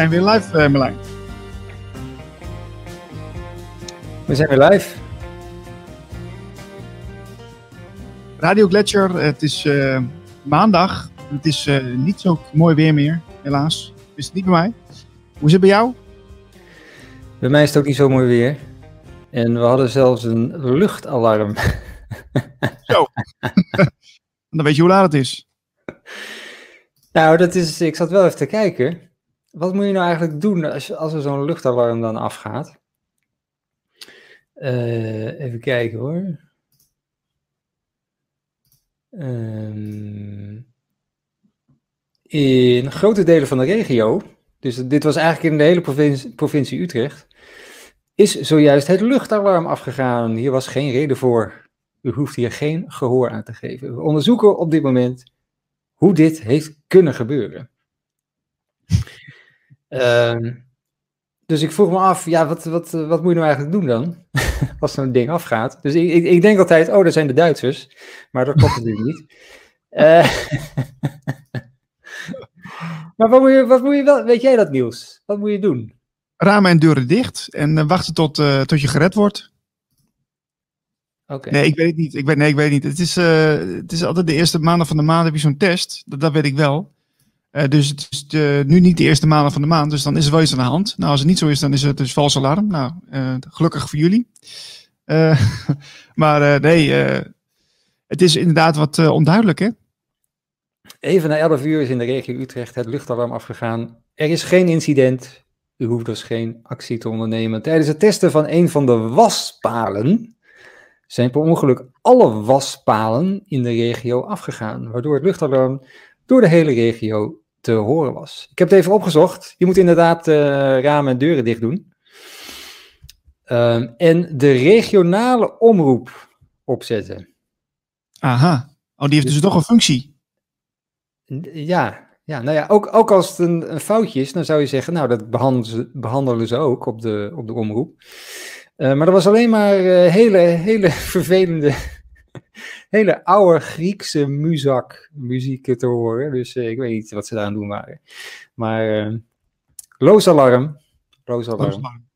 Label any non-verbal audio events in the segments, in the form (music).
We zijn weer live, uh, Merlijn. We zijn weer live. Radio Gletscher, het is uh, maandag. Het is uh, niet zo mooi weer meer, helaas. Is het niet bij mij? Hoe is het bij jou? Bij mij is het ook niet zo mooi weer. En we hadden zelfs een luchtalarm. (laughs) Zo. Dan weet je hoe laat het is. Nou, dat is, ik zat wel even te kijken. Wat moet je nou eigenlijk doen als, als er zo'n luchtalarm dan afgaat? Uh, even kijken hoor. Um, in grote delen van de regio, dus dit was eigenlijk in de hele provincie, provincie Utrecht, is zojuist het luchtalarm afgegaan. Hier was geen reden voor. U hoeft hier geen gehoor aan te geven. We onderzoeken op dit moment hoe dit heeft kunnen gebeuren. Uh, dus ik vroeg me af, ja, wat, wat, wat moet je nou eigenlijk doen dan? (laughs) Als zo'n ding afgaat. Dus ik, ik, ik, denk altijd, oh, dat zijn de Duitsers. Maar dat klopt natuurlijk niet. Uh, (laughs) maar wat moet, je, wat moet je wel, weet jij dat nieuws? Wat moet je doen? Ramen en deuren dicht en uh, wachten tot, uh, tot je gered wordt. Okay. Nee, ik weet het niet. Ik weet, nee, ik weet het niet. Het is, uh, het is altijd de eerste maanden van de maand heb je zo'n test. Dat, dat weet ik wel. Uh, dus het is nu niet de eerste maanden van de maand. Dus dan is er wel iets aan de hand. Nou, als het niet zo is, dan is het dus vals alarm. Nou, uh, gelukkig voor jullie. (laughs) maar nee, het is inderdaad wat onduidelijk, hè? Even na 11 uur is in de regio Utrecht het luchtalarm afgegaan. Er is geen incident. U hoeft dus geen actie te ondernemen. Tijdens het testen van een van de waspalen zijn per ongeluk alle waspalen in de regio afgegaan, waardoor het luchtalarm door de hele regio te horen was. Ik heb het even opgezocht. Je moet inderdaad uh, ramen en deuren dicht doen. Uh, en de regionale omroep opzetten. Aha. Oh, die heeft dus, dus toch een functie. Ja, ja, nou ja, ook, ook als het een, een, foutje is, dan zou je zeggen, nou, dat behandelen ze, behandelen ze ook op de, op de omroep. Uh, maar er was alleen maar uh, hele, hele (laughs) vervelende, hele oude Griekse muzak muziek te horen. Dus uh, ik weet niet wat ze daar aan doen waren. Maar loos alarm. Loos alarm.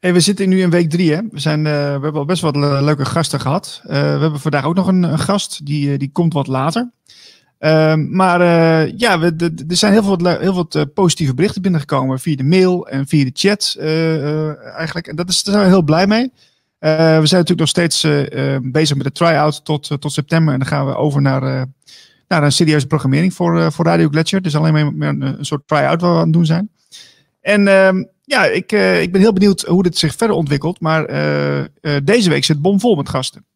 We zitten nu in week drie. Hè? We, zijn, we hebben al best wat leuke gasten gehad. we hebben vandaag ook nog een, gast, die, die komt wat later. Uh, maar ja, er zijn heel veel, heel uh, positieve berichten binnengekomen via de mail en via de chat eigenlijk. En dat is, daar zijn we heel blij mee. We zijn natuurlijk nog steeds bezig met de try-out tot, tot september. En dan gaan we over naar, naar een serieuze programmering voor, voor Radio Gletscher. Dus alleen maar een, soort try-out waar we aan het doen zijn. En ehm, ja, ik, ik ben heel benieuwd hoe dit zich verder ontwikkelt. Maar deze week zit bomvol met gasten.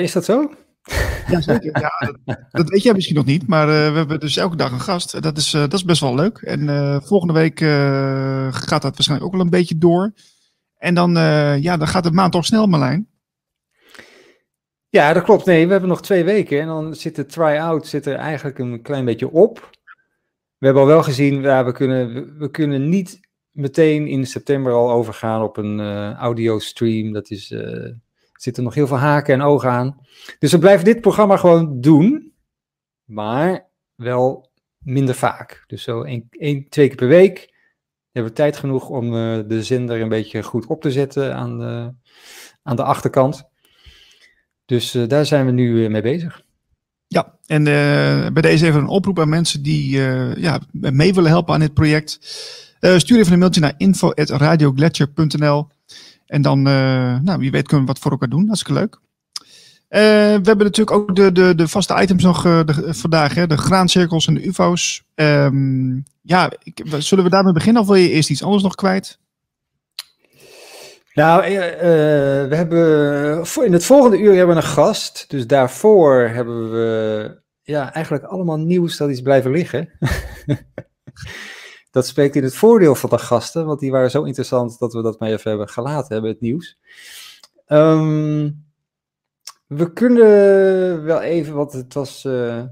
Is dat zo? Ja, zeker. Ja, dat, dat, weet jij misschien nog niet, maar uh, we hebben dus elke dag een gast. Dat is, uh, dat is best wel leuk. En volgende week gaat dat waarschijnlijk ook wel een beetje door. En dan, ja, dan gaat de maand toch snel, Marlijn. Ja, dat klopt. Nee, we hebben nog twee weken. En dan zit de try-out zit er eigenlijk een klein beetje op. We hebben al wel gezien, ja, we, kunnen, we, kunnen niet meteen in september al overgaan op een audio stream. Dat is zitten nog heel veel haken en ogen aan. Dus we blijven dit programma gewoon doen, maar wel minder vaak. Dus zo één, één twee keer per week hebben we tijd genoeg om uh, de zender een beetje goed op te zetten aan de, aan de achterkant. Dus uh, daar zijn we nu uh, mee bezig. Ja, en bij deze even een oproep aan mensen die ja, mee willen helpen aan dit project. stuur even een mailtje naar info.radioglacier.nl en dan, uh, nou, wie weet kunnen we wat voor elkaar doen. Hartstikke leuk. Uh, we hebben natuurlijk ook de, de, de vaste items nog de, vandaag, hè, de graancirkels en de ufo's. Um, ja, ik, zullen we daarmee beginnen of wil je eerst iets anders nog kwijt? Nou, we hebben in het volgende uur hebben we een gast. Dus daarvoor hebben we ja, eigenlijk allemaal nieuws dat is blijven liggen. (laughs) dat spreekt in het voordeel van de gasten, want die waren zo interessant dat we dat maar even hebben gelaten hebben, het nieuws. Um, we kunnen wel even, want het was. Uh,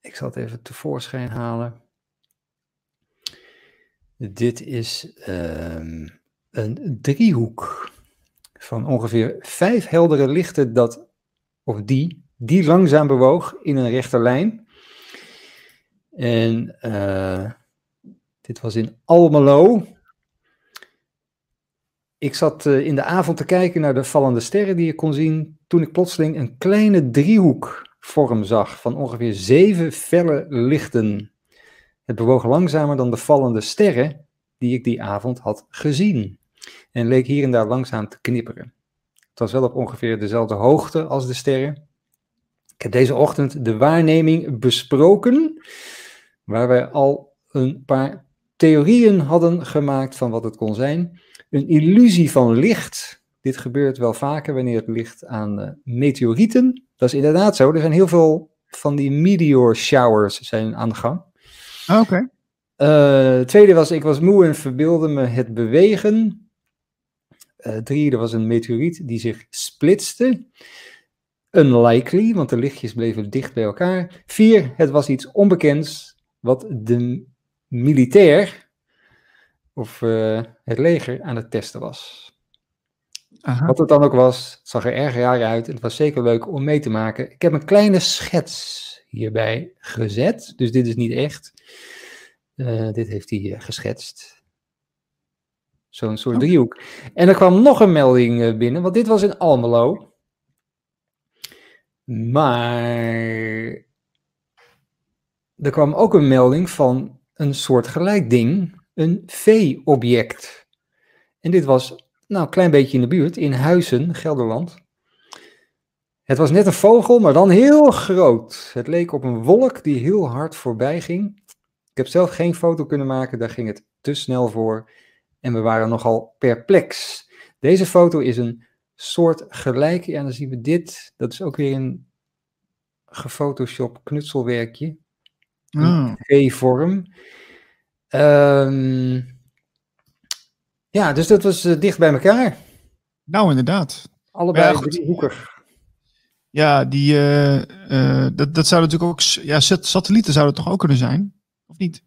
ik zal het even tevoorschijn halen. Dit is um, een driehoek van ongeveer vijf heldere lichten dat, of die, die langzaam bewoog in een rechte lijn. En uh, dit was in Almelo. Ik zat uh, in de avond te kijken naar de vallende sterren die ik kon zien, toen ik plotseling een kleine driehoekvorm zag van ongeveer zeven felle lichten. Het bewoog langzamer dan de vallende sterren die ik die avond had gezien en leek hier en daar langzaam te knipperen. Het was wel op ongeveer dezelfde hoogte als de sterren. Ik heb deze ochtend de waarneming besproken, waar wij al een paar theorieën hadden gemaakt van wat het kon zijn. Een illusie van licht. Dit gebeurt wel vaker wanneer het ligt aan uh, meteorieten. Dat is inderdaad zo. Er zijn heel veel van die meteor showers zijn aan de gang. Ah, oké. Okay. Uh, tweede was, ik was moe en verbeelde me het bewegen. Uh, drie, er was een meteoriet die zich splitste. Unlikely, want de lichtjes bleven dicht bij elkaar. Vier, het was iets onbekends wat de militair of uh, het leger aan het testen was. Aha. Wat het dan ook was, het zag er erg raar uit. Het was zeker leuk om mee te maken. Ik heb een kleine schets hierbij gezet, dus dit is niet echt. Uh, dit heeft hij uh, geschetst. Zo'n soort oh. driehoek. En er kwam nog een melding uh, binnen, want dit was in Almelo. Maar er kwam ook een melding van een soort gelijk ding, een V-object. En dit was nou een klein beetje in de buurt, in Huizen, Gelderland. Het was net een vogel, maar dan heel groot. Het leek op een wolk die heel hard voorbij ging. Ik heb zelf geen foto kunnen maken, daar ging het te snel voor. En we waren nogal perplex. Deze foto is een soort gelijk. Ja, dan zien we dit. Dat is ook weer een gefotoshop knutselwerkje. Oh. V-vorm. Um, ja, dus dat was uh, dicht bij elkaar. Nou, inderdaad. Allebei ja, driehoekig. Ja, die, uh, uh, dat, dat zou natuurlijk ook. Ja, satellieten zouden toch ook kunnen zijn? Of niet?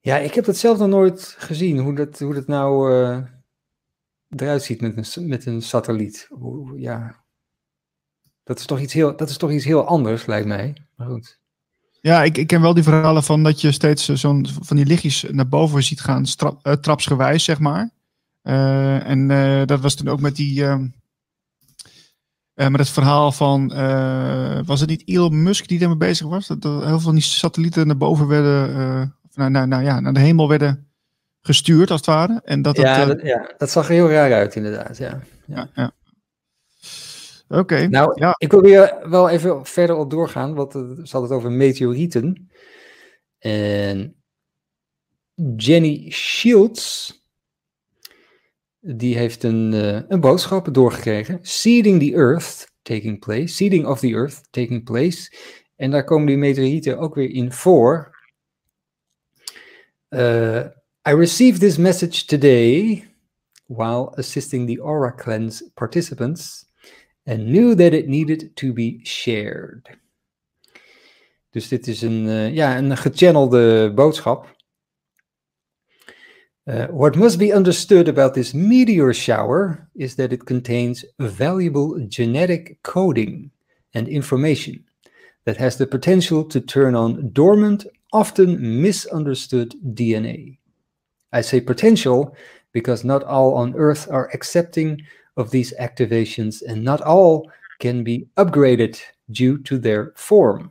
Ja, ik heb dat zelf nog nooit gezien, hoe dat, hoe dat nou eruit ziet met een, met een satelliet. Hoe, ja, dat is, toch iets heel, dat is toch iets heel anders, lijkt mij. Maar goed. Ja, ik, ik ken wel die verhalen van dat je steeds zo'n van die lichtjes naar boven ziet gaan, strap, uh, trapsgewijs, zeg maar. Uh, en uh, dat was toen ook met die. Uh, met het verhaal van. was het niet Elon Musk die daarmee bezig was? Dat, dat heel veel van die satellieten naar boven werden. naar, naar, naar, ja, naar de hemel werden gestuurd, als het ware. En dat ja, dat, ja, dat zag er heel raar uit, inderdaad. Ja. ja, ja. Oké. Okay, nou, ja. ik wil weer wel even verder op doorgaan, want het had het over meteorieten. En Jenny Shields, die heeft een, uh, een boodschap doorgekregen. Seeding the Earth taking place. Seeding of the Earth taking place. En daar komen die meteorieten ook weer in voor. Uh, I received this message today while assisting the Aura Cleanse participants and knew that it needed to be shared. Dus dit is een, uh, ja, een gechannelde boodschap. Uh, what must be understood about this meteor shower is that it contains valuable genetic coding and information that has the potential to turn on dormant, often misunderstood DNA. I say potential because not all on Earth are accepting of these activations, and not all can be upgraded due to their form.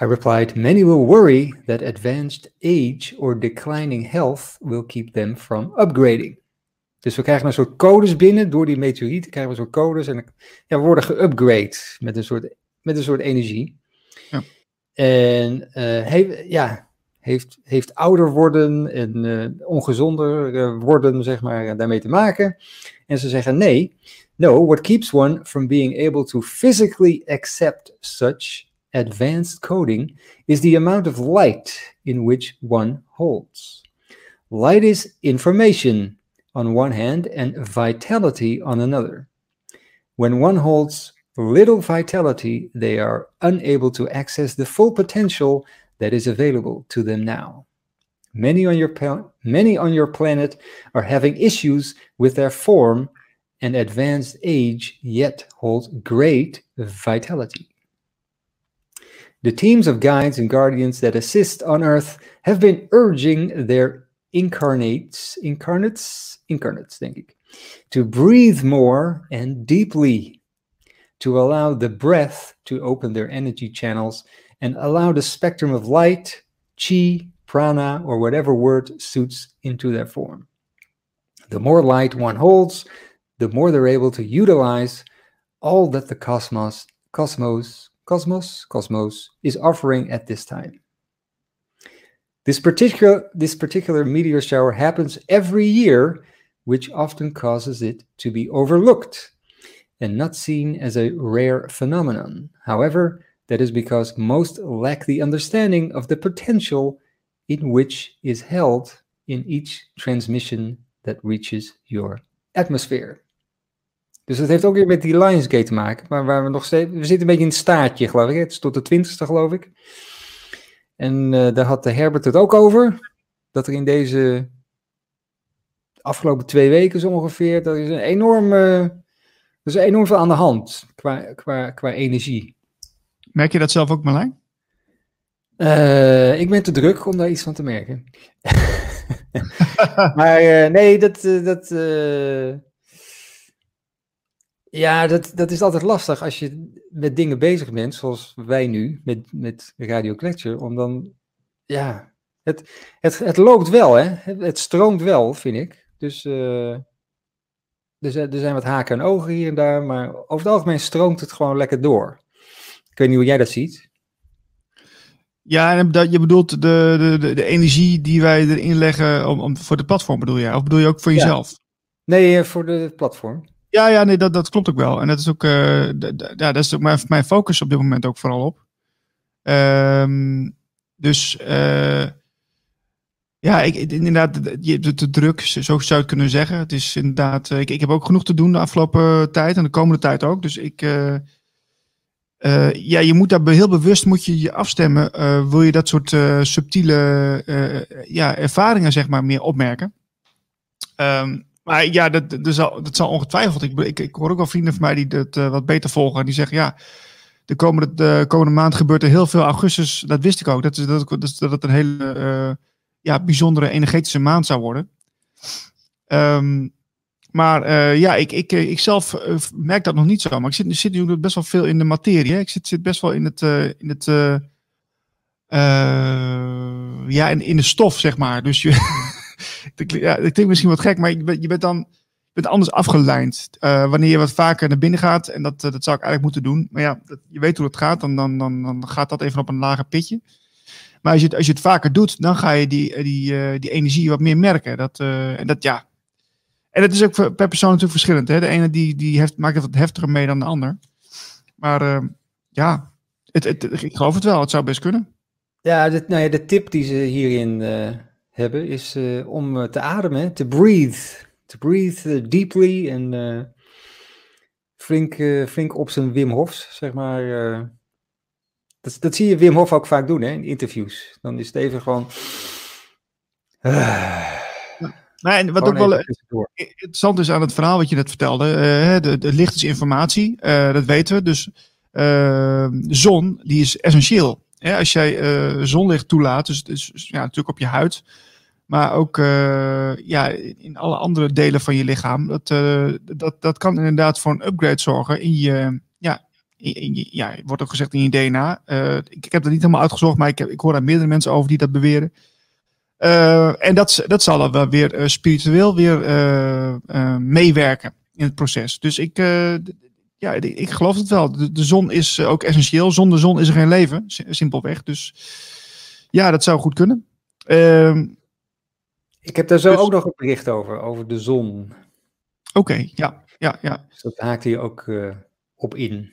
I replied, Many will worry that advanced age or declining health will keep them from upgrading. Dus we krijgen een soort codes binnen door die meteorieten, krijgen we een soort codes en ja, we worden geupgrade met een soort, met een soort energie. Ja. En uh, he, ja, heeft, ouder worden en uh, ongezonder uh, worden, zeg maar, daarmee te maken. En ze zeggen nee, no, what keeps one from being able to physically accept such advanced coding is the amount of light in which one holds. Light is information on one hand and vitality on another. When one holds little vitality, they are unable to access the full potential that is available to them now. Many on your many on your planet are having issues with their form and advanced age, yet hold great vitality. The teams of guides and guardians that assist on Earth have been urging their incarnates, incarnates, incarnates, denk to breathe more and deeply, to allow the breath to open their energy channels and allow the spectrum of light, chi, prana, or whatever word suits into their form. The more light one holds, the more they're able to utilize all that the cosmos, cosmos, cosmos, cosmos is offering at this time. This particular, this particular meteor shower happens every year, which often causes it to be overlooked and not seen as a rare phenomenon. However, that is because most lack the understanding of the potential in which is held in each transmission that reaches your atmosphere. Dus dat heeft ook weer met die Lionsgate te maken. Maar waar we nog steeds. We zitten een beetje in het staartje, geloof ik. Het is tot de twintigste, geloof ik. En uh, daar had de Herbert het ook over. Dat er in deze afgelopen twee weken zo ongeveer. Dat is een enorm. Uh, er is enorm veel aan de hand qua, qua, qua energie. Merk je dat zelf ook, Marlijn? Uh, ik ben te druk om daar iets van te merken. (laughs) maar uh, nee, dat. dat uh, ja, dat, dat is altijd lastig als je met dingen bezig bent, zoals wij nu met, met Radio Kletcher, om dan, ja, het, het, het loopt wel, hè? Het, stroomt wel, vind ik. Dus er zijn wat haken en ogen hier en daar, maar over het algemeen stroomt het gewoon lekker door. Ik weet niet hoe jij dat ziet. Ja, en dat, je bedoelt de, de, de, energie die wij erin leggen om, om, voor de platform, bedoel je? Of bedoel je ook voor jezelf? Ja. Nee, voor de platform. Ja, ja nee, dat, dat klopt ook wel. En dat is ook, uh, ja, dat is ook mijn, mijn focus op dit moment ook vooral op. Um, dus uh, ja, ik, inderdaad, de, de, de druk, zo zou je het kunnen zeggen. Het is inderdaad, ik, ik heb ook genoeg te doen de afgelopen tijd en de komende tijd ook. Dus ik, uh, ja, je moet daar heel bewust moet je, je afstemmen. wil je dat soort subtiele ja, ervaringen, zeg maar, meer opmerken? Um, maar ja, dat, dat, zal, dat zal ongetwijfeld. Ik, ik, hoor ook wel vrienden van mij die dat wat beter volgen. En die zeggen ja, de komende, de komende maand gebeurt er heel veel. Augustus, dat wist ik ook. Dat, is, dat, dat, dat het een hele ja, bijzondere energetische maand zou worden. Um, maar uh, ja, ik, ik, ik zelf merk dat nog niet zo. Maar ik zit, zit nu best wel veel in de materie. Ik zit, zit best wel in het. in het ja, in, in de stof, zeg maar. Dus je. (laughs) ja, dat klinkt misschien wat gek, maar je bent, je bent dan bent anders afgeleid. Wanneer je wat vaker naar binnen gaat, en dat, dat zou ik eigenlijk moeten doen. Maar ja, dat, je weet hoe het gaat, dan, dan, dan, dan gaat dat even op een lager pitje. Maar als je, het, als je het vaker doet, dan ga je die, die, die energie wat meer merken. Dat, en dat ja. En dat is ook per persoon natuurlijk verschillend. Hè? De ene die, die heeft, maakt het wat heftiger mee dan de ander. Maar ja, het, het, ik geloof het wel. Het zou best kunnen. Ja, de, nou ja, de tip die ze hierin hebben, is uh, om te ademen, te breathe. Te breathe deeply en flink, flink op zijn Wim Hofs, zeg maar. dat, dat zie je Wim Hof ook vaak doen hè, in interviews. Dan is het even gewoon... Nou, en wat ook wel interessant is aan het verhaal wat je net vertelde, uh, de, de licht is informatie, uh, dat weten we. Dus uh, de zon, die is essentieel. Ja, als jij zonlicht toelaat, dus, dus ja, natuurlijk op je huid, maar ook ja, in alle andere delen van je lichaam. Dat, dat, dat kan inderdaad voor een upgrade zorgen in je, ja, in, in je, ja wordt ook gezegd in je DNA. Ik, ik, heb dat niet helemaal uitgezocht, maar ik, heb, ik hoor daar meerdere mensen over die dat beweren. En dat, dat zal er wel weer spiritueel weer meewerken in het proces. Dus ik, ja, ik geloof het wel. De, de, zon is ook essentieel. Zonder zon is er geen leven, simpelweg. Dus ja, dat zou goed kunnen. Uh, ik heb daar zo dus... ook nog een bericht over, over de zon. Oké, okay, ja, ja, ja. Dus dat haakt hier ook op in.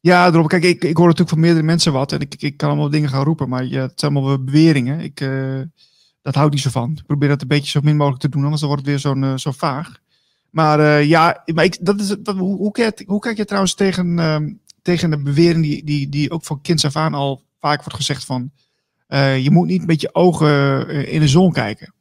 Ja, daarom, kijk, ik, ik hoor natuurlijk van meerdere mensen wat en ik, ik kan allemaal dingen gaan roepen, maar ja, het zijn allemaal beweringen. Ik, uh, dat houdt niet zo van. Ik probeer dat een beetje zo min mogelijk te doen, anders wordt het weer zo'n uh, zo vaag. Maar uh, ja, maar ik, dat is, hoe, hoe, kijk, hoe kijk je trouwens tegen, uh, tegen de bewering die, die, die ook van kinds af aan al vaak wordt gezegd van... Uh, je moet niet met je ogen in de zon kijken.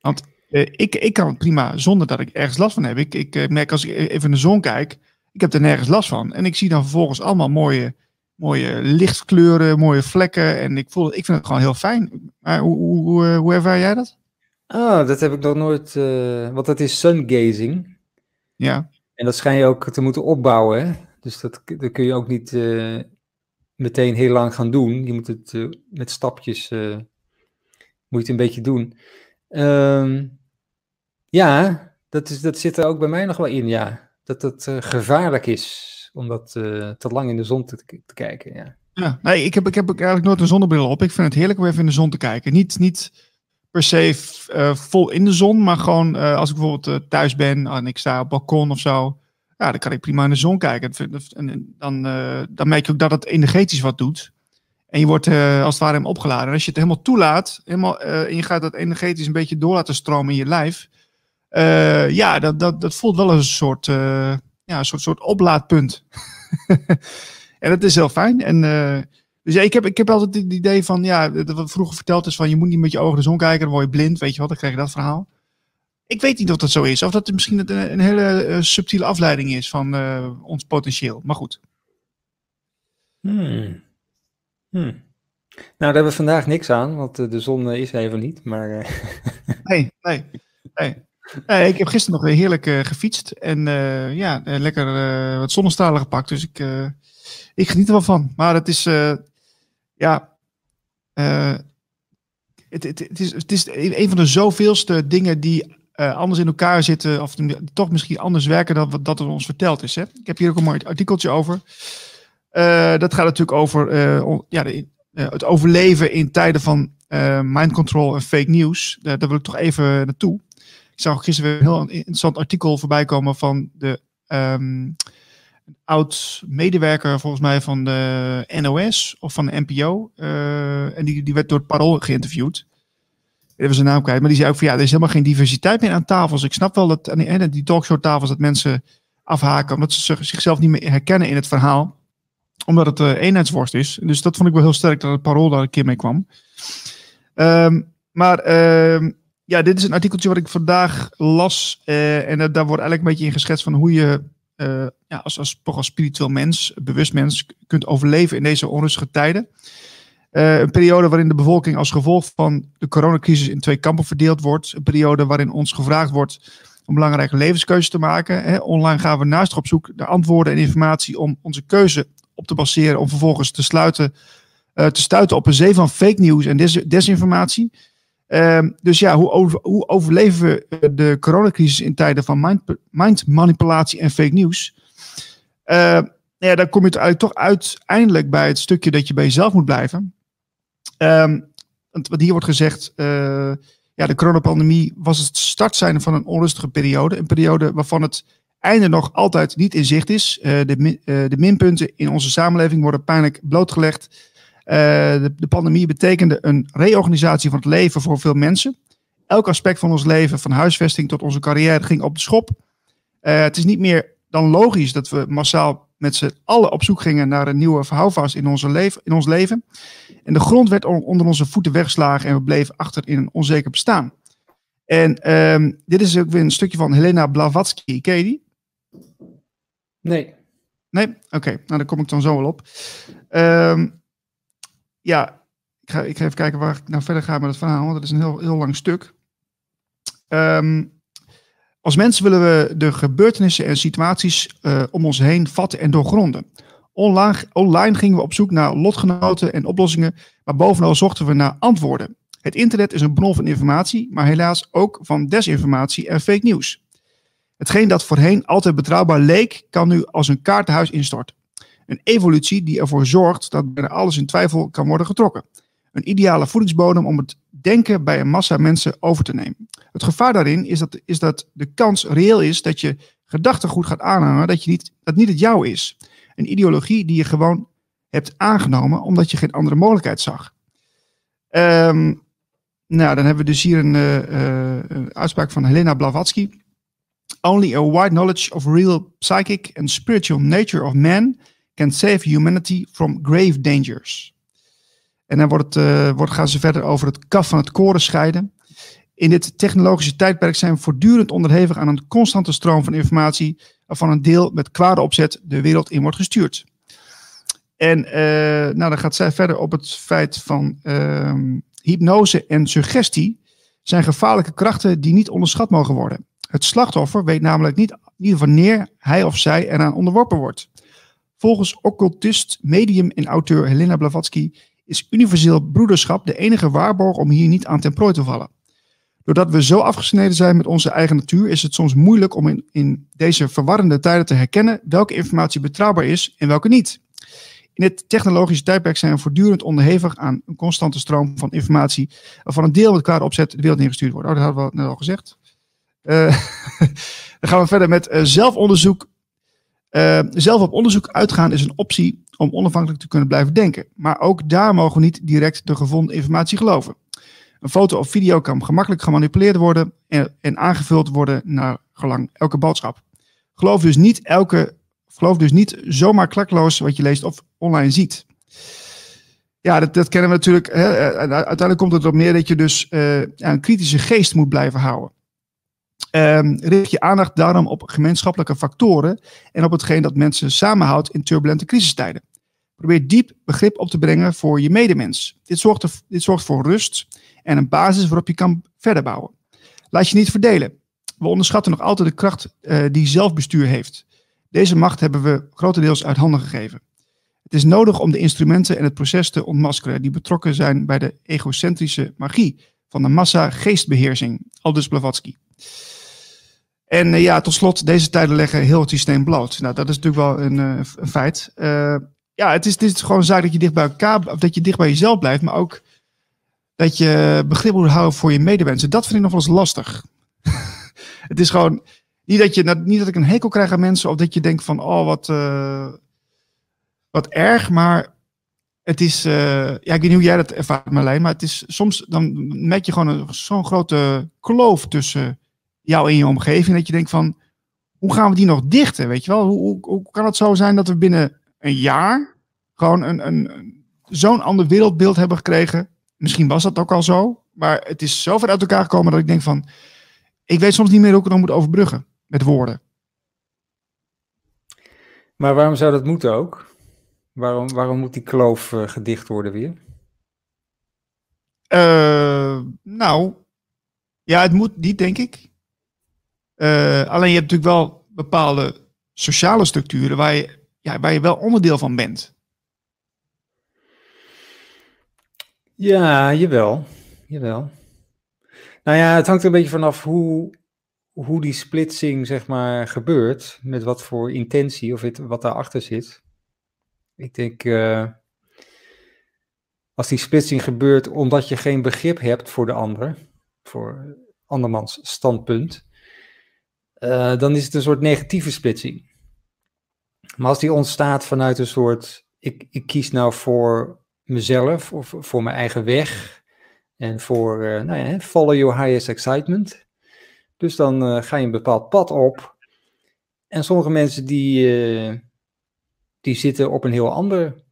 Want ik, ik kan prima zonder dat ik ergens last van heb. Ik, ik merk als ik even in de zon kijk, ik heb er nergens last van. En ik zie dan vervolgens allemaal mooie mooie lichtkleuren, mooie vlekken. En ik, voel, ik vind het gewoon heel fijn. Maar hoe, hoe, hoe, eh, ervaar jij dat? Ah, dat heb ik nog nooit, uh, want dat is sungazing. Ja. En dat schijn je ook te moeten opbouwen. Hè? Dus dat, dat kun je ook niet uh, meteen heel lang gaan doen. Je moet het uh, met stapjes moet je het een beetje doen. Um, ja, dat, is, dat zit er ook bij mij nog wel in, ja. Dat het gevaarlijk is om dat te lang in de zon te, te kijken, ja. Ja, nee, ik heb, ik heb eigenlijk nooit een zonnebril op. Ik vind het heerlijk om even in de zon te kijken. Niet, niet per se uh, vol in de zon, maar gewoon uh, als ik bijvoorbeeld thuis ben en ik sta op balkon of zo, ja, dan kan ik prima in de zon kijken. En dan, dan merk je ook dat het energetisch wat doet. En je wordt als het ware hem opgeladen. En als je het helemaal toelaat, helemaal, en je gaat dat energetisch een beetje door laten stromen in je lijf, ja, dat, dat, dat voelt wel een soort, ja, een soort, soort oplaadpunt. (laughs) en dat is heel fijn. En dus ja, ik heb, ik heb altijd het idee van, ja, wat vroeger verteld is van, je moet niet met je ogen de zon kijken, dan word je blind, weet je wat, dan krijg je dat verhaal. Ik weet niet of dat zo is, of dat het misschien een, een hele uh, subtiele afleiding is van uh, ons potentieel, maar goed. Hmm. Hmm. Nou, daar hebben we vandaag niks aan, want de zon is even niet, maar... (laughs) nee, nee, nee. Nee, ik heb gisteren nog weer heerlijk uh, gefietst en uh, ja, lekker wat zonnestralen gepakt. Dus ik, ik geniet er wel van. Maar het is, ja, het, het, het, is, het is een van de zoveelste dingen die anders in elkaar zitten, of toch misschien anders werken dan wat dat er ons verteld is. Hè? Ik heb hier ook een mooi artikeltje over. Dat gaat natuurlijk over ja, de, het overleven in tijden van mind control en fake news. Daar, wil ik toch even naartoe. Ik zag gisteren een heel interessant artikel voorbij komen van de um, een oud medewerker volgens mij van de NOS of van de NPO. Uh, en die, die werd door het Parool geïnterviewd. Even zijn naam kwijt. Maar die zei ook van ja, er is helemaal geen diversiteit meer aan tafels. Ik snap wel dat aan die talkshow tafels dat mensen afhaken. Omdat ze zichzelf niet meer herkennen in het verhaal. Omdat het uh, eenheidsworst is. Dus dat vond ik wel heel sterk dat het Parool daar een keer mee kwam. Um, maar uh, ja, dit is een artikeltje wat ik vandaag las. Uh, en daar wordt eigenlijk een beetje in geschetst van hoe je uh, ja, als, als, toch als spiritueel mens, bewust mens, kunt overleven in deze onrustige tijden. Uh, een periode waarin de bevolking als gevolg van de coronacrisis in twee kampen verdeeld wordt. Een periode waarin ons gevraagd wordt om belangrijke levenskeuzes te maken. Hè. Online gaan we naast op zoek naar antwoorden en informatie om onze keuze op te baseren. Om vervolgens te, sluiten, te stuiten op een zee van fake news en des desinformatie. Uh, dus ja, hoe, hoe, overleven we eh, de coronacrisis in tijden van mind, manipulatie en fake news? Uh, ja, dan kom je toch uiteindelijk bij het stukje dat je bij jezelf moet blijven. Um, want wat hier wordt gezegd, uh, ja, de coronapandemie was het startzijn van een onrustige periode. Een periode waarvan het einde nog altijd niet in zicht is. de, de minpunten in onze samenleving worden pijnlijk blootgelegd. Uh, de, de, pandemie betekende een reorganisatie van het leven voor veel mensen. Elk aspect van ons leven, van huisvesting tot onze carrière, ging op de schop. Uh, het is niet meer dan logisch dat we massaal met z'n allen op zoek gingen naar een nieuwe verhouvast in, onze leven, in ons leven. En de grond werd on, onder onze voeten weggeslagen en we bleven achter in een onzeker bestaan. En um, dit is ook weer een stukje van Helena Blavatsky. Ken je die? Nee. Nee? Oké, okay. nou daar kom ik dan zo wel op. Um, ja, ik ga, ik ga even kijken waar ik nou verder ga met het verhaal, want dat is een heel, heel lang stuk. Um, als mensen willen we de gebeurtenissen en situaties uh, om ons heen vatten en doorgronden. Online, gingen we op zoek naar lotgenoten en oplossingen, maar bovenal zochten we naar antwoorden. Het internet is een bron van informatie, maar helaas ook van desinformatie en fake nieuws. Hetgeen dat voorheen altijd betrouwbaar leek, kan nu als een kaartenhuis instorten. Een evolutie die ervoor zorgt dat bijna alles in twijfel kan worden getrokken. Een ideale voedingsbodem om het denken bij een massa mensen over te nemen. Het gevaar daarin is dat, is dat de kans reëel is dat je gedachtegoed gaat aanhangen dat, je niet, dat niet het jou is. Een ideologie die je gewoon hebt aangenomen omdat je geen andere mogelijkheid zag. Um, nou, dan hebben we dus hier een, uh, uh, een uitspraak van Helena Blavatsky. Only a wide knowledge of real psychic and spiritual nature of man can save humanity from grave dangers. En dan wordt uh, wordt, gaan ze verder over het kaf van het koren scheiden. In dit technologische tijdperk zijn we voortdurend onderhevig aan een constante stroom van informatie, waarvan een deel met kwade opzet de wereld in wordt gestuurd. En nou, dan gaat zij verder op het feit van ehm, hypnose en suggestie zijn gevaarlijke krachten die niet onderschat mogen worden. Het slachtoffer weet namelijk niet, niet wanneer hij of zij eraan onderworpen wordt. Volgens occultist, medium en auteur Helena Blavatsky is universeel broederschap de enige waarborg om hier niet aan ten prooi te vallen. Doordat we zo afgesneden zijn met onze eigen natuur, is het soms moeilijk om in, in deze verwarrende tijden te herkennen welke informatie betrouwbaar is en welke niet. In het technologische tijdperk zijn we voortdurend onderhevig aan een constante stroom van informatie, waarvan een deel met kwade opzet de wereld ingestuurd wordt. Oh, dat hadden we net al gezegd. Uh, (laughs) dan gaan we verder met uh, zelfonderzoek. Uh, zelf op onderzoek uitgaan is een optie om onafhankelijk te kunnen blijven denken. Maar ook daar mogen we niet direct de gevonden informatie geloven. Een foto of video kan gemakkelijk gemanipuleerd worden en, en aangevuld worden naar gelang elke boodschap. Geloof dus niet elke geloof dus niet zomaar klakloos wat je leest of online ziet. Ja, dat, dat kennen we natuurlijk. Hè. Uiteindelijk komt het erop neer dat je dus uh, een kritische geest moet blijven houden. Um, richt je aandacht daarom op gemeenschappelijke factoren en op hetgeen dat mensen samenhoudt in turbulente crisistijden. Probeer diep begrip op te brengen voor je medemens. Dit zorgt, dit zorgt voor rust en een basis waarop je kan verder bouwen. Laat je niet verdelen. We onderschatten nog altijd de kracht uh, die zelfbestuur heeft. Deze macht hebben we grotendeels uit handen gegeven. Het is nodig om de instrumenten en het proces te ontmaskeren die betrokken zijn bij de egocentrische magie van de massa-geestbeheersing, aldus Blavatsky. En uh, ja, tot slot, deze tijden leggen heel het systeem bloot. Nou, dat is natuurlijk wel een, een feit. Uh, ja, het is, het is gewoon een zaak dat je dicht bij elkaar, of dat je dicht bij jezelf blijft, maar ook dat je begrip moet houden voor je medemensen. Dat vind ik nog wel eens lastig. (laughs) het is gewoon, niet dat, je, niet dat ik een hekel krijg aan mensen of dat je denkt van, oh wat, wat erg, maar het is, ja, ik weet niet hoe jij dat ervaart Marlijn, maar het is soms, dan merk je gewoon zo'n grote kloof tussen jou en je omgeving, dat je denkt van, hoe gaan we die nog dichten, weet je wel? Hoe, hoe, hoe kan het zo zijn dat we binnen een jaar gewoon een, een, zo'n ander wereldbeeld hebben gekregen? Misschien was dat ook al zo, maar het is zo ver uit elkaar gekomen dat ik denk van, ik weet soms niet meer hoe ik het nog moet overbruggen met woorden. Maar waarom zou dat moeten ook? Waarom, waarom moet die kloof uh, gedicht worden weer? Uh, nou, ja, het moet niet, denk ik. Uh, alleen je hebt natuurlijk wel bepaalde sociale structuren waar je, ja, waar je wel onderdeel van bent. Ja, jawel. Jawel. Nou ja, het hangt er een beetje vanaf hoe, hoe die splitsing zeg maar gebeurt, met wat voor intentie of het, wat daarachter zit. Ik denk, uh, als die splitsing gebeurt omdat je geen begrip hebt voor de ander, voor andermans standpunt, uh, dan is het een soort negatieve splitsing. Maar als die ontstaat vanuit een soort, ik, ik kies nou voor mezelf of voor mijn eigen weg en voor, uh, nou ja, follow your highest excitement, dus dan uh, ga je een bepaald pad op. En sommige mensen die, die zitten op een heel ander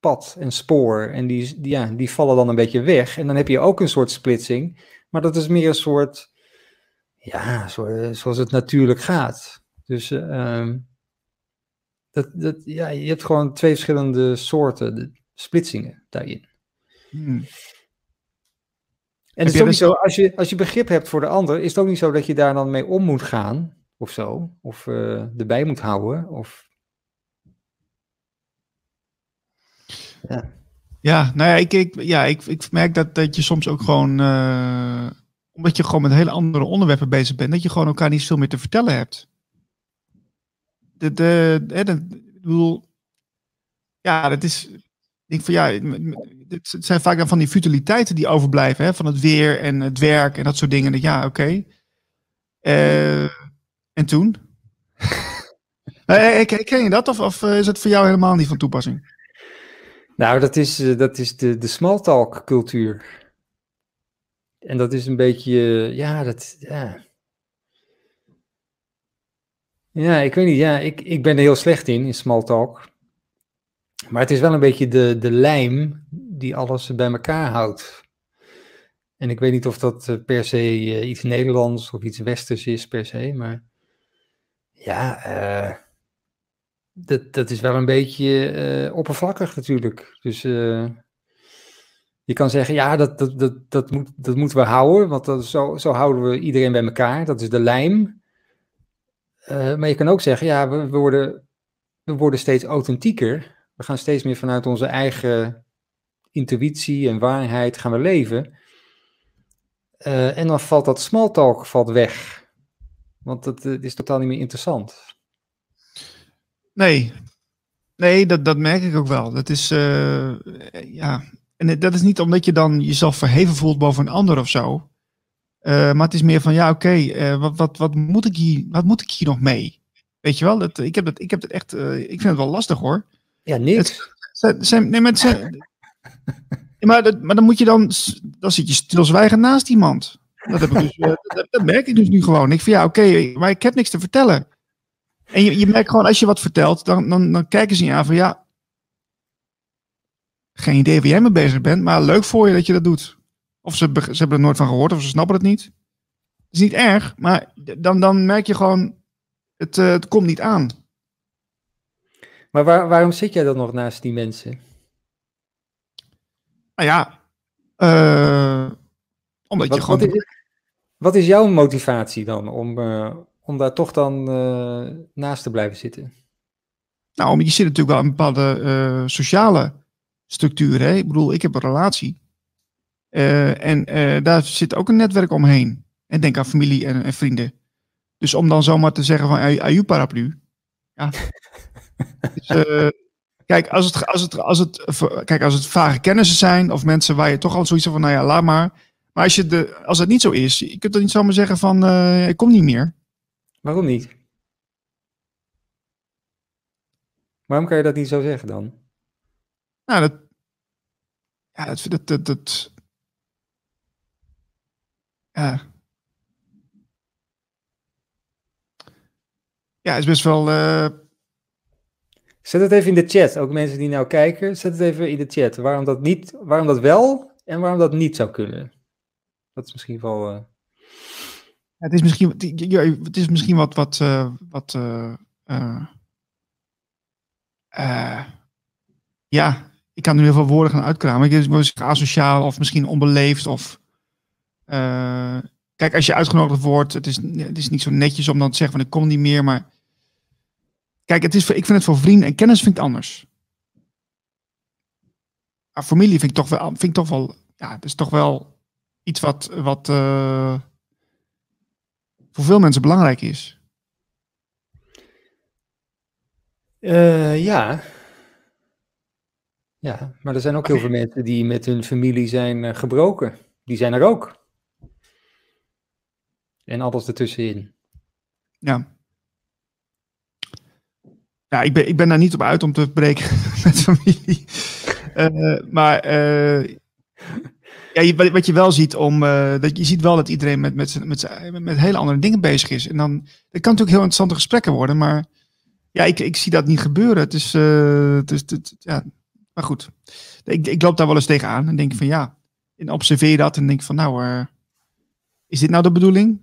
pad en spoor. En die, ja, die vallen dan een beetje weg. En dan heb je ook een soort splitsing. Maar dat is meer een soort, ja, zo, zoals het natuurlijk gaat. Dus uh, dat, dat, ja, je hebt gewoon twee verschillende soorten splitsingen daarin. Hmm. En het is ook niet zo, als je, als je begrip hebt voor de ander, is het ook niet zo dat je daar dan mee om moet gaan, of zo, of uh, erbij moet houden, of... Ja. Ja, nou ja, ik, ik, ja, ik, ik merk dat, dat je soms ook gewoon, uh, omdat je gewoon met hele andere onderwerpen bezig bent, dat je gewoon elkaar niet veel meer te vertellen hebt. De, de, ik ja, dat is, denk van ja, het zijn vaak dan van die futiliteiten die overblijven, hè, van het weer en het werk en dat soort dingen. Dat, ja, oké. Uh, en toen? (laughs) uh, ken je dat of, of is het voor jou helemaal niet van toepassing? Nou, dat is, dat is de, de small talk cultuur. En dat is een beetje, ja, dat, ja. Ja, ik weet niet, ja, ik, ik ben er heel slecht in, in small talk. Maar het is wel een beetje de, de lijm die alles bij elkaar houdt. En ik weet niet of dat eh, per se uh, iets Nederlands of iets Westers is per se, maar ja, uh, dat, dat is wel een beetje eh, oppervlakkig natuurlijk. Dus eh, je kan zeggen, ja, dat, dat, dat, dat, moet, dat moeten we houden, want dat, zo, zo houden we iedereen bij elkaar. Dat is de lijm. Eh, maar je kan ook zeggen, ja, we, worden, we worden steeds authentieker. We gaan steeds meer vanuit onze eigen intuïtie en waarheid gaan we leven. en dan valt dat smalltalk valt weg. Want het, het is totaal niet meer interessant. Nee, nee dat, dat merk ik ook wel. Dat is, ja, en dat is niet omdat je dan jezelf verheven voelt boven een ander of zo. Uh, maar het is meer van, ja, oké, okay, uh, eh, wat, wat, wat, moet ik hier, wat moet ik hier nog mee? Weet je wel, dat, ik, heb dat, ik heb het echt, ik vind het wel lastig hoor. Ja, niks. Het, zijn, nee, maar, het zijn, (laughs) maar, dat, maar dan moet je dan, dan zit je stilzwijgen naast iemand. Dat, heb ik dus, dat, dat, merk ik dus nu gewoon. Ik vind, ja, oké, okay, maar ik heb niks te vertellen. En je, je merkt gewoon, als je wat vertelt, dan, dan, dan kijken ze je aan van ja. Geen idee waar jij mee bezig bent, maar leuk voor je dat je dat doet. Of ze, ze hebben er nooit van gehoord, of ze snappen het niet. Het is niet erg, maar dan, dan merk je gewoon, het, uh, het komt niet aan. Maar waar, waarom zit jij dan nog naast die mensen? Nou ja, uh, omdat wat, je gewoon. Wat is, wat is, jouw motivatie dan om, uh, om daar toch dan naast te blijven zitten? Nou, je zit natuurlijk wel een bepaalde sociale structuur. Hè? Ik bedoel, ik heb een relatie. Uh, en daar zit ook een netwerk omheen. En denk aan familie en, en vrienden. Dus om dan zomaar te zeggen van aju paraplu. Ja. (laughs) dus, kijk, als het, als, het, als, het, kijk, als het vage kennissen zijn of mensen waar je toch al zoiets van, nou ja, laat maar. Maar als, je de, als het niet zo is, je kunt dan niet zomaar zeggen van, ik kom niet meer. Waarom niet? Waarom kan je dat niet zo zeggen dan? Nou, dat. Ja, dat. dat, dat, dat ja. Ja, is best wel. Uh... Zet het even in de chat, ook mensen die nou kijken. Zet het even in de chat. Waarom dat, niet, waarom dat wel en waarom dat niet zou kunnen. Dat is misschien wel. Uh... Het is misschien, het is misschien wat, wat, uh, wat ja, ik kan nu heel veel woorden gaan uitkramen. Ik zeggen asociaal of misschien onbeleefd of kijk, als je uitgenodigd wordt, het is, het is niet zo netjes om dan te zeggen van ik kom niet meer, maar kijk, het is, ik vind het voor vrienden en kennis vind ik anders. Maar familie vind ik toch wel, vind ik toch wel, ja, het is toch wel iets wat, wat voor veel mensen belangrijk is. Uh, ja. Ja, maar er zijn ook heel veel mensen die met hun familie zijn uh, gebroken. Die zijn er ook. En alles ertussenin. Ja. Ja, ik ben, ik ben daar niet op uit om te breken (laughs) met familie. Uh, maar ja, wat, wat je wel ziet, om, uh, dat je ziet wel dat iedereen met, met, met, met hele andere dingen bezig is. En dan, het kan natuurlijk heel interessante gesprekken worden, maar ja, ik, ik zie dat niet gebeuren. Het is, het is het, ja, maar goed. Ik, ik loop daar wel eens tegenaan en denk van ja, en observeer dat en denk van nou, uh, is dit nou de bedoeling?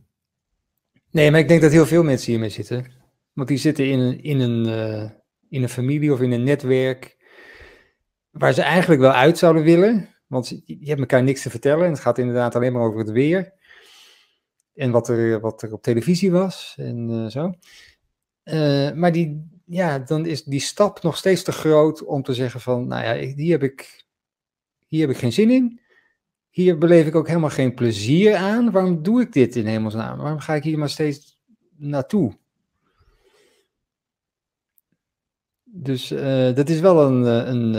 Nee, maar ik denk dat heel veel mensen hiermee zitten. Want die zitten in een, in een, uh, in een familie of in een netwerk waar ze eigenlijk wel uit zouden willen, want je hebt elkaar niks te vertellen. En het gaat inderdaad alleen maar over het weer. En wat er, wat er op televisie was en uh, zo. Maar die, ja, dan is die stap nog steeds te groot om te zeggen van, nou ja, hier heb ik, hier heb ik geen zin in. Hier beleef ik ook helemaal geen plezier aan. Waarom doe ik dit in hemelsnaam? Waarom ga ik hier maar steeds naartoe? Dus uh, dat is wel een, een,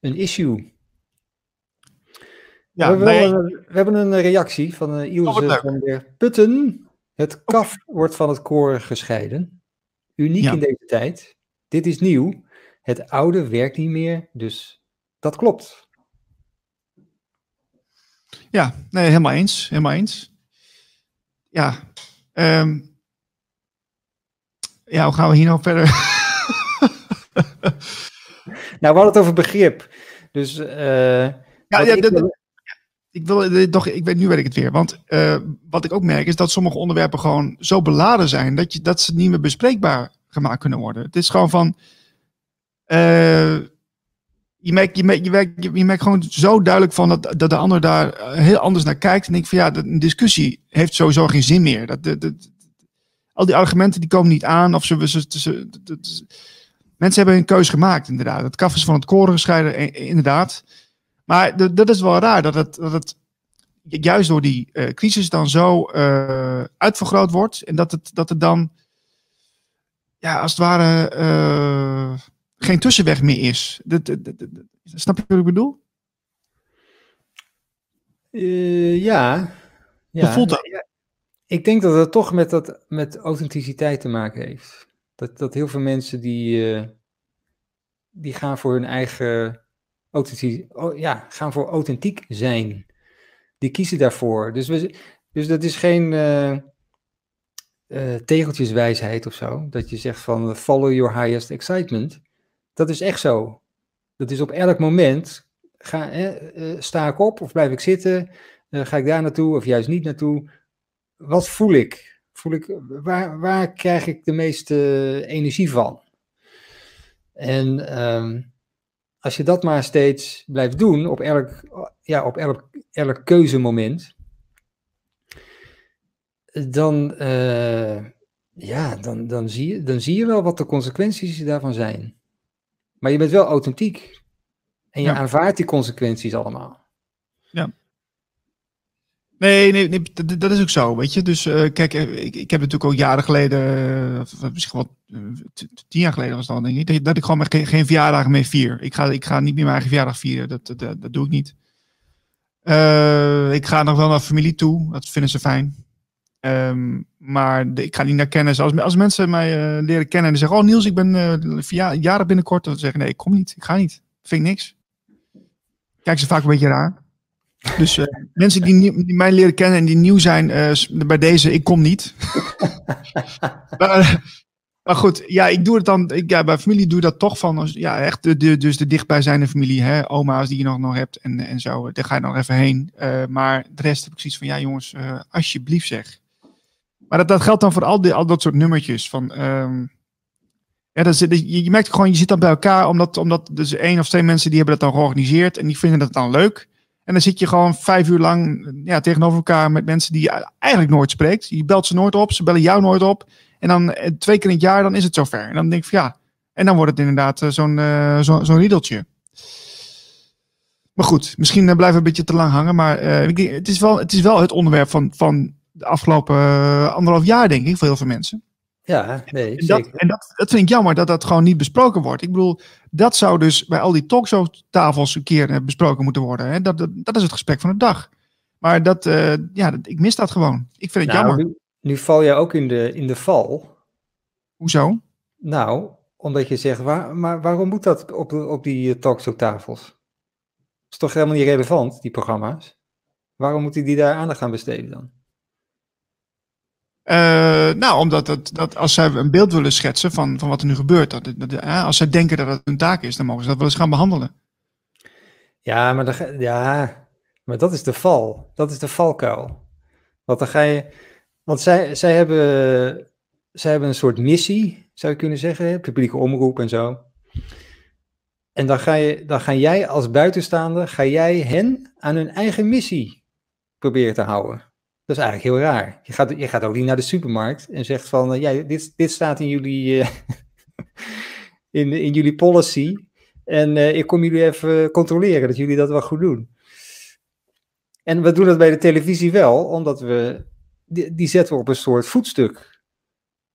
een issue. Ja, we, hebben een, we, hebben een, reactie van uh, Ilse oh, van der Putten. Het kaf wordt van het koren gescheiden. Uniek in deze tijd. Dit is nieuw. Het oude werkt niet meer, dus dat klopt. Ja, nee, helemaal eens. Helemaal eens. Ja, um, ja, hoe gaan we hier nou verder? (laughs) nou, we hadden het over begrip. Dus uh, ja, ja, ik, ik wil eh, toch, ik weet nu weet ik het weer. Want uh, wat ik ook merk is dat sommige onderwerpen gewoon zo beladen zijn dat, je, dat ze niet meer bespreekbaar gemaakt kunnen worden. Het is gewoon van. eh, je, merkt, je, merkt, je, merkt, je gewoon zo duidelijk van dat, dat de ander daar eh, heel anders naar kijkt. En ik van ja, een discussie heeft sowieso geen zin meer. Dat, dat, dat- al die argumenten die komen niet aan. Of ze, ze, ze- mensen hebben hun keuze gemaakt, inderdaad. Het kaf is van het koren gescheiden, inderdaad. Maar dat, dat is wel raar dat het, dat het juist door die eh, crisis dan zo eh, uitvergroot wordt. En dat het, dat het dan, ja, als het ware, eh, geen tussenweg meer is. Dat, dat, dat- dat- snap je wat ik bedoel? Eh, ja. ja. Hoe voelt dat? Ja, Ik denk dat het toch met, dat, met authenticiteit te maken heeft. Dat, dat heel veel mensen die, eh, die gaan voor hun eigen oh, ja, gaan voor authentiek zijn. Die kiezen daarvoor. Dus, we, dus dat is geen eh, eh, tegeltjeswijsheid of zo. Dat je zegt van follow your highest excitement. Dat is echt zo. Dat is op elk moment. Ga, eh, sta ik op of blijf ik zitten? Ga ik daar naartoe of juist niet naartoe? Wat voel ik? Voel ik waar, waar krijg ik de meeste energie van? En ehm, als je dat maar steeds blijft doen op elk, ja, op elk, elk keuzemoment, dan, eh, ja, dan, dan, zie je, dan zie je wel wat de consequenties daarvan zijn. Maar je bent wel authentiek. En je Ja. aanvaardt die consequenties allemaal. Nee, nee, nee dat, dat is ook zo, weet je. Dus eh, kijk, eh, ik, ik heb natuurlijk al jaren geleden, eh, misschien wel tien jaar geleden was al, denk ik, dat, dat ik gewoon geen, geen verjaardagen meer vier. Ik ga, ik ga niet meer mijn eigen verjaardag vieren, dat, dat, dat, dat doe ik niet. Ik ga nog wel naar familie toe, dat vinden ze fijn. Ehm, maar ik ga niet naar kennis. Als, als mensen mij leren kennen en zeggen, oh Niels, ik ben verja- jarig binnenkort, dan zeggen nee, ik kom niet, ik ga niet. Vind ik niks. Kijk ze vaak een beetje raar. Dus eh, mensen die, nieuw- die mij leren kennen en die nieuw zijn, eh, bij deze, ik kom niet. (laughs) maar, maar goed, ja, ik doe het dan. Ik, ja, bij familie doe ik dat toch van. Als, ja, echt de, de, dus de dichtbijzijnde familie, hè, oma's die je nog, nog hebt en, en zo. Daar ga je nog even heen. Eh, maar de rest heb ik zoiets van, ja jongens, alsjeblieft zeg. Maar dat, dat geldt dan voor al, die, al dat soort nummertjes. Van, ehm, ja, dat zit, je, je merkt gewoon, je zit dan bij elkaar, omdat, omdat dus één of twee mensen die hebben dat dan georganiseerd en die vinden dat dan leuk. En dan zit je gewoon vijf uur lang ja, tegenover elkaar met mensen die je eigenlijk nooit spreekt. Je belt ze nooit op, ze bellen jou nooit op. En dan eh, twee keer in het jaar, dan is het zover. En dan denk ik van ja, en dan wordt het inderdaad eh, zo'n eh, zo, zo'n riedeltje. Maar goed, misschien blijven we een beetje te lang hangen. Maar het, is wel, het is wel het onderwerp van, van de afgelopen anderhalf jaar, denk ik, voor heel veel mensen. Ja, nee, En, dat, zeker. en dat, dat vind ik jammer dat dat gewoon niet besproken wordt. Ik bedoel, dat zou dus bij al die talkshow-tafels een keer eh, besproken moeten worden. Hè? Dat, dat, dat is het gesprek van de dag. Maar dat, eh, ja, dat, ik mis dat gewoon. Ik vind het Nou, jammer. nu, nu val je ook in de, in de val. Hoezo? Nou, omdat je zegt, waar, maar waarom moet dat op, op die eh, talkshowtafels? is toch helemaal niet relevant, die programma's? Waarom moeten die daar aandacht aan besteden dan? Eh, nou, omdat dat, dat als zij een beeld willen schetsen van, van wat er nu gebeurt. Dat, dat, als zij denken dat het hun taak is, dan mogen ze dat wel eens gaan behandelen. Ja, maar, ja, maar dat is de val. Dat is de valkuil. Want dan ga je. Want zij, zij, hebben, zij hebben een soort missie, zou je kunnen zeggen, publieke omroep en zo. En dan ga, je, dan ga jij als buitenstaander, ga jij hen aan hun eigen missie proberen te houden. Dat is eigenlijk heel raar. Je gaat, je gaat ook niet naar de supermarkt en zegt van, eh, ja, dit, dit staat in jullie, eh, (laughs) in, in jullie policy. En eh, ik kom jullie even controleren dat jullie dat wel goed doen. En we doen dat bij de televisie wel, omdat we, die, die zetten we op een soort voetstuk.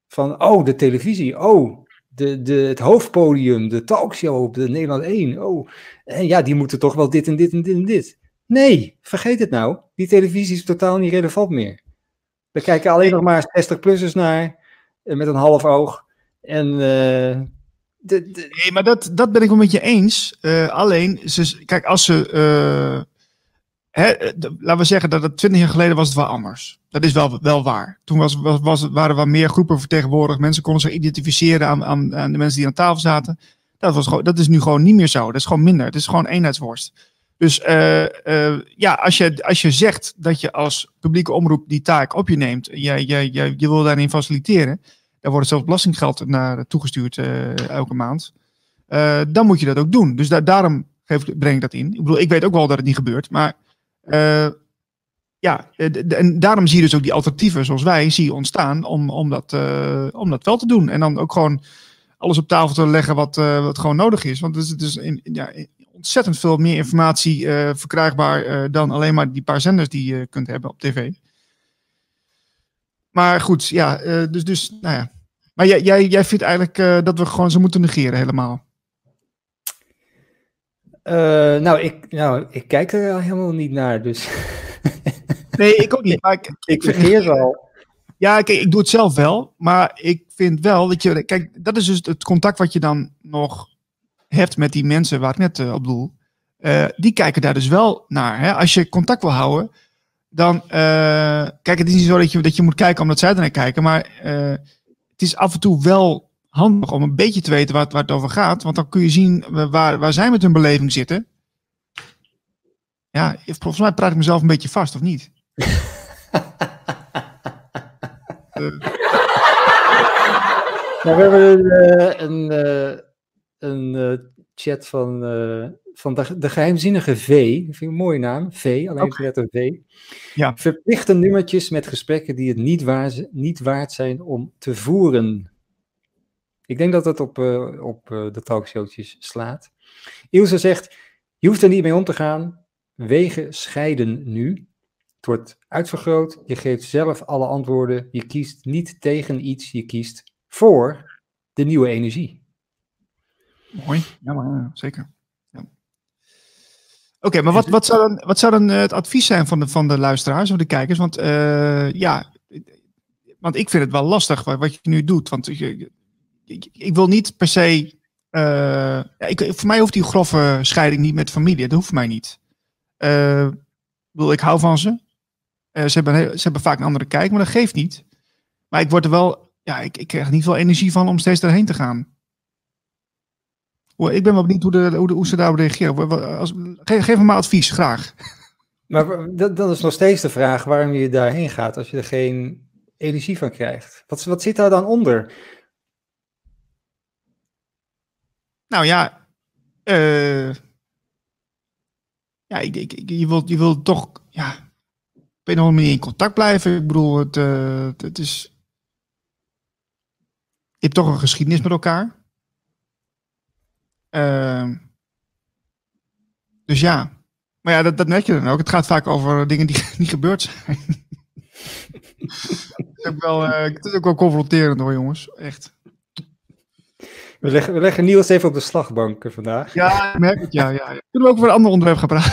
Van, oh, de televisie, oh, de, de, het hoofdpodium, de talkshow op de Nederland 1. Oh, en ja, die moeten toch wel dit en dit en dit en dit. Nee, vergeet het nou. Die televisie is totaal niet relevant meer. Daar kijken alleen nog maar 60-plussers naar, eh, met een half oog. En eh, de, de, Nee, maar dat, dat ben ik wel met je eens. Eh, alleen, ze, kijk, als ze. eh, hè, de- laten we zeggen dat het twintig jaar geleden was het wel anders. Dat is wel, wel waar. Toen was, was, was, waren er meer groepen vertegenwoordigd. Mensen konden zich identificeren aan, aan, aan de mensen die aan tafel zaten. Dat, was gewoon, dat is nu gewoon niet meer zo. Dat is gewoon minder. Het is gewoon eenheidsworst. Dus eh, eh, ja, als je, als je zegt dat je als publieke omroep die taak op je neemt, je, je, je, je wil daarin faciliteren, daar wordt zelfs belastinggeld naar toegestuurd elke maand. dan moet je dat ook doen. Dus daarom geef, breng ik dat in. Ik bedoel, ik weet ook wel dat het niet gebeurt, maar ja, en daarom zie je dus ook die alternatieven zoals wij zie ontstaan om, om, dat, om dat wel te doen. En dan ook gewoon alles op tafel te leggen wat, wat gewoon nodig is. Want het is, het in, ja, ontzettend veel meer informatie uh, verkrijgbaar uh, dan alleen maar die paar zenders die je kunt hebben op tv. Maar goed, ja, uh, dus, dus, nou ja. Maar jij, jij, jij vindt eigenlijk dat we gewoon ze moeten negeren helemaal? nou, ik, nou, ik kijk er helemaal niet naar, dus... (laughs) nee, ik ook niet. Maar ik, (laughs) ik vergeet wel. Ja, kijk, ik doe het zelf wel. Maar ik vind wel dat je... Kijk, dat is dus het contact wat je dan nog hebt met die mensen waar ik net uh, op doel, uh, die kijken daar dus wel naar. Hè? Als je contact wil houden, dan. Uh, kijk, het is niet zo dat je, dat je moet kijken omdat zij er naar kijken, maar het is af en toe wel handig om een beetje te weten waar het, waar het over gaat. Want dan kun je zien waar, waar zij met hun beleving zitten. Ja, volgens mij praat ik mezelf een beetje vast, of niet? (laughs) Nou, we hebben een, een, een uh, chat van, uh, van de, de, geheimzinnige V. Dat vind ik een mooie naam. V, alleen okay. V. Ja. Verplichte nummertjes met gesprekken die het niet, waar, niet waard zijn om te voeren. Ik denk dat dat op, uh, op de talkshowtjes slaat. Ilse zegt, je hoeft er niet mee om te gaan. Wegen scheiden nu. Het wordt uitvergroot. Je geeft zelf alle antwoorden. Je kiest niet tegen iets. Je kiest voor de nieuwe energie. Mooi, ja, maar, zeker. Ja. Oké, maar wat, wat, zou dan, wat zou dan eh, het advies zijn van de, van de luisteraars of de kijkers? Want uh, ja, want ik vind het wel lastig wat, wat je nu doet. Want ik, ik, ik wil niet per se. Uh, ja, ik, voor mij hoeft die grove scheiding niet met familie. Dat hoeft mij niet. Uh, wil, ik hou van ze. ze, hebben, ze hebben vaak een andere kijk, maar dat geeft niet. Maar ik word er wel. Ja, ik, ik krijg niet veel energie van om steeds erheen te gaan. Ik ben wel benieuwd hoe, de, hoe, de, hoe ze daarop reageren. Als, geef, geef me maar advies, graag. (laughs) Maar dat, is nog steeds de vraag waarom je daarheen gaat als je er geen energie van krijgt. Wat, wat zit daar dan onder? Nou ja, uh, ja ik, ik, je, wilt, je wilt toch ja, op een of andere manier in contact blijven. Ik bedoel, het, uh, het is. Je hebt toch een geschiedenis met elkaar. Uh, dus ja. Maar ja, dat, dat net je dan ook. Het gaat vaak over dingen die (laughs) niet gebeurd zijn. het, is ook wel, uh, het is ook wel confronterend hoor, jongens. Echt. We leggen, we leggen Niels even op de slagbank vandaag. Ja, ik merk het. Ja, ja. Kunnen we ook over een ander onderwerp gaan praten?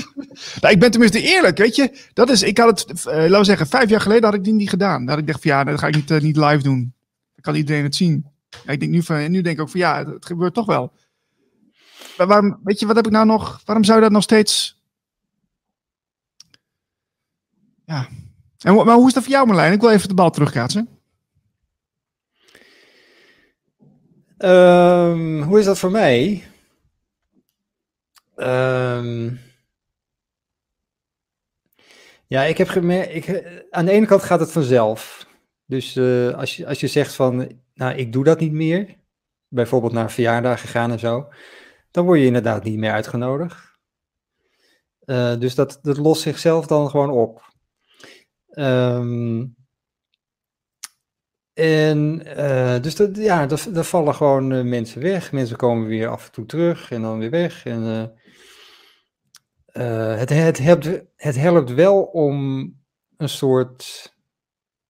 (laughs) nou, ik ben tenminste eerlijk, weet je. Dat is, ik had het, uh, laten we zeggen, vijf jaar geleden had ik die niet gedaan. Dat had ik dacht van ja, dat ga ik niet, uh, niet live doen. Dan kan iedereen het zien. Ja, ik denk nu, van, nu denk ik ook van ja, het gebeurt toch wel. Waarom, weet je, wat heb ik nou nog? Waarom zou je dat nog steeds. Ja. En, maar hoe is dat voor jou, Marlijn? Ik wil even de bal terugkaatsen. Um, hoe is dat voor mij? Um, ja, ik heb gemerkt. Aan de ene kant gaat het vanzelf. Dus uh, als, je, als je zegt van, nou, ik doe dat niet meer. Bijvoorbeeld naar een verjaardag gegaan en zo dan word je inderdaad niet meer uitgenodigd. Uh, dus dat, dat lost zichzelf dan gewoon op. Um, en uh, dus dat, ja, er, vallen gewoon uh, mensen weg. Mensen komen weer af en toe terug en dan weer weg. En, het, het, helpt, het helpt wel om een soort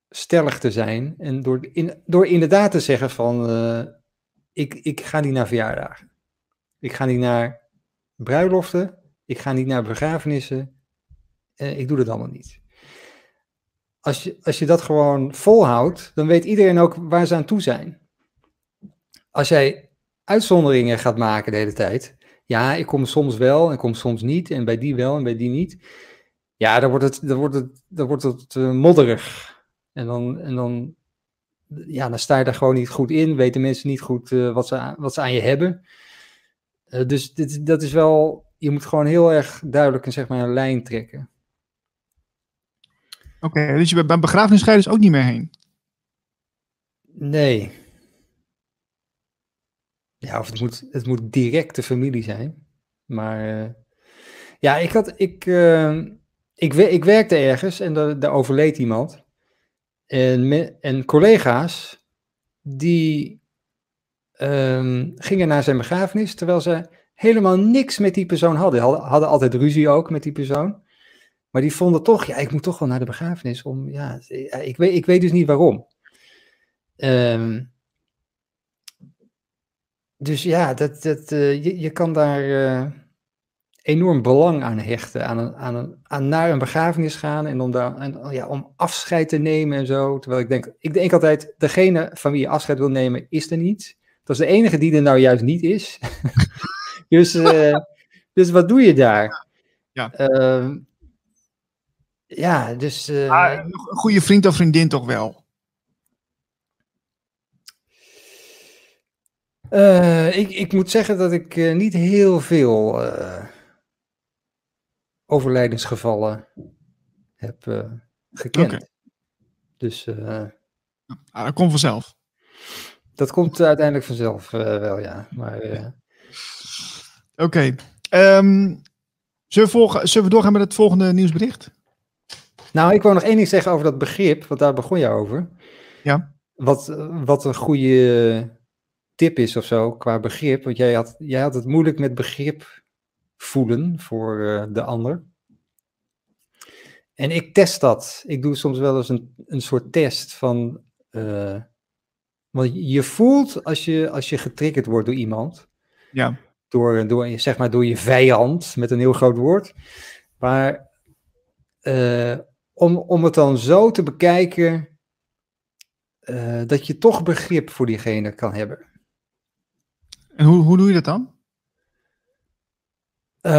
stellig te zijn. En door, in, door inderdaad te zeggen van, ik, ik ga niet naar verjaardagen. Ik ga niet naar bruiloften. Ik ga niet naar begrafenissen. Eh, ik doe dat allemaal niet. Als je, als je dat gewoon volhoudt, dan weet iedereen ook waar ze aan toe zijn. Als jij uitzonderingen gaat maken de hele tijd. Ja, ik kom soms wel en kom soms niet. En bij die wel en bij die niet. Ja, dan wordt het, dan wordt het, dan wordt het uh, modderig. En dan, en dan, ja, dan sta je daar gewoon niet goed in. Weten mensen niet goed uh, wat, ze, wat ze aan je hebben. Uh, dus dit, dat is wel, je moet gewoon heel erg duidelijk een, zeg maar, een lijn trekken. Oké, okay, dus je bent bij begrafenisscheiders ook niet meer heen? Nee. Ja, of het moet, het moet directe familie zijn. Maar uh, ja, ik had. Ik, uh, ik, ik werkte ergens en daar, daar overleed iemand. En, me, en collega's die um, gingen naar zijn begrafenis, terwijl ze helemaal niks met die persoon hadden. Hadden, hadden altijd ruzie ook met die persoon. Maar die vonden toch, ja, ik moet toch wel naar de begrafenis. Om, ja, ik, weet, ik weet dus niet waarom. Um, dus ja, dat, dat, uh, je, je kan daar uh, enorm belang aan hechten. Aan, een, aan, een, aan naar een begrafenis gaan en om, daar, en, ja, om afscheid te nemen en zo. Terwijl ik denk, ik denk altijd, degene van wie je afscheid wil nemen, is er niet. Dat is de enige die er nou juist niet is. (laughs) dus, uh, dus wat doe je daar? Ja. Uh, ja, dus. Uh, ah, een goede vriend of vriendin toch wel? Uh, ik, ik moet zeggen dat ik niet heel veel overlijdensgevallen heb gekend. Okay. Dus. Dat komt vanzelf. Dat komt uiteindelijk vanzelf wel, ja. Maar. Oké. Okay. Um, zullen, we zullen we doorgaan met het volgende nieuwsbericht? Nou, ik wil nog één ding zeggen over dat begrip, want daar begon je over. Ja. Wat, wat een goede tip is of zo qua begrip, want jij had, jij had het moeilijk met begrip voelen voor uh, de ander. En ik test dat. Ik doe soms wel eens een, een soort test van. Want je voelt als je, als je getriggerd wordt door iemand. Ja. Door, door, zeg maar, door je vijand, met een heel groot woord. Maar uh, om, om het dan zo te bekijken uh, dat je toch begrip voor diegene kan hebben. En hoe, hoe doe je dat dan? Uh,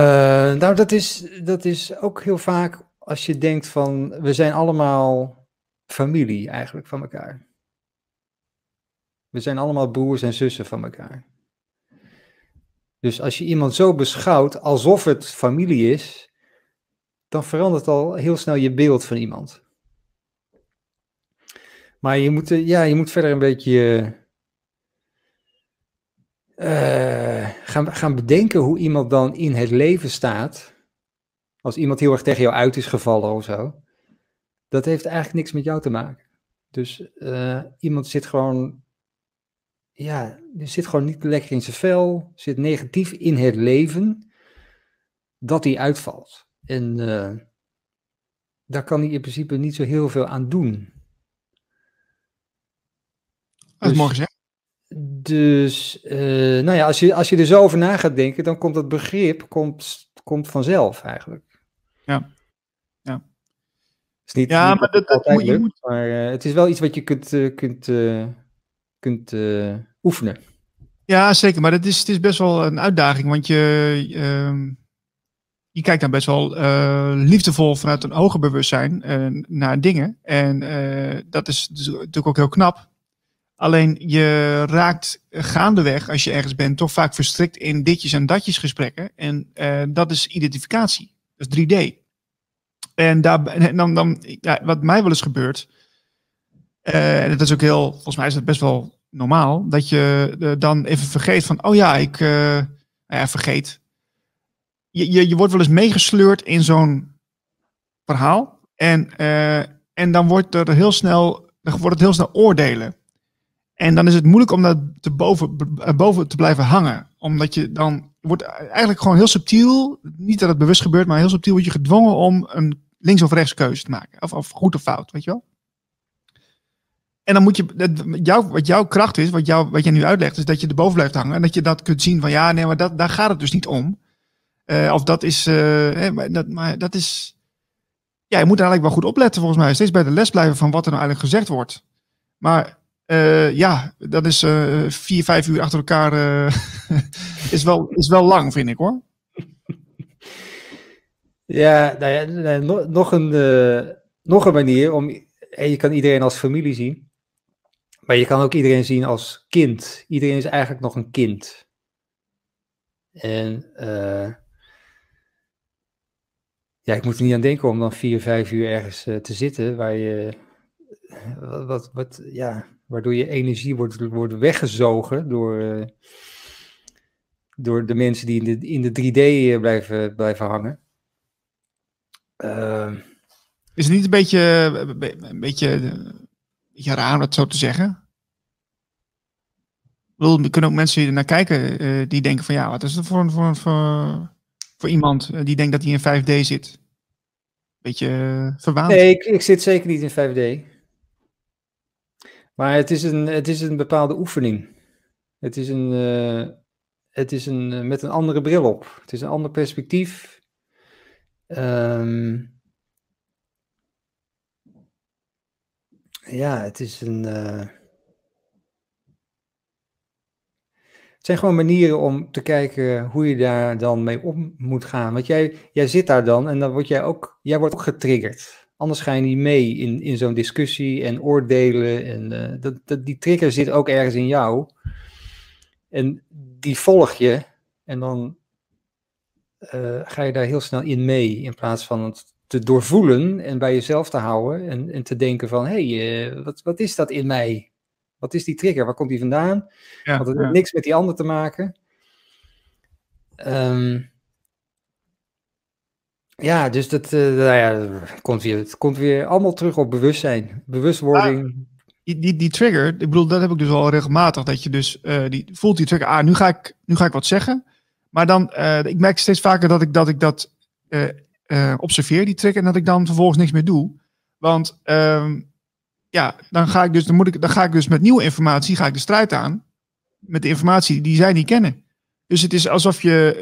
nou, dat is, dat is ook heel vaak als je denkt van we zijn allemaal familie eigenlijk van elkaar. We zijn allemaal broers en zussen van elkaar. Dus als je iemand zo beschouwt alsof het familie is, dan verandert al heel snel je beeld van iemand. Maar je moet, ja, je moet verder een beetje uh, gaan, gaan bedenken hoe iemand dan in het leven staat. Als iemand heel erg tegen jou uit is gevallen of zo. Dat heeft eigenlijk niks met jou te maken. Dus uh, iemand zit gewoon, ja, zit gewoon niet lekker in zijn vel, zit negatief in het leven, dat hij uitvalt. En uh, daar kan hij in principe niet zo heel veel aan doen. Dat is dus, mooi gezegd. Dus, uh, nou ja, als je, als je er zo over na gaat denken, dan komt dat begrip komt, komt vanzelf eigenlijk. Ja. Ja. is niet, ja, niet maar dat, dat moet, moet... Maar uh, het is wel iets wat je kunt, kunt, kunt oefenen. Ja, zeker. Maar het is, het is best wel een uitdaging, want je ehm, je kijkt dan best wel uh, liefdevol vanuit een hoger bewustzijn uh, naar dingen. En dat is dus natuurlijk ook heel knap. Alleen je raakt gaandeweg, als je ergens bent, toch vaak verstrikt in ditjes en datjes gesprekken. En dat is identificatie. Dat is 3D. En, dan, dan wat mij wel eens gebeurt, en dat is ook heel, volgens mij is dat best wel normaal, dat je dan even vergeet van, oh ja, ik, nou ja, vergeet je, je, je wordt wel eens meegesleurd in zo'n verhaal. En, uh, en dan wordt er heel snel, dan wordt het heel snel oordelen. En dan is het moeilijk om dat te boven, boven te blijven hangen. Omdat je dan wordt eigenlijk gewoon heel subtiel, niet dat het bewust gebeurt, maar heel subtiel word je gedwongen om een links- of rechts keuze te maken. Of, of goed of fout, weet je wel? En dan moet je, jou, wat jouw kracht is, wat, jou, wat jij nu uitlegt, is dat je erboven blijft hangen. En dat je dat kunt zien van ja, nee, maar dat, daar gaat het dus niet om. Uh, of dat is, uh, maar, dat, maar dat is, ja, je moet er eigenlijk wel goed opletten volgens mij. Steeds bij de les blijven van wat er nou eigenlijk gezegd wordt. Maar uh, ja, dat is vier, vijf uur achter elkaar (laughs) is, wel, is wel lang, vind ik hoor. Ja, nou ja, nog, een, nog een manier om, je kan iedereen als familie zien. Maar je kan ook iedereen zien als kind. Iedereen is eigenlijk nog een kind. En uh, ja, ik moet er niet aan denken om dan vier, vijf uur ergens uh, te zitten waar je wat, wat, ja, waardoor je energie wordt, wordt weggezogen door, door de mensen die in de, in de 3D blijven, blijven hangen. Uh, is het niet een beetje, een beetje, beetje raar om dat zo te zeggen? er kunnen ook mensen die naar kijken uh, die denken van ja, wat is het voor, voor, voor, voor iemand die denkt dat hij in 5D zit? Beetje uh. Nee, ik, zit zeker niet in 5D. Maar het is een, het is een bepaalde oefening. Het is een, het is een met een andere bril op. Het is een ander perspectief. Um, ja, het is een. Uh, het zijn gewoon manieren om te kijken hoe je daar dan mee om moet gaan. Want jij, jij zit daar dan en dan word jij ook, jij wordt ook getriggerd. Anders ga je niet mee in, in zo'n discussie en oordelen. En uh, dat, dat, die trigger zit ook ergens in jou. En die volg je. En dan uh, ga je daar heel snel in mee. In plaats van het te doorvoelen en bij jezelf te houden. En, en te denken van, hé, hey, uh, wat, wat is dat in mij? Wat is die trigger? Waar komt die vandaan? Ja, Want het heeft niks met die ander te maken. Um, ja, dus dat uh, nou ja, komt weer, het komt weer allemaal terug op bewustzijn, bewustwording. Ah, die, die, die, trigger, ik bedoel, dat heb ik dus al regelmatig, dat je dus uh, die, voelt die trigger, ah, nu ga ik, nu ga ik wat zeggen. Maar dan, uh, ik merk steeds vaker dat ik dat, ik dat observeer, die trigger, en dat ik dan vervolgens niks meer doe. Want ehm, ja, dan ga ik dus, dan moet ik, dan ga ik dus met nieuwe informatie, ga ik de strijd aan. Met de informatie die zij niet kennen. Dus het is alsof je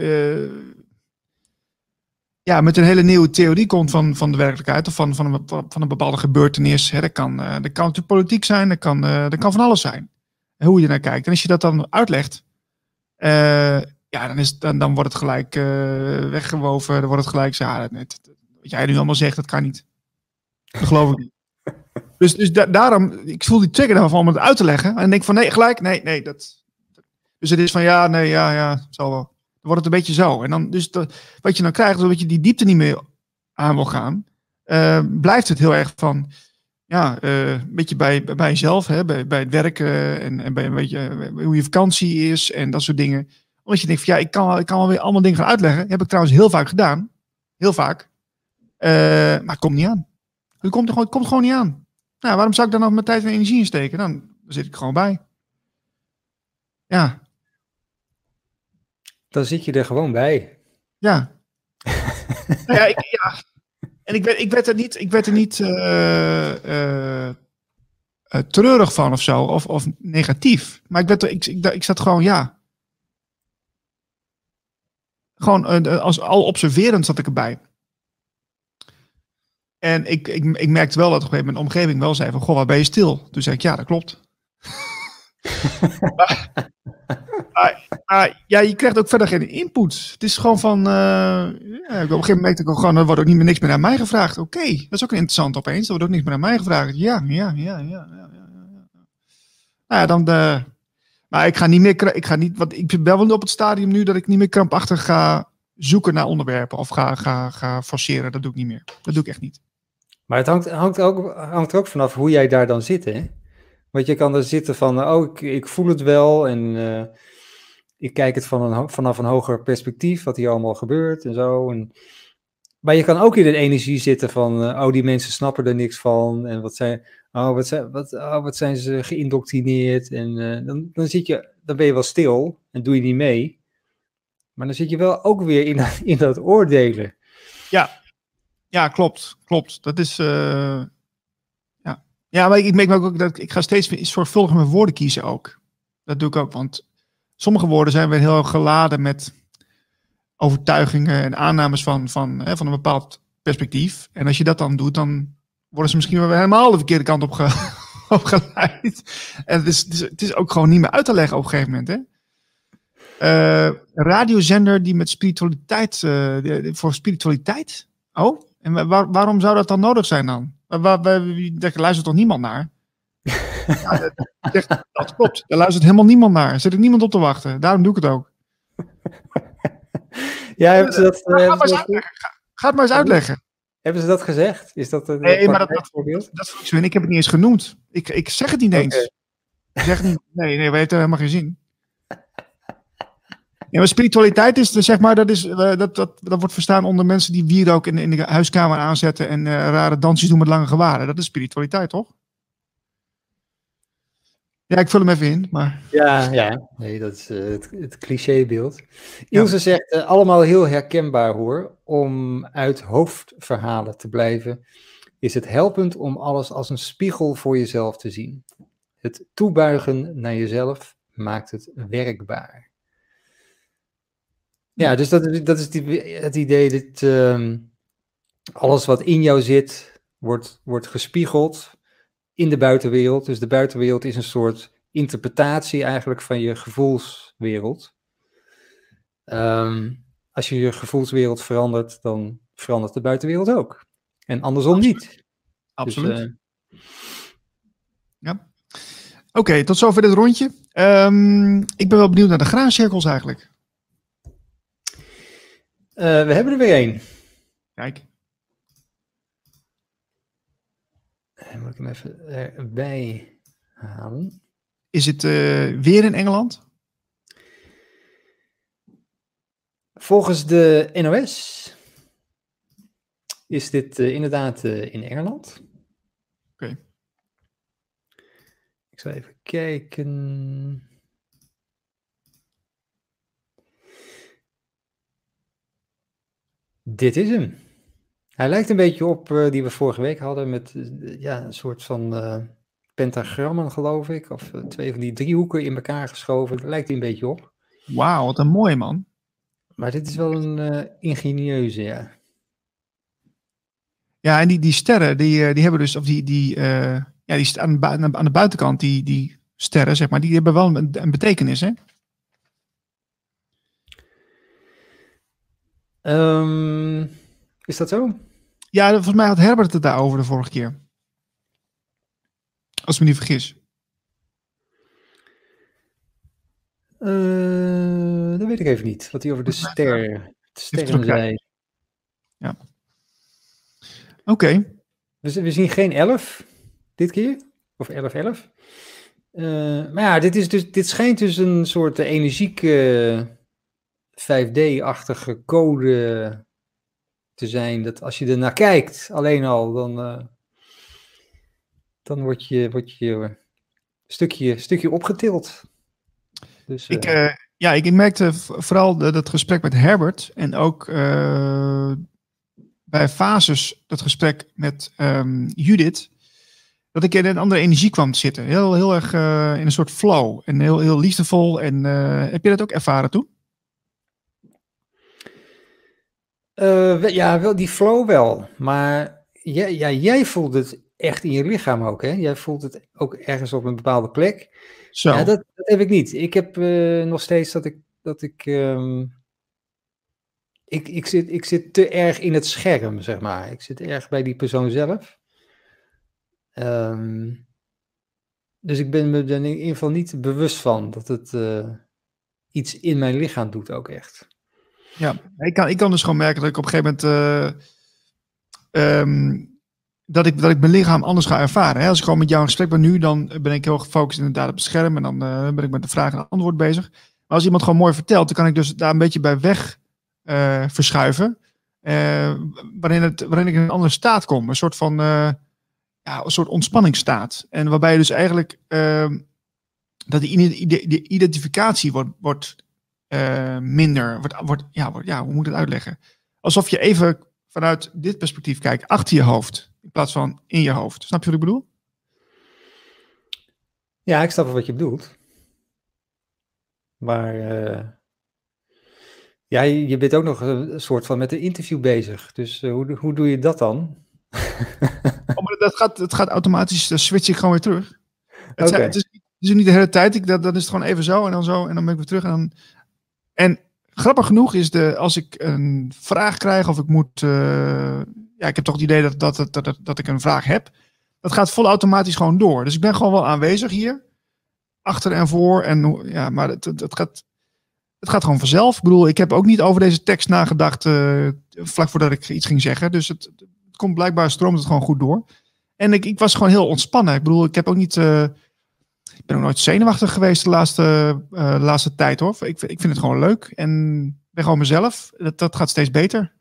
ja, met een hele nieuwe theorie komt van, van de werkelijkheid of van, van, een, van een bepaalde gebeurtenis. Hè. Dat, kan, uh, dat kan natuurlijk politiek zijn, dat kan, dat kan van alles zijn. Hoe je naar kijkt. En als je dat dan uitlegt, ja, dan, is, dan, dan wordt het gelijk weggewoven. Dan wordt het gelijk, ja, wat jij nu allemaal zegt, dat kan niet. Dat geloof ik niet. (laughs) Dus, dus da daarom, ik voel die trigger daarvan om het uit te leggen. En denk van nee, gelijk, nee, nee. Dat, dus het is van ja, nee, ja, ja, zal wel wordt het een beetje zo. En dan, dus wat je dan krijgt, omdat je die diepte niet meer aan wil gaan, uh, blijft het heel erg van, ja, uh, een beetje bij, bij jezelf, hè, bij, bij het werken en, en bij een beetje hoe je vakantie is en dat soort dingen. Omdat je denkt van, ja, ik kan, ik kan wel weer allemaal dingen gaan uitleggen. heb ik trouwens heel vaak gedaan. Heel vaak. Uh, maar het komt niet aan. Het komt, gewoon, het komt gewoon niet aan. Nou, waarom zou ik dan nog mijn tijd en energie insteken? Dan zit ik gewoon bij. Ja, dan zit je er gewoon bij. Ja. (laughs) nou ja, ik, ja. En ik werd, ik werd er niet, ik werd er niet uh, uh, treurig van of zo, of, of negatief. Maar ik, werd er, ik, ik, ik zat gewoon, ja. Gewoon als al observerend zat ik erbij. En ik, ik, ik merkte wel dat op een gegeven moment mijn omgeving wel zei van, goh, waar ben je stil? Toen zei ik, ja, dat klopt. (laughs) maar, ja, je krijgt ook verder geen input. Het is gewoon van. Uh, ja, op een gegeven moment merkte ik ook gewoon. Er wordt ook niet meer niks meer aan mij gevraagd. Oké, dat is ook interessant opeens. Er wordt ook niks meer aan mij gevraagd. Ja, ja, ja, ja. ja, ja, Nou ja, dan. De, ik ga niet meer. Ik ga niet. Want ik ben wel op het stadium nu dat ik niet meer krampachtig ga zoeken naar onderwerpen. Of ga, ga, ga forceren. Dat doe ik niet meer. Dat doe ik echt niet. Maar het hangt, hangt, ook, hangt er ook vanaf hoe jij daar dan zit, hè? Want je kan er zitten van, oh, ik, ik voel het wel en uh, ik kijk het van een, vanaf een hoger perspectief, wat hier allemaal gebeurt en zo. En, maar je kan ook in de energie zitten van, uh, oh, die mensen snappen er niks van en wat zijn, oh, wat zijn, wat, oh, wat zijn ze geïndoctrineerd. En uh, dan, dan, zit je, dan ben je wel stil en doe je niet mee. Maar dan zit je wel ook weer in, in dat oordelen. Ja, ja klopt, klopt. Dat is, ja, maar ik, merk ook dat ik ga steeds zorgvuldiger mijn woorden kiezen ook. Dat doe ik ook, want sommige woorden zijn weer heel geladen met overtuigingen en aannames van, van, hè, van een bepaald perspectief. En als je dat dan doet, dan worden ze misschien wel helemaal de verkeerde kant op, ge, (laughs) geleid. En het is, het, is, het is ook gewoon niet meer uit te leggen op een gegeven moment. Hè? Uh, radiozender die met spiritualiteit, uh, voor spiritualiteit. Oh, en waar, waarom zou dat dan nodig zijn dan? Waar, waar, daar luistert toch niemand naar? (laughs) ja, dat, dat, klopt. Daar luistert helemaal niemand naar. Er zit er niemand op te wachten. Daarom doe ik het ook. Ja, hebt dat, ga, maar ga, ga, het maar eens uitleggen. Hebben ze dat gezegd? Is dat een Nee, maar dat- praktijkvoorbeeld? Dat vond ik heb het niet eens genoemd. Ik, ik zeg het niet eens. Ik zeg niet, nee, nee, we er helemaal geen zin. Ja, maar spiritualiteit is, zeg maar, dat, is, eh, dat, dat, dat wordt verstaan onder mensen die wierook in, in de huiskamer aanzetten en eh, rare dansjes doen met lange gewaren. Dat is spiritualiteit, toch? Ja, ik vul hem even in, maar Ja, ja. Nee, dat is eh, het, het clichébeeld. Ilse zegt, eh, allemaal heel herkenbaar hoor. Om uit hoofdverhalen te blijven, is het helpend om alles als een spiegel voor jezelf te zien. Het toebuigen naar jezelf maakt het werkbaar. Ja, dus dat, is- dat is die- het idee dat ehm, alles wat in jou zit, wordt, wordt gespiegeld in de buitenwereld. Dus de buitenwereld is een soort interpretatie eigenlijk van je gevoelswereld. Ehm, als je je gevoelswereld verandert, dan verandert de buitenwereld ook. En andersom niet. absoluut. Dus, eh, Oké, tot zover dit rondje. Ehm, ik ben wel benieuwd naar de graancirkels eigenlijk. eh, we hebben er weer één. Kijk, Eh, Moet ik hem even erbij halen? is het eh, weer in Engeland? Volgens de NOS is dit eh, inderdaad eh, in Engeland. Oké. Ik zal even kijken. Dit is hem. Hij lijkt een beetje op eh, die we vorige week hadden met eh, ja, een soort van eh, pentagrammen, geloof ik. Of twee van die driehoeken in elkaar geschoven. Lijkt hij een beetje op. Wauw, wat een mooie man. Maar dit is wel een ingenieuze, ja. Ja, en die, die sterren, die, die hebben dus, of die, die, ja, die aan, de aan de buitenkant, die, die sterren, zeg maar, die hebben wel een, een betekenis, hè? Ehm, is dat zo? Ja, volgens mij had Herbert het daarover de vorige keer. Als ik me niet vergis. Eh, dat weet ik even niet. Wat hij over de ster, de sterren zei. Oké, We, zien geen 11 dit keer. Of 11, 11. Eh, maar ja, dit, is dus, dit schijnt dus een soort energieke 5D-achtige code te zijn. Dat als je er naar kijkt, alleen al, dan, eh, dan word je, word je een stukje, stukje opgetild. Dus, ik, eh, eh, ja, ik merkte vooral dat gesprek met Herbert en ook eh, bij Fases dat gesprek met ehm, Judith, dat ik in een andere energie kwam te zitten. Heel, heel erg eh, in een soort flow en heel, heel liefdevol. En eh, heb je dat ook ervaren toen? Eh, ja, wel, die flow wel. Maar jij, ja, jij voelt het echt in je lichaam ook, hè? Jij voelt het ook ergens op een bepaalde plek. Zo. Ja, dat, dat heb ik niet. Ik heb eh, nog steeds dat ik... Dat ik, ehm, ik, ik, zit, ik zit te erg in het scherm, zeg maar. Ik zit erg bij die persoon zelf. Ehm, dus ik ben me er in ieder geval niet bewust van dat het eh, iets in mijn lichaam doet ook echt. Ja, ik kan, ik kan dus gewoon merken dat ik op een gegeven moment. eh, ehm, dat, ik, dat ik mijn lichaam anders ga ervaren. Hè? Als ik gewoon met jou in gesprek ben nu, dan ben ik heel gefocust inderdaad op het scherm. En dan eh, ben ik met de vraag en antwoord bezig. Maar als iemand gewoon mooi vertelt, dan kan ik dus daar een beetje bij weg eh, verschuiven. waarin, het, waarin ik in een andere staat kom. Een soort van ja, een soort ontspanningsstaat. En waarbij je dus eigenlijk ehm, dat die, die identificatie wordt, wordt eh, minder. Wordt, wordt, ja, wordt, ja, hoe moet ik het uitleggen? Alsof je even vanuit dit perspectief kijkt, achter je hoofd, in plaats van in je hoofd. Snap je wat ik bedoel? Ja, ik snap wat je bedoelt. Maar eh, ja, je bent ook nog een soort van met een interview bezig. Dus eh, hoe, hoe doe je dat dan? (laughs) Oh, maar dat gaat, het gaat automatisch, dan switch ik gewoon weer terug. Het, het, is, het is niet de hele tijd, ik, dat, dan is het gewoon even zo en dan zo en dan ben ik weer terug. En, dan, en grappig genoeg is de, als ik een vraag krijg of ik moet, eh, ja, ik heb toch het idee dat, dat, dat, dat, dat ik een vraag heb. Dat gaat vol automatisch gewoon door. Dus ik ben gewoon wel aanwezig hier. Achter en voor. En, ja, maar het, het, het gaat, het gaat gewoon vanzelf. Ik bedoel, ik heb ook niet over deze tekst nagedacht eh, vlak voordat ik iets ging zeggen. Dus het, het komt blijkbaar stroomt het gewoon goed door. En ik, ik was gewoon heel ontspannen. Ik bedoel, ik heb ook niet. eh, ik ben ook nooit zenuwachtig geweest de laatste, eh, laatste tijd hoor. Ik, vind- ik vind het gewoon leuk. En ben gewoon mezelf. Dat, dat gaat steeds beter.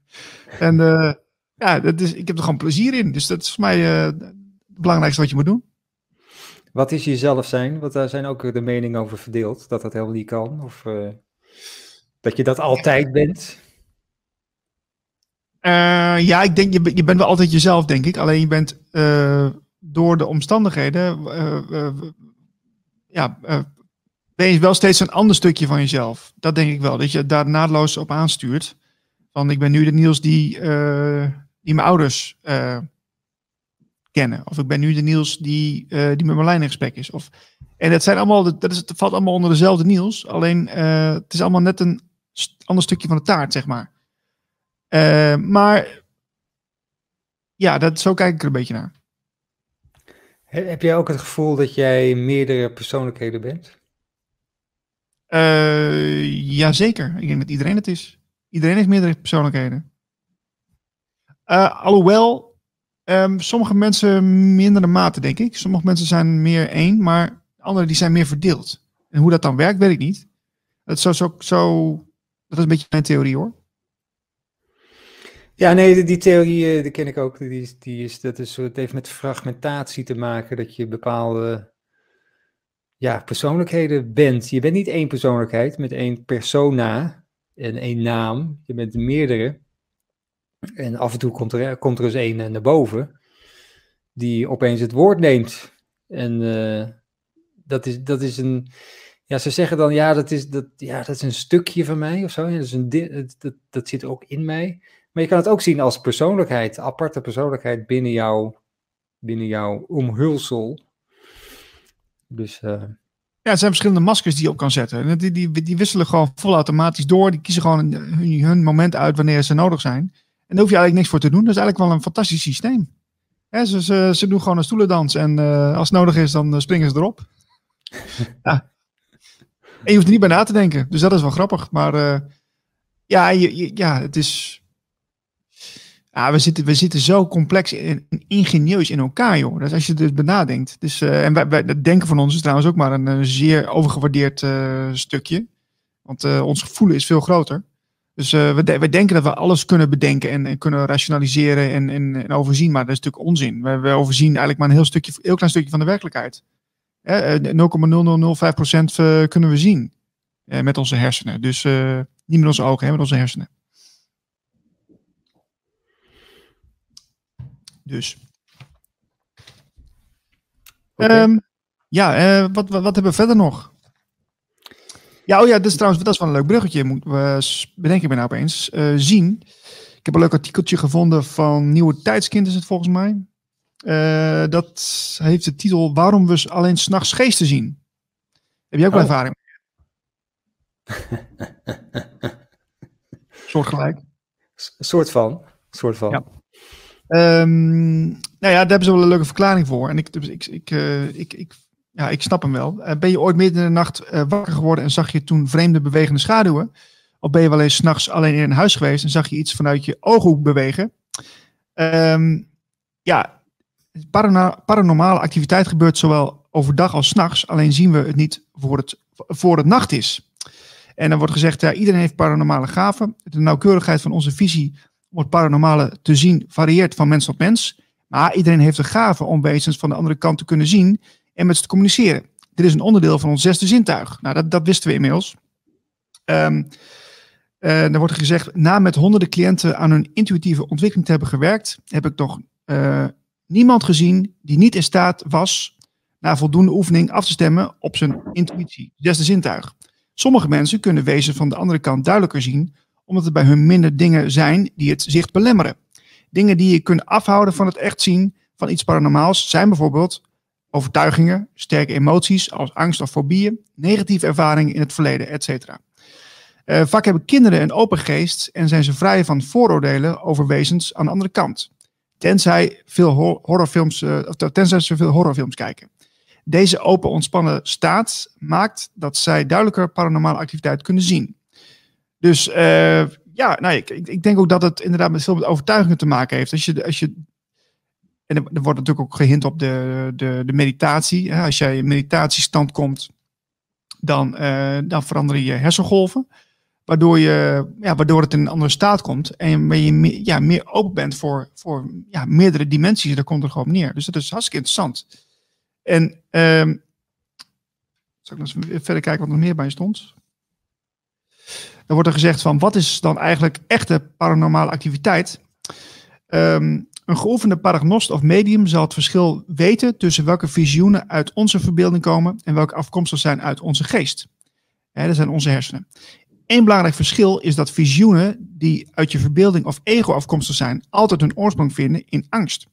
(laughs) en eh, ja, dat is, ik heb er gewoon plezier in. Dus dat is voor mij eh, het belangrijkste wat je moet doen. Wat is jezelf zijn? Want daar zijn ook de meningen over verdeeld, dat dat helemaal niet kan. Of dat je dat altijd bent. Ja, ik denk, je, je bent wel altijd jezelf, denk ik. Alleen je bent door de omstandigheden, eh, eh, ja, eh, ben je wel steeds een ander stukje van jezelf. Dat denk ik wel, dat je daar naadloos op aanstuurt. Van, ik ben nu de Niels die, die mijn ouders eh, kennen. Of ik ben nu de Niels die, eh, die met Marlijn in gesprek is. Of, en dat, zijn allemaal, dat, is, valt allemaal onder dezelfde Niels. Alleen, het is allemaal net een ander stukje van de taart, zeg maar. Maar ja, dat, zo kijk ik er een beetje naar. He- Heb jij ook het gevoel dat jij meerdere persoonlijkheden bent? Eh jazeker. Ik denk dat iedereen het is. Iedereen heeft meerdere persoonlijkheden. Eh, alhoewel, ehm, sommige mensen mindere mate, denk ik. Sommige mensen zijn meer één, maar anderen die zijn meer verdeeld. En hoe dat dan werkt, weet ik niet. Dat is, zo, zo, zo, dat is een beetje mijn theorie hoor. Ja, nee, die, theorie eh, die ken ik ook. Die is, die is, dat is, het heeft met fragmentatie te maken, dat je bepaalde ja, persoonlijkheden bent. Je bent niet één persoonlijkheid met één persona en één naam. Je bent meerdere. En af en toe komt er, komt er eens één eh, naar boven die opeens het woord neemt. En eh, dat, is, dat is een. Ja, ze zeggen dan, ja, dat is, dat, ja, dat is een stukje van mij of zo. Ja, dat, is een, dat, dat zit ook in mij. Maar je kan het ook zien als persoonlijkheid, aparte persoonlijkheid binnen jouw, binnen jouw omhulsel. Dus eh, Ja, het zijn verschillende maskers die je op kan zetten. En die, die, die wisselen gewoon vol automatisch door. Die kiezen gewoon hun, hun moment uit wanneer ze nodig zijn. En daar hoef je eigenlijk niks voor te doen. Dat is eigenlijk wel een fantastisch systeem. Ze, ze, ze doen gewoon een stoelendans. En eh, als het nodig is, dan eh, springen ze erop. (laughs) ja. En je hoeft er niet bij na te denken. Dus dat is wel grappig. Maar ja, je, je- ja, het is... Ja, we zitten, we zitten zo complex en ingenieus in elkaar, joh. Dus als je er dus bij nadenkt. Dus, eh, en wij, wij, dat denken van ons is trouwens ook maar een, zeer overgewaardeerd eh, stukje. Want eh, ons gevoel is veel groter. Dus we, de- we denken dat we alles kunnen bedenken en, en kunnen rationaliseren en, en, en overzien. Maar dat is natuurlijk onzin. We, overzien eigenlijk maar een heel, stukje, heel klein stukje van de werkelijkheid. Hè, eh, 0,0005% eh, kunnen we zien met onze hersenen. Dus niet met onze ogen, hè, met onze hersenen. Dus. Ehm, ja, eh, wat, wat, wat hebben we verder nog? Ja, oh ja, dat is trouwens dat is wel een leuk bruggetje. Moet, bedenk ik me nou opeens. Eh, zien. Ik heb een leuk artikeltje gevonden van Nieuwe Tijdskind is het volgens mij. Eh, dat heeft de titel Waarom we s- alleen s'nachts geesten zien. Heb jij ook wel Oh. ervaring? (laughs) Soortgelijk. S- soort van. Soort van. Ja. Ehm, nou ja, daar hebben ze wel een leuke verklaring voor. En ik, dus ik, ik, eh, ik, ik, ja, ik snap hem wel. Eh, ben je ooit midden in de nacht eh, wakker geworden en zag je toen vreemde bewegende schaduwen? Of ben je wel eens s'nachts alleen in een huis geweest en zag je iets vanuit je ooghoek bewegen? Ehm, ja, paranormale activiteit gebeurt zowel overdag als s'nachts. Alleen zien we het niet voor het, voor het nacht is. En dan wordt gezegd, ja, iedereen heeft paranormale gaven. De nauwkeurigheid van onze visie om het paranormale te zien varieert van mens tot mens. Maar iedereen heeft de gave om wezens van de andere kant te kunnen zien en met ze te communiceren. Dit is een onderdeel van ons zesde zintuig. Nou, dat, dat wisten we inmiddels. Ehm eh, dan wordt gezegd, na met honderden cliënten aan hun intuïtieve ontwikkeling te hebben gewerkt, heb ik nog eh, niemand gezien die niet in staat was na voldoende oefening af te stemmen op zijn intuïtie, zesde zintuig. Sommige mensen kunnen wezens van de andere kant duidelijker zien, omdat er bij hun minder dingen zijn die het zicht belemmeren. Dingen die je kunnen afhouden van het echt zien van iets paranormaals zijn bijvoorbeeld overtuigingen, sterke emoties als angst of fobieën, negatieve ervaringen in het verleden, etc. Eh, vaak hebben kinderen een open geest en zijn ze vrij van vooroordelen over wezens aan de andere kant. Tenzij, veel hor- horrorfilms, tenzij ze veel horrorfilms kijken. Deze open ontspannen staat maakt dat zij duidelijker paranormale activiteit kunnen zien. Dus eh, ja, nou, ik, ik, denk ook dat het inderdaad met veel met overtuigingen te maken heeft. Als je, als je, en er, wordt natuurlijk ook gehint op de, de, de meditatie. Hè? Als jij in meditatiestand komt, dan, eh, dan veranderen je hersengolven. Waardoor, je, ja, waardoor het in een andere staat komt. En je meer, ja, meer open bent voor, voor ja, meerdere dimensies. Daar komt er gewoon neer. Dus dat is hartstikke interessant. En ehm zal ik nog eens verder kijken wat er meer bij stond? Dan wordt er gezegd van wat is dan eigenlijk echte paranormale activiteit? Ehm, een geoefende paragnost of medium zal het verschil weten tussen welke visioenen uit onze verbeelding komen en welke afkomstig zijn uit onze geest. Hè, dat zijn onze hersenen. Eén belangrijk verschil is dat visioenen die uit je verbeelding of ego afkomstig zijn, altijd hun oorsprong vinden in angst.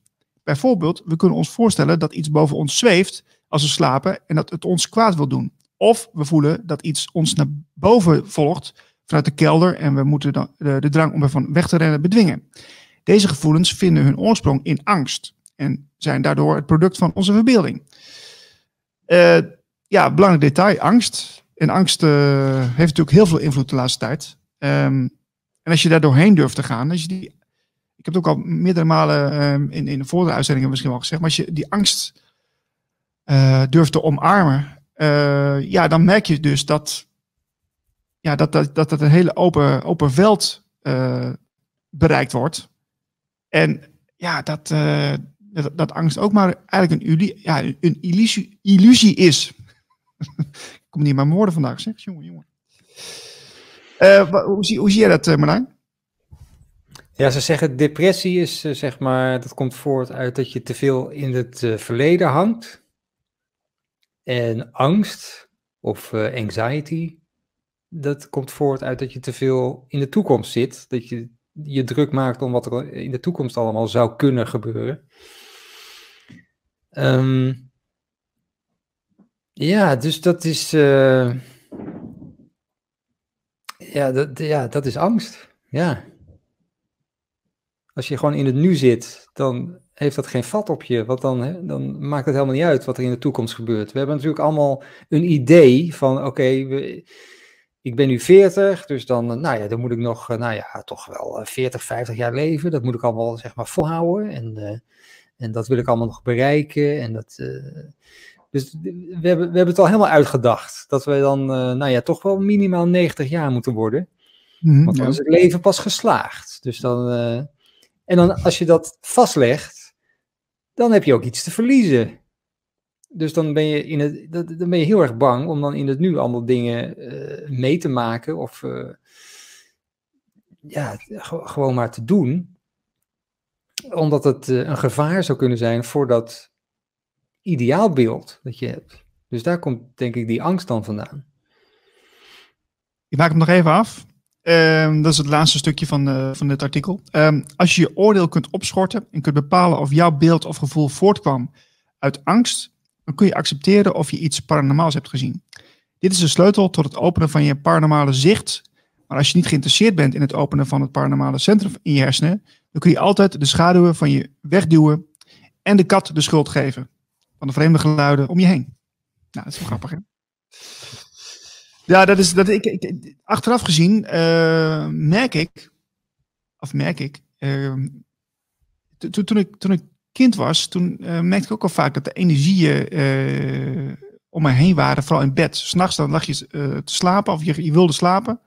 Bijvoorbeeld, we kunnen ons voorstellen dat iets boven ons zweeft als we slapen en dat het ons kwaad wil doen. Of we voelen dat iets ons naar boven volgt vanuit de kelder en we moeten dan de, de drang om ervan weg te rennen bedwingen. Deze gevoelens vinden hun oorsprong in angst en zijn daardoor het product van onze verbeelding. Uh, ja, belangrijk detail, angst. En angst uh, heeft natuurlijk heel veel invloed de laatste tijd. Um, en als je daar doorheen durft te gaan, als je die, ik heb het ook al meerdere malen um, in, in de vorige uitzendingen misschien wel gezegd, maar als je die angst uh, durft te omarmen, ja, dan merk je dus dat ja, dat, dat, dat het een hele open, open veld bereikt wordt. En ja, dat, uh, dat, dat, angst ook maar eigenlijk een, ja, een illusie, illusie is. (laughs) ik kom niet maar mijn woorden vandaag, zeg. Jongen, jongen. Uh, hoe, zie, hoe zie jij dat, Marijn? Ja, ze zeggen depressie is, zeg maar, dat komt voort uit dat je te veel in het verleden hangt. En angst of anxiety, dat komt voort uit dat je te veel in de toekomst zit. Dat je je druk maakt om wat er in de toekomst allemaal zou kunnen gebeuren. Um, ja, dus dat is. Uh, ja, dat, ja, dat is angst. Ja. Als je gewoon in het nu zit, dan heeft dat geen vat op je. Want dan, dan maakt het helemaal niet uit wat er in de toekomst gebeurt. We hebben natuurlijk allemaal een idee van: oké, okay, ik ben nu 40, dus dan, eh, nou ja, dan moet ik nog, eh, nou ja, toch wel 40, eh, 50 jaar leven. Dat moet ik allemaal, zeg maar, volhouden. En, en dat wil ik allemaal nog bereiken. En dat, dus we hebben, we hebben het al helemaal uitgedacht. Dat we dan, nou ja, toch wel minimaal 90 jaar moeten worden. Mm, Want dan ja. is het leven pas geslaagd. Dus dan, en dan als je dat vastlegt, dan heb je ook iets te verliezen. Dus dan ben, je in het, dan ben je heel erg bang om dan in het nu allemaal dingen uh, mee te maken of uh, ja, gewoon maar te doen. Omdat het uh, een gevaar zou kunnen zijn voor dat ideaalbeeld dat je hebt. Dus daar komt denk ik die angst dan vandaan. Ik maak hem nog even af. Um, dat is het laatste stukje van, van dit artikel. Um, als je je oordeel kunt opschorten en kunt bepalen of jouw beeld of gevoel voortkwam uit angst, dan kun je accepteren of je iets paranormaals hebt gezien. Dit is de sleutel tot het openen van je paranormale zicht. Maar als je niet geïnteresseerd bent in het openen van het paranormale centrum in je hersenen, dan kun je altijd de schaduwen van je wegduwen en de kat de schuld geven van de vreemde geluiden om je heen. Nou, dat is wel grappig, hè? Ja, dat is dat ik, ik achteraf gezien uh, merk ik, of merk ik, uh, toen ik, toen ik kind was, toen uh, merkte ik ook al vaak dat de energieën uh, om me heen waren, vooral in bed. S'nachts dan lag je uh, te slapen of je, je, wilde slapen.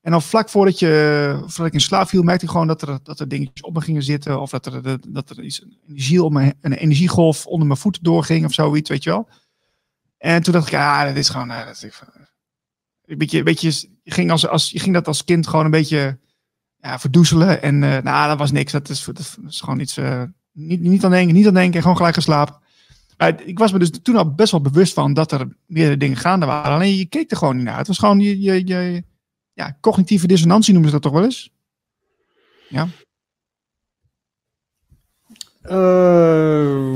En dan vlak voordat, je, voordat ik in slaap viel, merkte ik gewoon dat er, dat er dingetjes op me gingen zitten. Of dat er, dat er iets, een, energie om me, een energiegolf onder mijn voeten doorging of zoiets, weet je wel. En toen dacht ik, ja, dat is gewoon... een beetje, beetje, je, ging als, als, je ging dat als kind gewoon een beetje ja, verdoezelen. En nou, dat was niks. Dat is, dat is gewoon iets niet, niet aan denken, niet aan denken, gewoon gelijk geslapen. Maar ik was me dus toen al best wel bewust van dat er meerdere dingen gaande waren. Alleen je keek er gewoon niet naar. Het was gewoon je, je, je ja, cognitieve dissonantie noemen ze dat toch wel eens? Ja. Uh,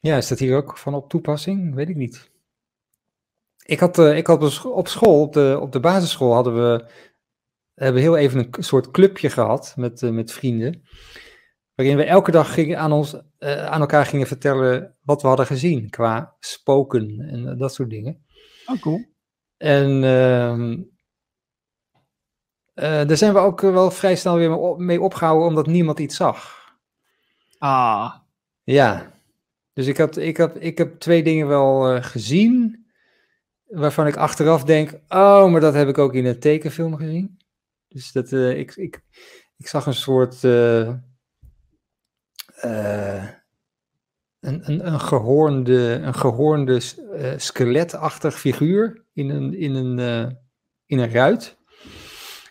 ja, is dat hier ook van op toepassing? Weet ik niet. Ik had, uh, ik had op school, op de, op de basisschool, hadden we we hebben heel even een soort clubje gehad met, uh, met vrienden. Waarin we elke dag gingen aan, ons, uh, aan elkaar gingen vertellen wat we hadden gezien qua spoken en uh, dat soort dingen. Oh, cool. En ehm, eh, daar zijn we ook wel vrij snel weer mee op- mee opgehouden, omdat niemand iets zag. Ah, Ja, dus ik, had, ik, had, ik heb twee dingen wel eh, gezien, waarvan ik achteraf denk, oh, maar dat heb ik ook in een tekenfilm gezien. Dus dat, eh, ik, ik, ik zag een soort, eh, eh, een, een, een gehoornde, een gehoornde eh, skeletachtig figuur in een, in, een, in een ruit.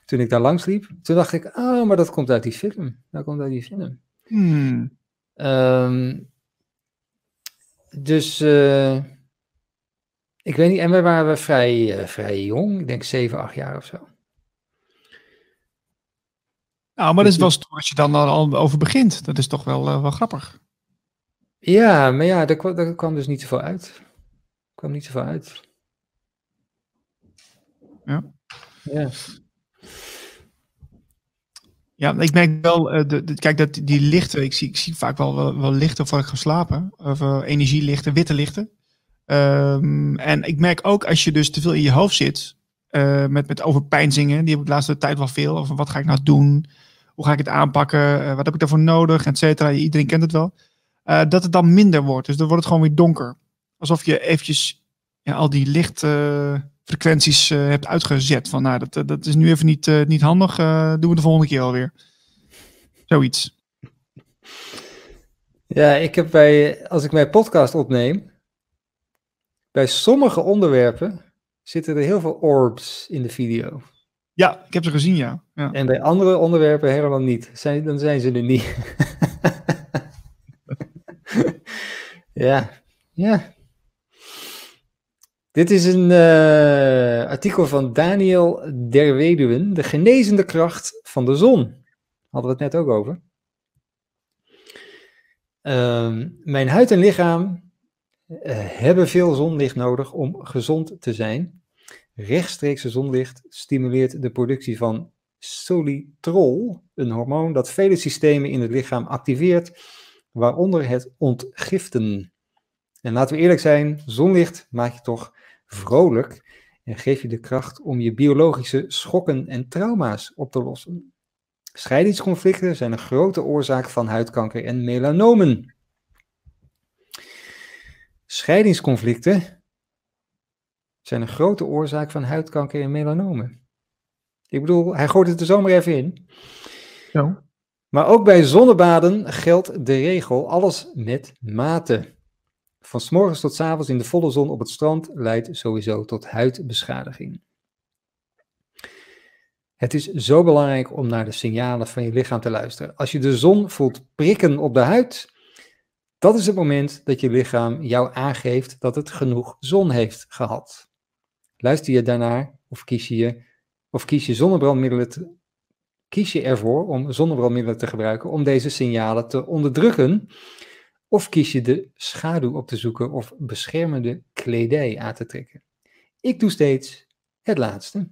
Toen ik daar langs liep, toen dacht ik, oh, maar dat komt uit die film. Dat komt uit die film. hmm. Ehm, dus ik weet niet, en we waren vrij, vrij jong, ik denk 7, 8 jaar of zo. Nou, maar dat is wel stoer als je dan al- over begint. Dat is toch wel, eh, wel grappig. Ja, maar ja, daar, kwa- daar kwam dus niet zoveel uit. Er kwam niet zoveel uit. Ja. Ja. Ja, ik merk wel, eh, de, de- kijk, dat die lichten, ik zie, ik zie vaak wel, wel, wel lichten voor ik ga slapen. Of eh, energielichten, witte lichten. Ehm, en ik merk ook als je dus te veel in je hoofd zit, eh, met, met overpeinzingen, die heb ik de laatste tijd wel veel, over wat ga ik nou doen, hoe ga ik het aanpakken, eh, wat heb ik daarvoor nodig, et cetera. Iedereen kent het wel. Eh, dat het dan minder wordt, dus dan wordt het gewoon weer donker. Alsof je eventjes ja, al die lichtfrequenties hebt uitgezet. Van nou, dat, dat is nu even niet, niet handig, doen we de volgende keer alweer. Zoiets. ja, ik heb bij, als ik mijn podcast opneem, bij sommige onderwerpen zitten er heel veel orbs in de video. Ja, ik heb ze gezien, ja. ja. En bij andere onderwerpen helemaal niet. Zijn, dan zijn ze er niet. (laughs) ja, ja. Dit is een eh, artikel van Daniel Derweduwen, De genezende kracht van de zon. Hadden we het net ook over. Ehm, mijn huid en lichaam hebben veel zonlicht nodig om gezond te zijn. Rechtstreekse zonlicht stimuleert de productie van solitrol, een hormoon dat vele systemen in het lichaam activeert, waaronder het ontgiften. En laten we eerlijk zijn, zonlicht maakt je toch vrolijk en geeft je de kracht om je biologische schokken en trauma's op te lossen. Scheidingsconflicten zijn een grote oorzaak van huidkanker en melanomen. Scheidingsconflicten zijn een grote oorzaak van huidkanker en melanomen. Ik bedoel, hij gooit het er zomaar even in. Maar ook bij zonnebaden geldt de regel: alles met mate. Van 's morgens tot 's avonds in de volle zon op het strand leidt sowieso tot huidbeschadiging. Het is zo belangrijk om naar de signalen van je lichaam te luisteren. Als je de zon voelt prikken op de huid, dat is het moment dat je lichaam jou aangeeft dat het genoeg zon heeft gehad. Luister je daarnaar of kies je, of kies je zonnebrandmiddelen kies je ervoor om zonnebrandmiddelen te gebruiken om deze signalen te onderdrukken? Of kies je de schaduw op te zoeken of beschermende kledij aan te trekken? Ik doe steeds het laatste.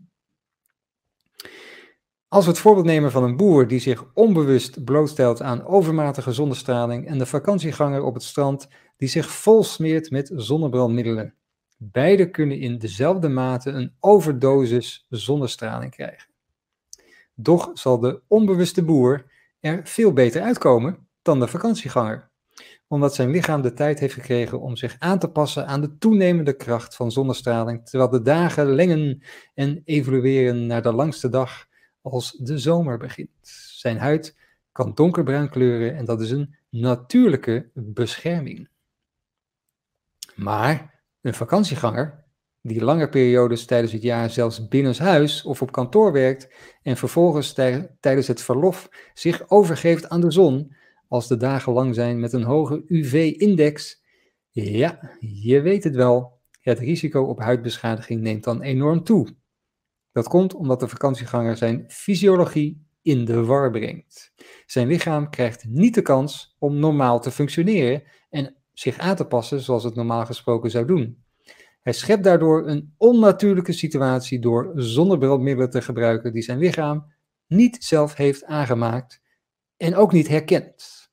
Als we het voorbeeld nemen van een boer die zich onbewust blootstelt aan overmatige zonnestraling en de vakantieganger op het strand die zich vol smeert met zonnebrandmiddelen. Beide kunnen in dezelfde mate een overdosis zonnestraling krijgen. Doch zal de onbewuste boer er veel beter uitkomen dan de vakantieganger, omdat zijn lichaam de tijd heeft gekregen om zich aan te passen aan de toenemende kracht van zonnestraling, terwijl de dagen lengen en evolueren naar de langste dag als de zomer begint. Zijn huid kan donkerbruin kleuren en dat is een natuurlijke bescherming. Maar een vakantieganger, die lange periodes tijdens het jaar zelfs binnenshuis of op kantoor werkt en vervolgens tij- tijdens het verlof zich overgeeft aan de zon, als de dagen lang zijn met een hoge UV-index, ja, je weet het wel, het risico op huidbeschadiging neemt dan enorm toe. Dat komt omdat de vakantieganger zijn fysiologie in de war brengt. Zijn lichaam krijgt niet de kans om normaal te functioneren en zich aan te passen zoals het normaal gesproken zou doen. Hij schept daardoor een onnatuurlijke situatie door zonnebrandmiddelen te gebruiken die zijn lichaam niet zelf heeft aangemaakt en ook niet herkent.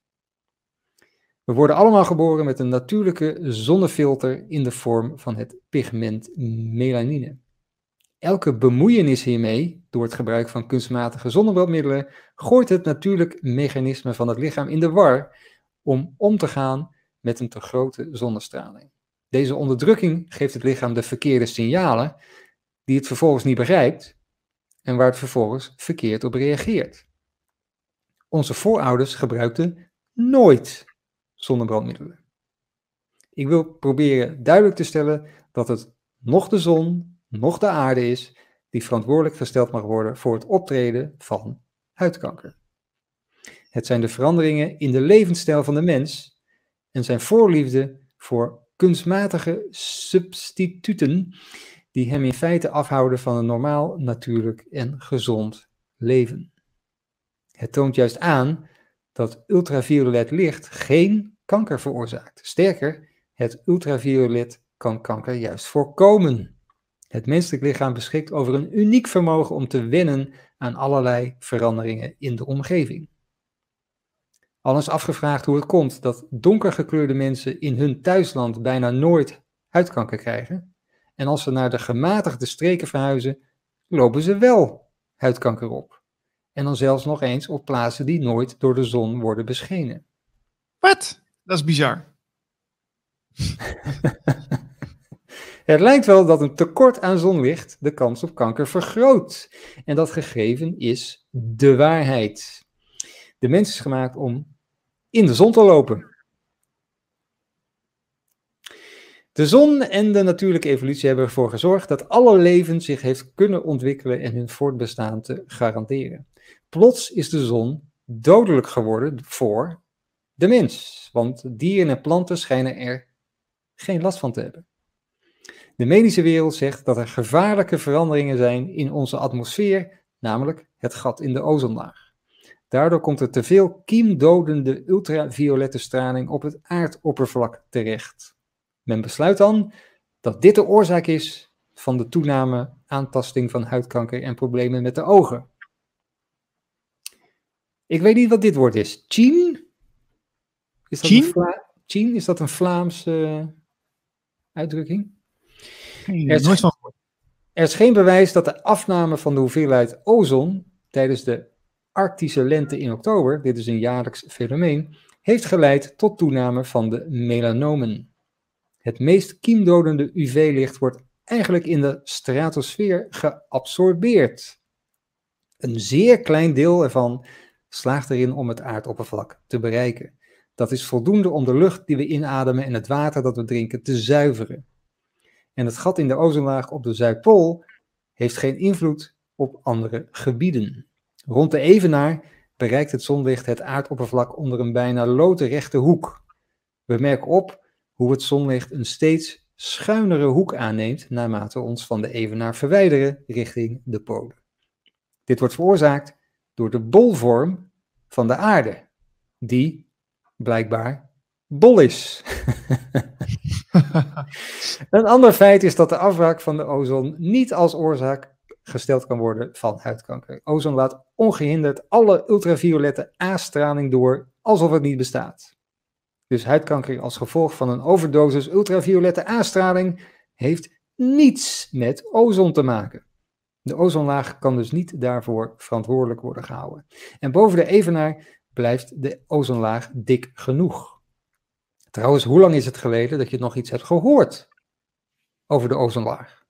We worden allemaal geboren met een natuurlijke zonnefilter in de vorm van het pigment melanine. Elke bemoeienis hiermee, door het gebruik van kunstmatige zonnebrandmiddelen, gooit het natuurlijk mechanisme van het lichaam in de war om om te gaan met een te grote zonnestraling. Deze onderdrukking geeft het lichaam de verkeerde signalen, die het vervolgens niet begrijpt en waar het vervolgens verkeerd op reageert. Onze voorouders gebruikten nooit zonnebrandmiddelen. Ik wil proberen duidelijk te stellen dat het nog de zon, nog de aarde is die verantwoordelijk gesteld mag worden voor het optreden van huidkanker. Het zijn de veranderingen in de levensstijl van de mens en zijn voorliefde voor kunstmatige substituten die hem in feite afhouden van een normaal, natuurlijk en gezond leven. Het toont juist aan dat ultraviolet licht geen kanker veroorzaakt. Sterker, het ultraviolet kan kanker juist voorkomen. Het menselijk lichaam beschikt over een uniek vermogen om te wennen aan allerlei veranderingen in de omgeving. Al eens afgevraagd hoe het komt dat donkergekleurde mensen in hun thuisland bijna nooit huidkanker krijgen. En als ze naar de gematigde streken verhuizen, lopen ze wel huidkanker op. En dan zelfs nog eens op plaatsen die nooit door de zon worden beschenen. Wat? Dat is bizar. (laughs) Het lijkt wel dat een tekort aan zonlicht de kans op kanker vergroot. En dat gegeven is de waarheid. De mens is gemaakt om in de zon te lopen. De zon en de natuurlijke evolutie hebben ervoor gezorgd dat alle leven zich heeft kunnen ontwikkelen en hun voortbestaan te garanderen. Plots is de zon dodelijk geworden voor de mens, want dieren en planten schijnen er geen last van te hebben. De medische wereld zegt dat er gevaarlijke veranderingen zijn in onze atmosfeer, namelijk het gat in de ozonlaag. Daardoor komt er te veel kiemdodende ultraviolette straling op het aardoppervlak terecht. Men besluit dan dat dit de oorzaak is van de toename aantasting van huidkanker en problemen met de ogen. Ik weet niet wat dit woord is. Chien? Is dat, Een, Chien? Is dat een Vlaamse uitdrukking? Er, is, nooit van er is geen bewijs dat de afname van de hoeveelheid ozon tijdens de Arctische lente in oktober, dit is een jaarlijks fenomeen, heeft geleid tot toename van de melanomen. Het meest kiemdodende UV-licht wordt eigenlijk in de stratosfeer geabsorbeerd. Een zeer klein deel ervan slaagt erin om het aardoppervlak te bereiken. Dat is voldoende om de lucht die we inademen en het water dat we drinken te zuiveren. En het gat in de ozonlaag op de Zuidpool heeft geen invloed op andere gebieden. Rond de evenaar bereikt het zonlicht het aardoppervlak onder een bijna loodrechte hoek. We merken op hoe het zonlicht een steeds schuinere hoek aanneemt naarmate ons van de evenaar verwijderen richting de polen. Dit wordt veroorzaakt door de bolvorm van de aarde, die blijkbaar bol is. (laughs) een ander feit is dat de afbraak van de ozon niet als oorzaak gesteld kan worden van huidkanker. Ozon laat ongehinderd alle ultraviolette A-straling door alsof het niet bestaat. Dus huidkanker als gevolg van een overdosis ultraviolette A-straling heeft niets met ozon te maken. De ozonlaag kan dus niet daarvoor verantwoordelijk worden gehouden. En boven de evenaar blijft de ozonlaag dik genoeg. Trouwens, hoe lang is het geleden dat je nog iets hebt gehoord over de ozonlaag?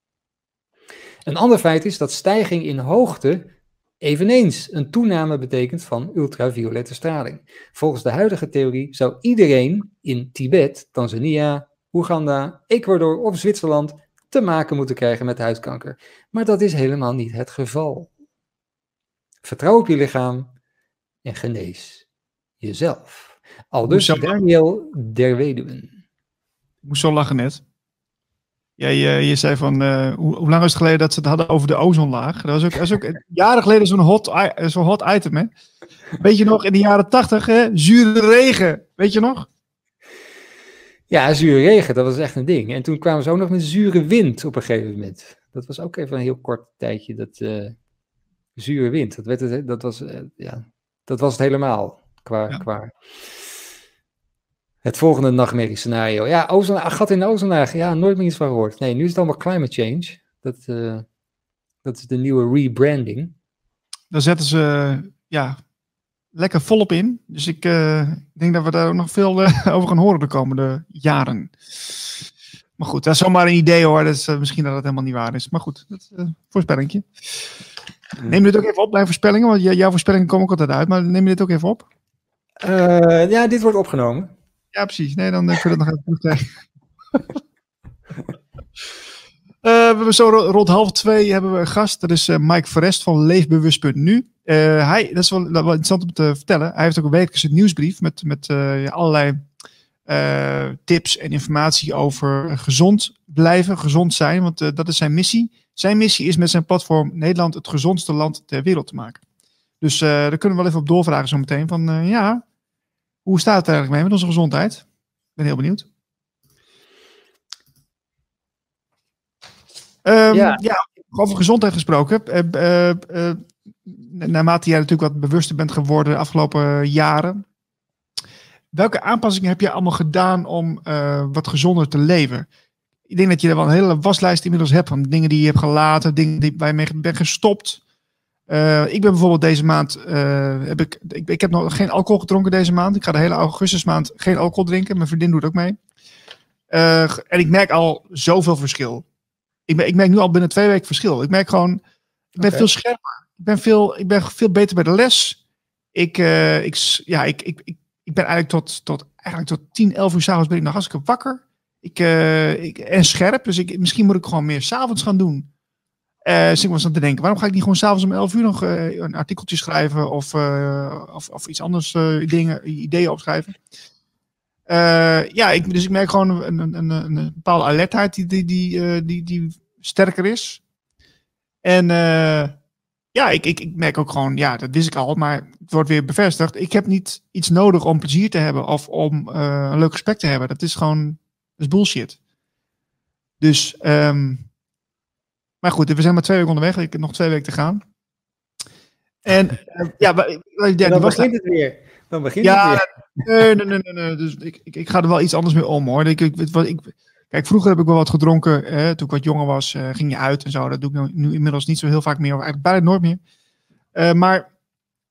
Een ander feit is dat stijging in hoogte eveneens een toename betekent van ultraviolette straling. Volgens de huidige theorie zou iedereen in Tibet, Tanzania, Oeganda, Ecuador of Zwitserland te maken moeten krijgen met huidkanker. Maar dat is helemaal niet het geval. Vertrouw op je lichaam en genees jezelf. Al dus Daniel der Weduwen. Ik moest zo lachen net. Ja, je, je zei van, uh, hoe, hoe, lang is het geleden dat ze het hadden over de ozonlaag? Dat was ook, dat was ook (laughs) jaren geleden zo'n hot, zo'n hot item, hè? Weet je nog, in de jaren tachtig, hè? Zure regen, weet je nog? Ja, zure regen, dat was echt een ding. En toen kwamen ze ook nog met zure wind op een gegeven moment. Dat was ook even een heel kort tijdje, dat uh, zure wind. Dat, werd het, dat, was, uh, ja, dat was het helemaal, qua... Ja. qua het volgende nachtmerriescenario. Ja, ozon, gat in de ozonlaag. Ja, nooit meer iets van gehoord. Nee, nu is het allemaal climate change. Dat, uh, Dat is de nieuwe rebranding. Daar zetten ze ja, lekker volop in. Dus ik uh, denk dat we daar nog veel uh, (laughs) over gaan horen de komende jaren. Maar goed, dat is zomaar een idee hoor. Dat is, misschien dat het helemaal niet waar is. Maar goed, dat is voorspellingje. Neem dit ook even op, mijn voorspellingen. Want jouw voorspellingen komen ook altijd uit. Maar neem je dit ook even op? ja, dit wordt opgenomen. Ja, precies. Nee, dan kun je dat nog even terugkrijgen. Uh, (laughs) we hebben zo rond half twee hebben we een gast. Dat is uh, Mike Verest van Leefbewust.nu. Uh, hij, dat is wel, wel, interessant om te vertellen. Hij heeft ook een wekelijkse nieuwsbrief met, met allerlei tips en informatie over gezond blijven, gezond zijn. Want dat is zijn missie. Zijn missie is met zijn platform Nederland het gezondste land ter wereld te maken. Dus daar kunnen we wel even op doorvragen zo meteen. Van ja, hoe staat het eigenlijk mee met onze gezondheid? Ik ben heel benieuwd. Um, ja. ja. over gezondheid gesproken. Uh, uh, naarmate jij natuurlijk wat bewuster bent geworden de afgelopen jaren. Welke aanpassingen heb je allemaal gedaan om wat gezonder te leven? Ik denk dat je er wel een hele waslijst inmiddels hebt van dingen die je hebt gelaten, dingen die, waar je mee bent gestopt. Ik ben bijvoorbeeld deze maand, heb ik, ik, ik, heb nog geen alcohol gedronken deze maand. Ik ga de hele augustusmaand geen alcohol drinken. Mijn vriendin doet ook mee. en ik merk al zoveel verschil. Ik, ben, ik merk nu al binnen twee weken verschil. Ik merk gewoon, ik ben veel scherper. Ik ben veel, ik ben veel beter bij de les. Ik, ik, ja, ik, ik, ik, ik ben eigenlijk tot, tot, eigenlijk tot 10, 11 uur s'avonds ben ik nog hartstikke wakker. Ik, ik, en scherp, dus ik, misschien moet ik gewoon meer s'avonds gaan doen. Uh, dus ik was aan te denken, waarom ga ik niet gewoon s'avonds om 11 uur nog uh, een artikeltje schrijven of, uh, of, of iets anders, dingen, ideeën opschrijven? Ja, ik, dus ik merk gewoon een, een, een, een bepaalde alertheid die, die, die, die, sterker is. En ja, ik, ik, ik merk ook gewoon, ja, dat wist ik al, maar het wordt weer bevestigd. Ik heb niet iets nodig om plezier te hebben of om een leuk gesprek te hebben. Dat is gewoon, dat is bullshit. Dus, um, maar goed, we zijn maar twee weken onderweg. Ik heb nog twee weken te gaan. En (laughs) ja, ja, dan begint het weer. Dan begint ja, het weer. Nee, nee, nee, nee. Dus ik, ik, ik ga er wel iets anders mee om hoor. Ik, ik, ik, kijk, vroeger heb ik wel wat gedronken. Hè, toen ik wat jonger was, uh, ging je uit en zo. Dat doe ik nu, nu, inmiddels niet zo heel vaak meer. Of eigenlijk bijna nooit meer. Uh, maar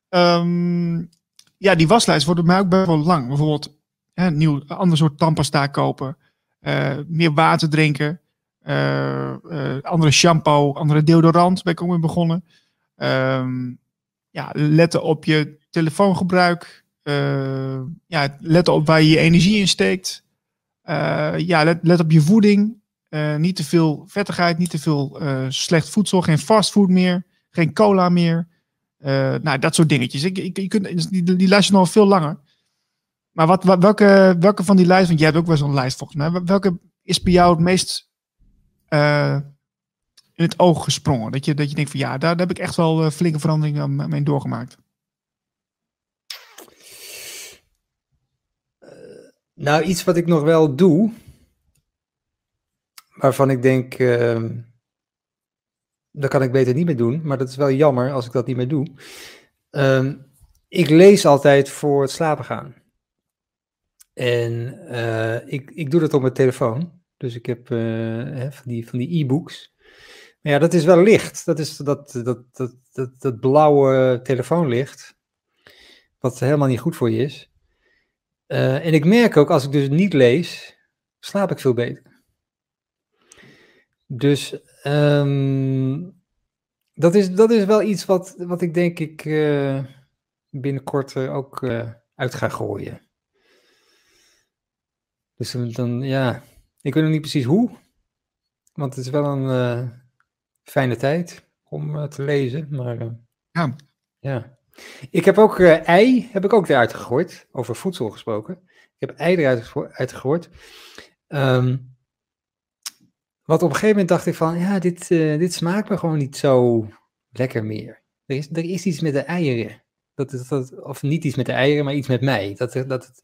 um, ja, die waslijst wordt bij mij ook best wel lang. Bijvoorbeeld hè, een nieuw, ander soort tandpasta kopen. Meer water drinken. Andere shampoo, andere deodorant ben ik ook mee begonnen. Um, ja, letten op je telefoongebruik. Uh, ja, let op waar je je energie in steekt. Ja, let, let, op je voeding. Niet te veel vettigheid, niet te veel slecht voedsel, geen fastfood meer, geen cola meer. nou, dat soort dingetjes. Ik, ik, je kunt, die, die lijst is nog veel langer. Maar wat, wat, welke, welke van die lijsten, want jij hebt ook wel zo'n lijst volgens mij, welke is bij jou het meest in het oog gesprongen? Dat je, dat je denkt van ja, daar, heb ik echt wel flinke veranderingen mee doorgemaakt. Nou, iets wat ik nog wel doe, waarvan ik denk, uh, dat kan ik beter niet meer doen, maar dat is wel jammer als ik dat niet meer doe. Uh, ik lees altijd voor het slapen gaan. En ik, ik doe dat op mijn telefoon. Dus ik heb uh, van die van die e-books. Maar ja, dat is wel licht. Dat is dat, dat, dat, dat, dat blauwe telefoonlicht. Wat helemaal niet goed voor je is. Uh, en ik merk ook, als ik dus niet lees, slaap ik veel beter. Dus um, dat, is, dat is wel iets wat, wat ik denk ik uh, binnenkort ook uit ga gooien. Dus dan, ja, ik weet nog niet precies hoe. Want het is wel een fijne tijd om te lezen. Maar ja. ja. Ik heb ook ei, heb ik ook eruit gegooid, over voedsel gesproken. Ik heb ei eruit gegooid. Um, wat op een gegeven moment dacht ik van, ja, dit, dit smaakt me gewoon niet zo lekker meer. Er is, er is iets met de eieren. Dat, dat, dat, of niet iets met de eieren, maar iets met mij. Dat, dat, dat,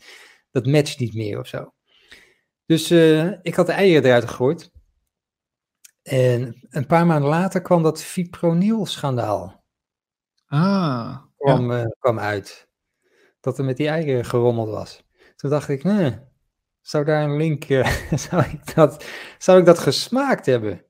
dat matcht niet meer of zo. Dus uh, ik had de eieren eruit gegooid. En een paar maanden later kwam dat fipronil-schandaal. Ah kwam, ja. uh, kwam uit. Dat er met die eieren gerommeld was. Toen dacht ik, nee, zou daar een link, uh, (laughs) zou, ik dat, zou ik dat gesmaakt hebben?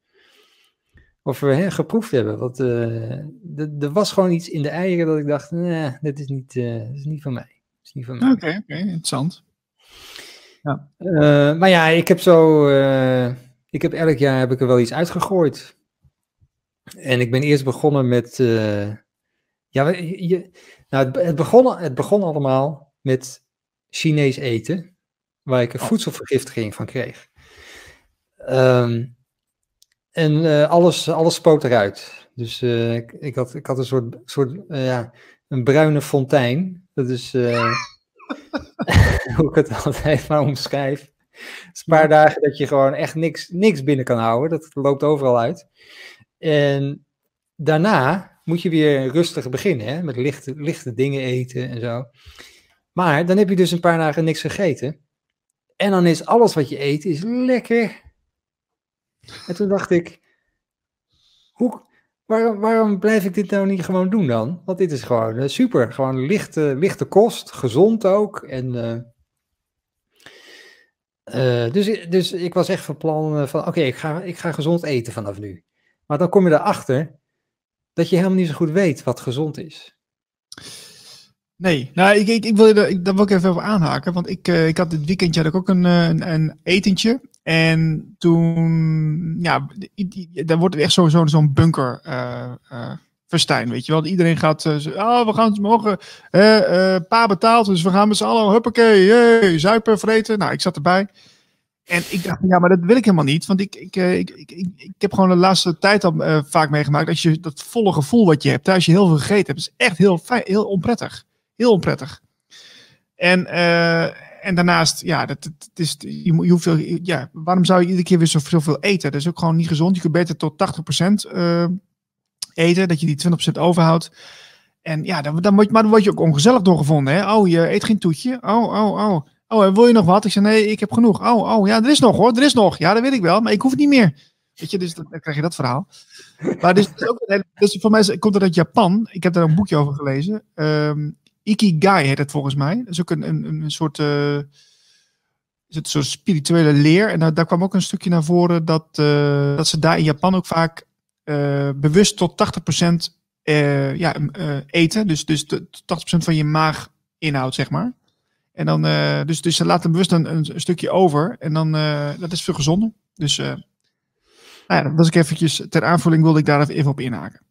of hè, geproefd hebben. Want eh, er was gewoon iets in de eieren dat ik dacht, nee, dit is niet, uh, dit is niet van mij. is niet van mij. Oké, oké, interessant. Ja. Uh, maar ja, ik heb zo, ik heb elk jaar heb ik er wel iets uitgegooid. En ik ben eerst begonnen met, ja, je, nou, het, het, begon, het begon allemaal met Chinees eten, waar ik een oh. voedselvergiftiging van kreeg. Um, en alles, alles spoot eruit. Dus ik, ik, had, ik had een soort, soort ja, een bruine fontein. Dat is (laughs) hoe ik het altijd maar omschrijf. Het is een paar dagen dat je gewoon echt niks, niks binnen kan houden. Dat loopt overal uit. En daarna moet je weer rustig beginnen, hè? met lichte, lichte dingen eten en zo. Maar dan heb je dus een paar dagen niks gegeten. En dan is alles wat je eet is lekker. En toen dacht ik, hoe, waarom, blijf ik dit nou niet gewoon doen dan? Want dit is gewoon uh, super. Gewoon lichte, lichte kost, gezond ook. En, uh, uh, dus, dus ik was echt van plan van, oké, ik, ga, ik ga gezond eten vanaf nu. Maar dan kom je erachter dat je helemaal niet zo goed weet wat gezond is. Nee, nou, ik, ik, wil je daar, ik, daar wil ik even over aanhaken. Want ik, ik had dit weekendje had ik ook een, een, een etentje. En toen, ja, daar wordt het echt sowieso zo'n bunker uh, weet je wel. Iedereen gaat, uh, oh, we gaan mogen, pa betaalt, dus we gaan met z'n allen, huppakee, hey, zuipen, vreten. Nou, ik zat erbij. En ik dacht, ja, maar dat wil ik helemaal niet. Want ik, ik, ik, ik, ik, heb gewoon de laatste tijd al vaak meegemaakt. Als je dat volle gevoel wat je hebt, als je heel veel gegeten hebt, is echt heel, fijn, heel onprettig. Heel onprettig. En, en daarnaast, ja, dat, het is, je, je hoeft ja, waarom zou je iedere keer weer zoveel eten? Dat is ook gewoon niet gezond. Je kunt beter tot 80% uh, eten, dat je die 20% overhoudt. En ja, dan, dan, maar dan word je ook ongezellig doorgevonden. Hè? Oh, je eet geen toetje. Oh, oh, oh. Oh, wil je nog wat? Ik zei, nee, ik heb genoeg. Oh, oh, ja, er is nog hoor, er is nog. Ja, dat weet ik wel, maar ik hoef het niet meer. Weet je, dus dan krijg je dat verhaal. Maar dus, ook, dus voor mij komt het uit Japan. Ik heb daar een boekje over gelezen. Um, Ikigai heet het volgens mij. Dat is ook een, een, een soort, uh, is het soort spirituele leer. En daar, daar kwam ook een stukje naar voren dat, uh, dat ze daar in Japan ook vaak uh, bewust tot 80% ja, eten. Dus, dus 80% van je maag inhoud, zeg maar. En dan, dus, dus ze laten bewust een, een, stukje over. En dan, dat is veel gezonder. Dus nou ja, dat was ik eventjes, ter aanvulling wilde ik daar even op inhaken.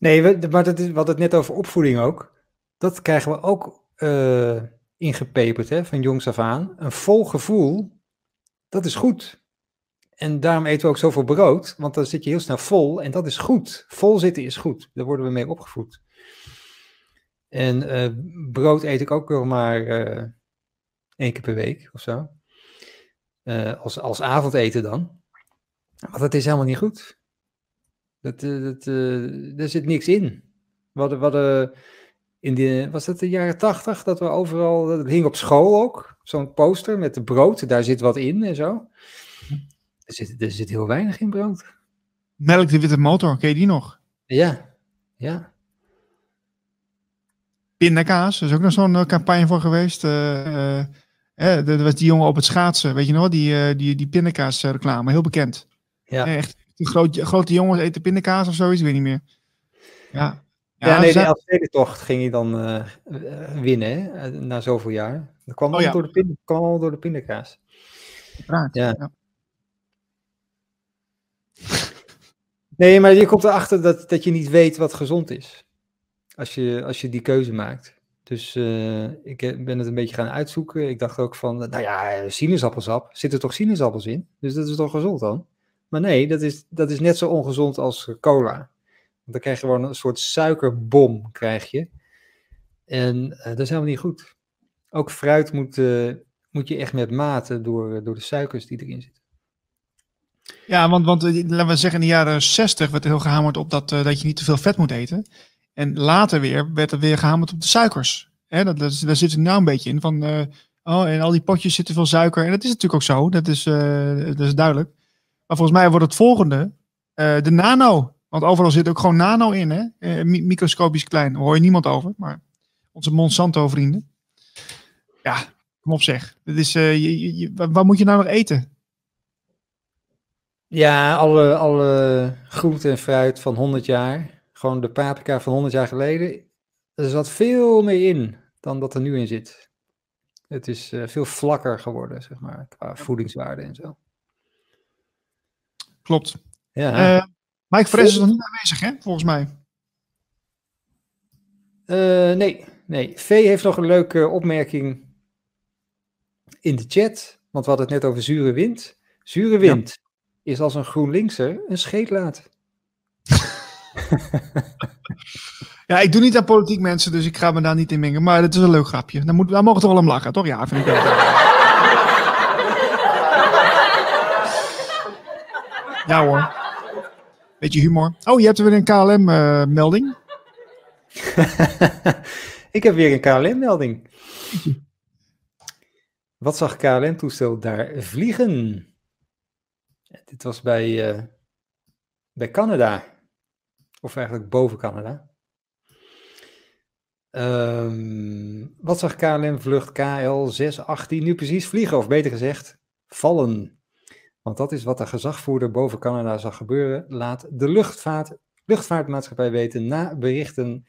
Nee, maar dat is, wat het net over opvoeding ook. Dat krijgen we ook uh, ingepeperd hè, van jongs af aan. Een vol gevoel, dat is goed. En daarom eten we ook zoveel brood, want dan zit je heel snel vol en dat is goed. Vol zitten is goed, daar worden we mee opgevoed. En uh, brood eet ik ook nog maar uh, één keer per week of zo. als, als avondeten dan. Maar dat is helemaal niet goed. Dat, eh, dat, uh, daar zit niks in. We hadden in de, was dat de jaren tachtig, dat we overal, dat hing op school ook, zo'n poster met de brood, daar zit wat in en zo. Er zit, er zit heel weinig in brood. Melk de witte motor, ken je die nog? Ja, ja. Pindakaas, er is ook nog zo'n eh, campagne voor geweest. Uh, uh, er was die jongen op het schaatsen, weet je nog, die, die, die pindakaas reclame, heel bekend. Ja. Echt groot, grote jongens eten pindakaas of zoiets, weet niet meer. Ja, ja, ja nee, de Elfstedentocht ging hij dan uh, winnen, hè, na zoveel jaar. Dat kwam, oh, ja. door, de pind, kwam al door de pindakaas. Praat, ja. ja. (laughs) Nee, maar je komt erachter dat, dat je niet weet wat gezond is. Als je, als je die keuze maakt. Dus uh, ik ben het een beetje gaan uitzoeken. Ik dacht ook van, nou ja, sinaasappelsap. Zitten toch sinaasappels in? Dus dat is toch gezond dan? Maar nee, dat is, dat is net zo ongezond als cola. Want dan krijg je gewoon een soort suikerbom, krijg je. En uh, dat is helemaal niet goed. Ook fruit moet, uh, moet je echt met mate door, door de suikers die erin zitten. Ja, want, want eh, laten we zeggen in de jaren 60 werd er heel gehamerd op dat, uh, dat je niet te veel vet moet eten. En later weer werd er weer gehamerd op de suikers. Dat, dat, daar zit er nou een beetje in van, uh, oh, en al die potjes zitten veel suiker. En dat is natuurlijk ook zo, dat is, dat is duidelijk. Maar volgens mij wordt het volgende uh, de nano. Want overal zit ook gewoon nano in, hè? Uh, microscopisch klein. Daar hoor je niemand over. Maar onze Monsanto-vrienden. Ja, kom op zeg. Dit is, uh, je, je, moet je nou nog eten? Ja, alle, alle groente en fruit van 100 jaar. Gewoon de paprika van 100 jaar geleden. Er zat veel meer in dan dat er nu in zit. Het is eh, veel vlakker geworden, zeg maar, qua voedingswaarde en zo. Klopt. Ja. Eh, Mike Fres is nog niet aanwezig, hè? Volgens mij. Eh, nee, nee. V heeft nog een leuke opmerking in de chat. Want we hadden het net over zure wind. Zure wind is als een GroenLinkser een scheetlaat. (laughs) Ja, ik doe niet aan politiek mensen, dus ik ga me daar niet in mengen. Maar het is een leuk grapje. Daar, moet, daar mogen we toch wel om lachen, toch? Ja, vind ik wel. Ja hoor. Beetje humor. Oh, je hebt weer een KLM-melding. (laughs) Ik heb weer een KLM-melding. Wat zag KLM-toestel daar vliegen? Dit was bij, eh, bij Canada. Of eigenlijk boven Canada. Ehm, wat zag KLM vlucht KL 618 nu precies vliegen? Of beter gezegd, vallen. Want dat is wat de gezagvoerder boven Canada zag gebeuren. Laat de luchtvaart, luchtvaartmaatschappij weten na berichten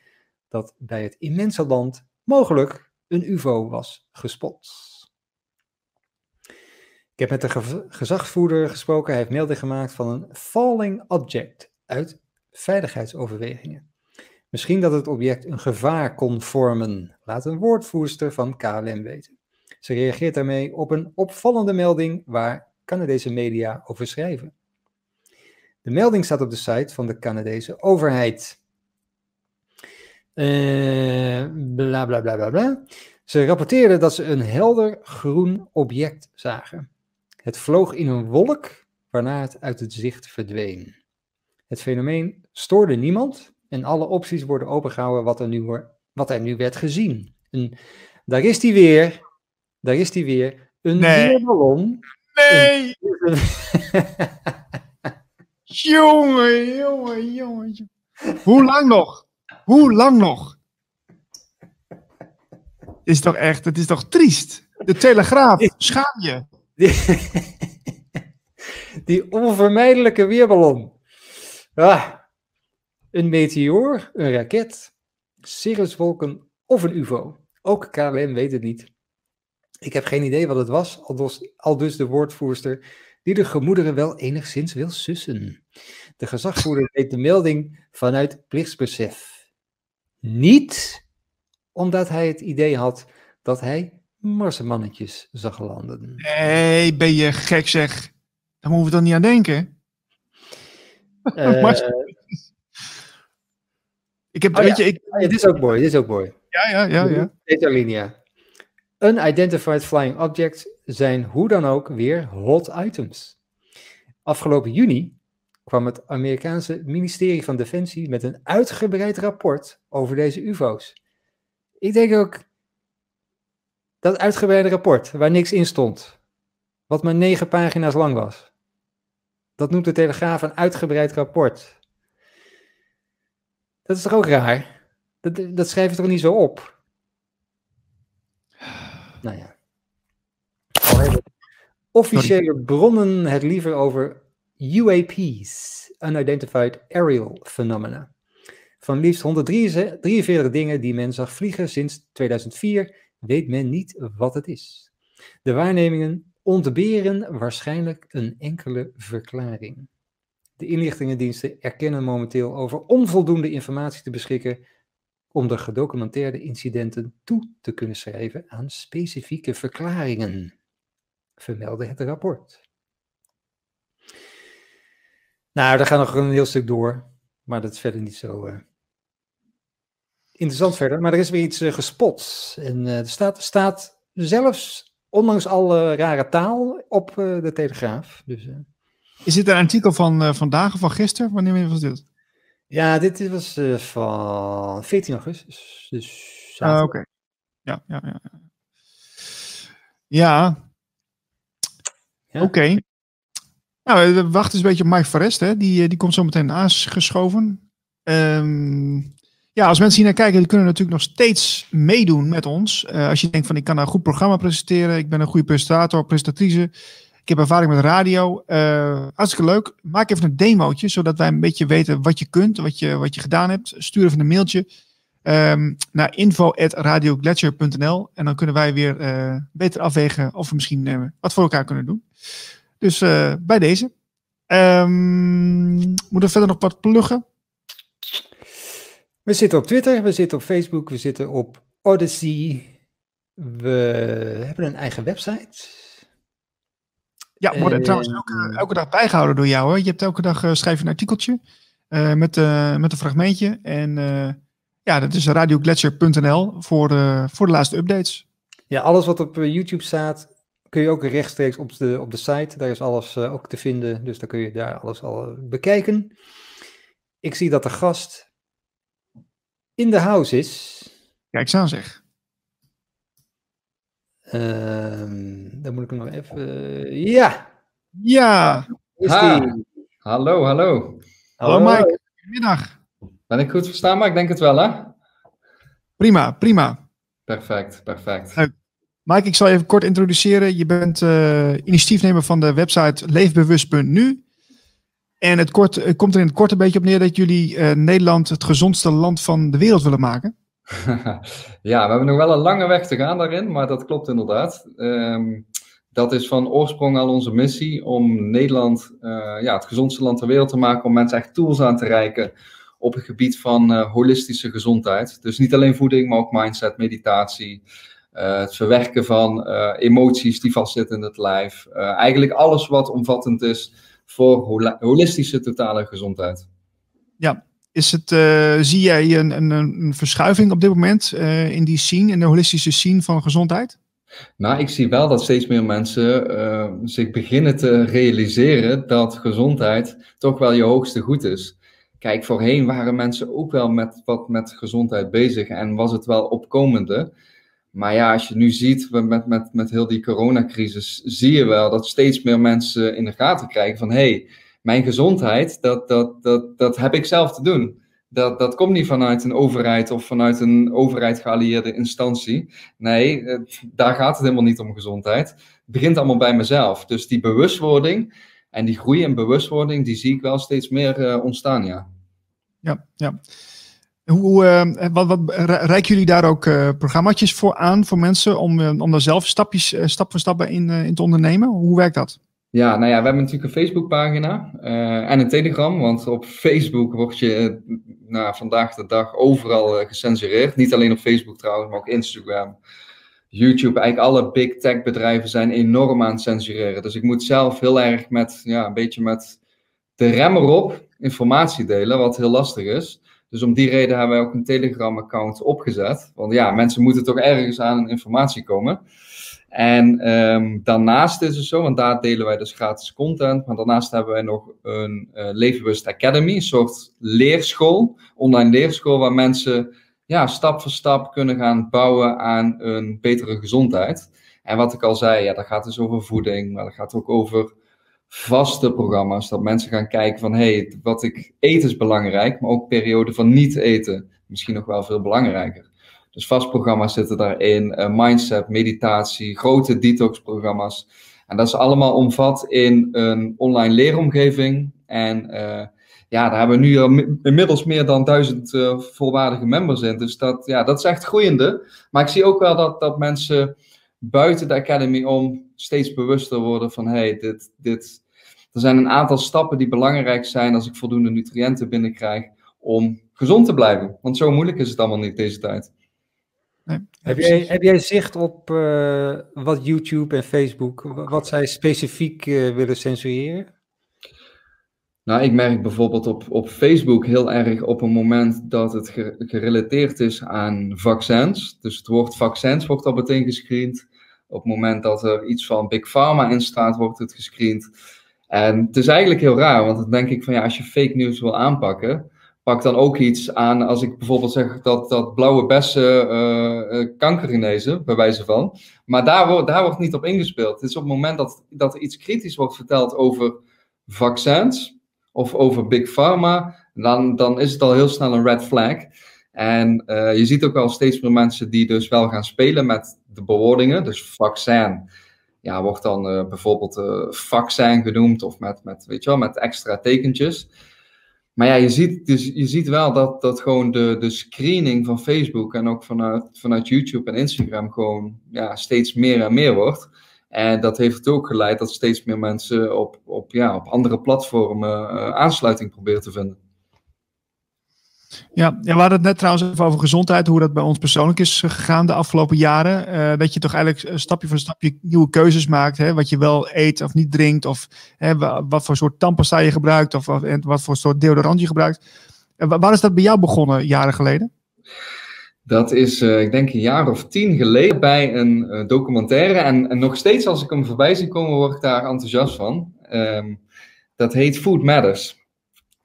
dat bij het immense land mogelijk een UFO was gespot. Ik heb met de ge- gezagvoerder gesproken. Hij heeft melding gemaakt van een falling object uit veiligheidsoverwegingen. Misschien dat het object een gevaar kon vormen, laat een woordvoerster van KLM weten. Ze reageert daarmee op een opvallende melding waar Canadese media over schrijven. De melding staat op de site van de Canadese overheid. Eh, bla bla bla bla bla. Ze rapporteerden dat ze een helder groen object zagen. Het vloog in een wolk, waarna het uit het zicht verdween. Het fenomeen stoorde niemand en alle opties worden opengehouden wat er nu, wat er nu werd gezien. Een, daar is die weer, daar is die weer, een Nee. weerballon. Nee! (laughs) Jongen, jongen, jongen. Hoe lang nog? Hoe lang nog? Is toch echt, het is toch triest? De Telegraaf, (laughs) schaam je. Die, (laughs) die onvermijdelijke weerballon. Ah, een meteoor, een raket, cirruswolken of een UFO. Ook KLM weet het niet. Ik heb geen idee wat het was, al dus, al dus de woordvoerster die de gemoederen wel enigszins wil sussen. De gezagvoerder deed de melding vanuit plichtsbesef. Niet omdat hij het idee had dat hij marsmannetjes zag landen. Nee, ben je gek zeg. Daar moeten we dan niet aan denken. (laughs) Mars- Ik heb, Oh, weet ja. je, ik, ja, dit is ook mooi, dit is ook mooi. ja, ja, ja, ja. Deze alinea. Unidentified flying objects zijn hoe dan ook weer hot items. Afgelopen juni kwam het Amerikaanse ministerie van Defensie met een uitgebreid rapport over deze UFO's. Ik denk ook dat uitgebreide rapport, waar niks in stond, wat maar negen pagina's lang was. Dat noemt de Telegraaf een uitgebreid rapport. Dat is toch ook raar? Dat, dat schrijf je toch niet zo op? Nou ja. Al hebben Officiële bronnen het liever over UAP's, Unidentified Aerial Phenomena. Van liefst 143 dingen die men zag vliegen sinds 2004, weet men niet wat het is. De waarnemingen ontberen waarschijnlijk een enkele verklaring. De inlichtingendiensten erkennen momenteel over onvoldoende informatie te beschikken om de gedocumenteerde incidenten toe te kunnen schrijven aan specifieke verklaringen, vermeldde het rapport. Nou, daar gaat nog een heel stuk door, maar dat is verder niet zo eh, interessant verder. Maar er is weer iets eh, gespot. En eh, er staat, staat zelfs, ondanks alle rare taal, op de Telegraaf. Dus, Is dit een artikel van vandaag of van gisteren? Wanneer was dit? Ja, dit was eh, van 14 augustus. Dus Ah. Oké. Ja, ja, ja. Ja, Ja. oké. Nou, we wachten eens een beetje op Mike Forrest, hè. Die, eh, die komt zo meteen aangeschoven. Ehm ja, als mensen hier naar kijken, die kunnen natuurlijk nog steeds meedoen met ons. Eh, als je denkt van, ik kan een goed programma presenteren, ik ben een goede presentator, presentatrice. Heb ervaring met radio. Uh, hartstikke leuk. Maak even een demootje, zodat wij een beetje weten wat je kunt, wat je, wat je gedaan hebt. Stuur even een mailtje um, naar info.radioglacier.nl en dan kunnen wij weer uh, beter afwegen of we misschien uh, wat voor elkaar kunnen doen. Dus bij deze. Um, moeten we verder nog wat pluggen? We zitten op Twitter, we zitten op Facebook, we zitten op Odyssey. We hebben een eigen website. Ja, wordt uh, trouwens elke, elke, dag bijgehouden door jou. Hoor. Je hebt elke dag uh, schrijf je een artikeltje uh, met, met een fragmentje. En ja, dat is radioglacier.nl voor, voor de laatste updates. Ja, alles wat op YouTube staat, kun je ook rechtstreeks op de, op de site. Daar is alles ook te vinden, dus dan kun je daar alles al bekijken. Ik zie dat de gast in de house is. Kijk, zou zeg. Uh, dan moet ik hem nog even. ja! Ja! Hallo, hallo. Hallo Mike, goedemiddag. Ben ik goed verstaan, maar ik denk het wel, hè? Prima, prima. Perfect, perfect. Leuk. Mike, ik zal je even kort introduceren. Je bent uh, initiatiefnemer van de website leefbewust.nu. En het, kort, komt er in het kort een beetje op neer dat jullie uh, Nederland het gezondste land van de wereld willen maken. (laughs) ja, we hebben nog wel een lange weg te gaan daarin, maar dat klopt inderdaad. Um, dat is van oorsprong al onze missie om Nederland uh, ja, het gezondste land ter wereld te maken, om mensen echt tools aan te reiken op het gebied van uh, holistische gezondheid. Dus niet alleen voeding, maar ook mindset, meditatie, het verwerken van emoties die vastzitten in het lijf. eigenlijk alles wat omvattend is voor holistische totale gezondheid. Ja, is het, uh, zie jij een, een, een, verschuiving op dit moment uh, in die scene, in de holistische scene van gezondheid? Nou, ik zie wel dat steeds meer mensen uh, zich beginnen te realiseren dat gezondheid toch wel je hoogste goed is. Kijk, voorheen waren mensen ook wel met wat met gezondheid bezig en was het wel opkomende. Maar ja, als je nu ziet met, met, met heel die coronacrisis, zie je wel dat steeds meer mensen in de gaten krijgen van hé, hey, mijn gezondheid, dat, dat, dat, dat heb ik zelf te doen. Dat, dat komt niet vanuit een overheid of vanuit een overheid geallieerde instantie. Nee, daar gaat het helemaal niet om gezondheid. Het begint allemaal bij mezelf. Dus die bewustwording en die groei in bewustwording, die zie ik wel steeds meer uh, ontstaan, ja. Ja, ja. Hoe, uh, wat, wat reiken jullie daar ook uh, programma's voor aan voor mensen om, om daar zelf stapjes, stap voor stap in, in te ondernemen? Hoe werkt dat? Ja, nou ja, we hebben natuurlijk een Facebookpagina en een Telegram, want op Facebook word je nou, vandaag de dag overal gecensureerd. Niet alleen op Facebook trouwens, maar ook Instagram, YouTube. Eigenlijk alle big tech bedrijven zijn enorm aan het censureren. Dus ik moet zelf heel erg met, ja, een beetje met de rem erop informatie delen, wat heel lastig is. Dus om die reden hebben wij ook een Telegram-account opgezet. Want ja, mensen moeten toch ergens aan informatie komen. En um, daarnaast is het zo, want daar delen wij dus gratis content. Maar daarnaast hebben wij nog een uh, Academy, een soort leerschool, online leerschool, waar mensen ja, stap voor stap kunnen gaan bouwen aan een betere gezondheid. En wat ik al zei, ja, dat gaat dus over voeding, maar dat gaat ook over vaste programma's. Dat mensen gaan kijken van, hé, hey, wat ik eet is belangrijk, maar ook periode van niet eten. Misschien nog wel veel belangrijker. Dus vast programma's zitten daarin, uh, mindset, meditatie, grote detox-programma's. En dat is allemaal omvat in een online leeromgeving. En uh, ja, daar hebben we nu inmiddels meer dan duizend uh, volwaardige members in. Dus dat, ja, dat is echt groeiende. Maar ik zie ook wel dat, dat mensen buiten de Academy om steeds bewuster worden van hey, dit, dit, er zijn een aantal stappen die belangrijk zijn als ik voldoende nutriënten binnenkrijg om gezond te blijven. Want zo moeilijk is het allemaal niet deze tijd. Nee, heb, jij, heb jij zicht op uh, wat YouTube en Facebook, wat zij specifiek uh, willen censureren? Nou, ik merk bijvoorbeeld op, op Facebook heel erg op een moment dat het gerelateerd is aan vaccins. Dus het woord vaccins wordt al meteen gescreend. Op het moment dat er iets van Big Pharma in staat, wordt het gescreend. En het is eigenlijk heel raar, want dan denk ik van ja, als je fake news wil aanpakken, pak dan ook iets aan als ik bijvoorbeeld zeg dat, dat blauwe bessen uh, kanker genezen, bij wijze van. Maar daar wordt, daar wordt niet op ingespeeld. Het is op het moment dat, dat er iets kritisch wordt verteld over vaccins of over Big Pharma, dan, dan is het al heel snel een red flag. En uh, je ziet ook wel steeds meer mensen die dus wel gaan spelen met de bewoordingen, dus vaccin ja, wordt dan bijvoorbeeld vaccin genoemd of met, met, weet je wel, met extra tekentjes. Maar ja, je ziet, dus, je ziet wel dat, dat gewoon de, de screening van Facebook en ook vanuit, vanuit YouTube en Instagram gewoon ja, steeds meer en meer wordt. En dat heeft ook geleid dat steeds meer mensen op, op, ja, op andere platformen uh, aansluiting proberen te vinden. Ja, ja, we hadden het net trouwens even over gezondheid, hoe dat bij ons persoonlijk is gegaan de afgelopen jaren. Uh, dat je toch eigenlijk stapje voor stapje nieuwe keuzes maakt. Hè, wat je wel eet of niet drinkt. Of hè, wat voor soort tandpasta je gebruikt. Of wat, voor soort deodorant je gebruikt. Waar is dat bij jou begonnen jaren geleden? Dat is, ik denk, een jaar of tien geleden bij een documentaire. En, nog steeds als ik hem voorbij zie komen, word ik daar enthousiast van. Um, dat heet Food Matters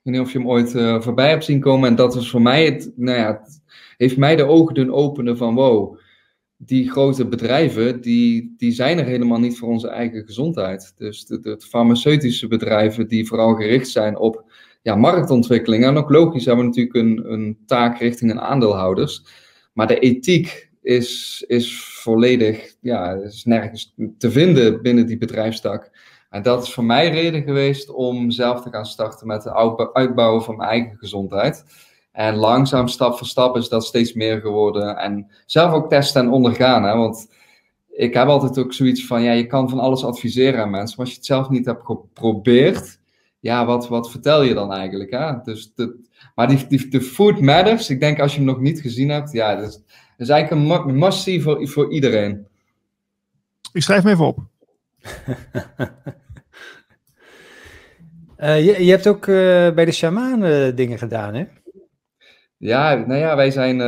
weet niet of je hem ooit uh, voorbij hebt zien komen. En dat is voor mij het, nou ja, het heeft mij de ogen doen openen van wow, die grote bedrijven, die, die zijn er helemaal niet voor onze eigen gezondheid. Dus de, de farmaceutische bedrijven die vooral gericht zijn op ja, marktontwikkeling. En ook logisch hebben we natuurlijk een, een taak richting een aandeelhouders. Maar de ethiek is, is volledig, ja, is nergens te vinden binnen die bedrijfstak. En dat is voor mij reden geweest om zelf te gaan starten met het uitbouwen van mijn eigen gezondheid. En langzaam, stap voor stap, is dat steeds meer geworden. En zelf ook testen en ondergaan. Hè? Want ik heb altijd ook zoiets van: ja, je kan van alles adviseren aan mensen. Maar als je het zelf niet hebt geprobeerd, ja, wat, wat vertel je dan eigenlijk? Hè? Dus de, maar die, die, de Food Matters, ik denk als je hem nog niet gezien hebt, ja, dat is, eigenlijk een must-see voor, voor iedereen. Ik schrijf me even op. Uh, (laughs) je, je, hebt ook uh, bij de shamanen dingen gedaan, hè? Ja, nou ja, wij zijn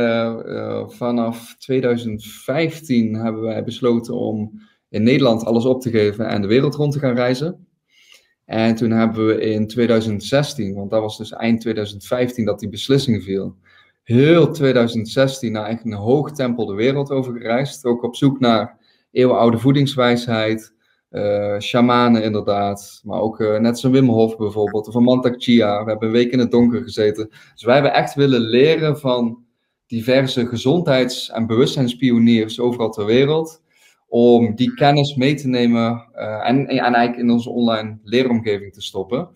vanaf 2015 hebben wij besloten om in Nederland alles op te geven en de wereld rond te gaan reizen. En toen hebben we in 2016, want dat was dus eind 2015 dat die beslissing viel, heel 2016 naar eigenlijk een hoog tempel de wereld over gereisd. Ook op zoek naar eeuwenoude voedingswijsheid, uh, shamanen inderdaad, maar ook uh, net zo'n Wim Hof bijvoorbeeld, of een Mantak Chia. We hebben een week in het donker gezeten. Dus wij hebben echt willen leren van diverse gezondheids- en bewustzijnspioniers overal ter wereld, om die kennis mee te nemen uh, en, en eigenlijk in onze online leeromgeving te stoppen.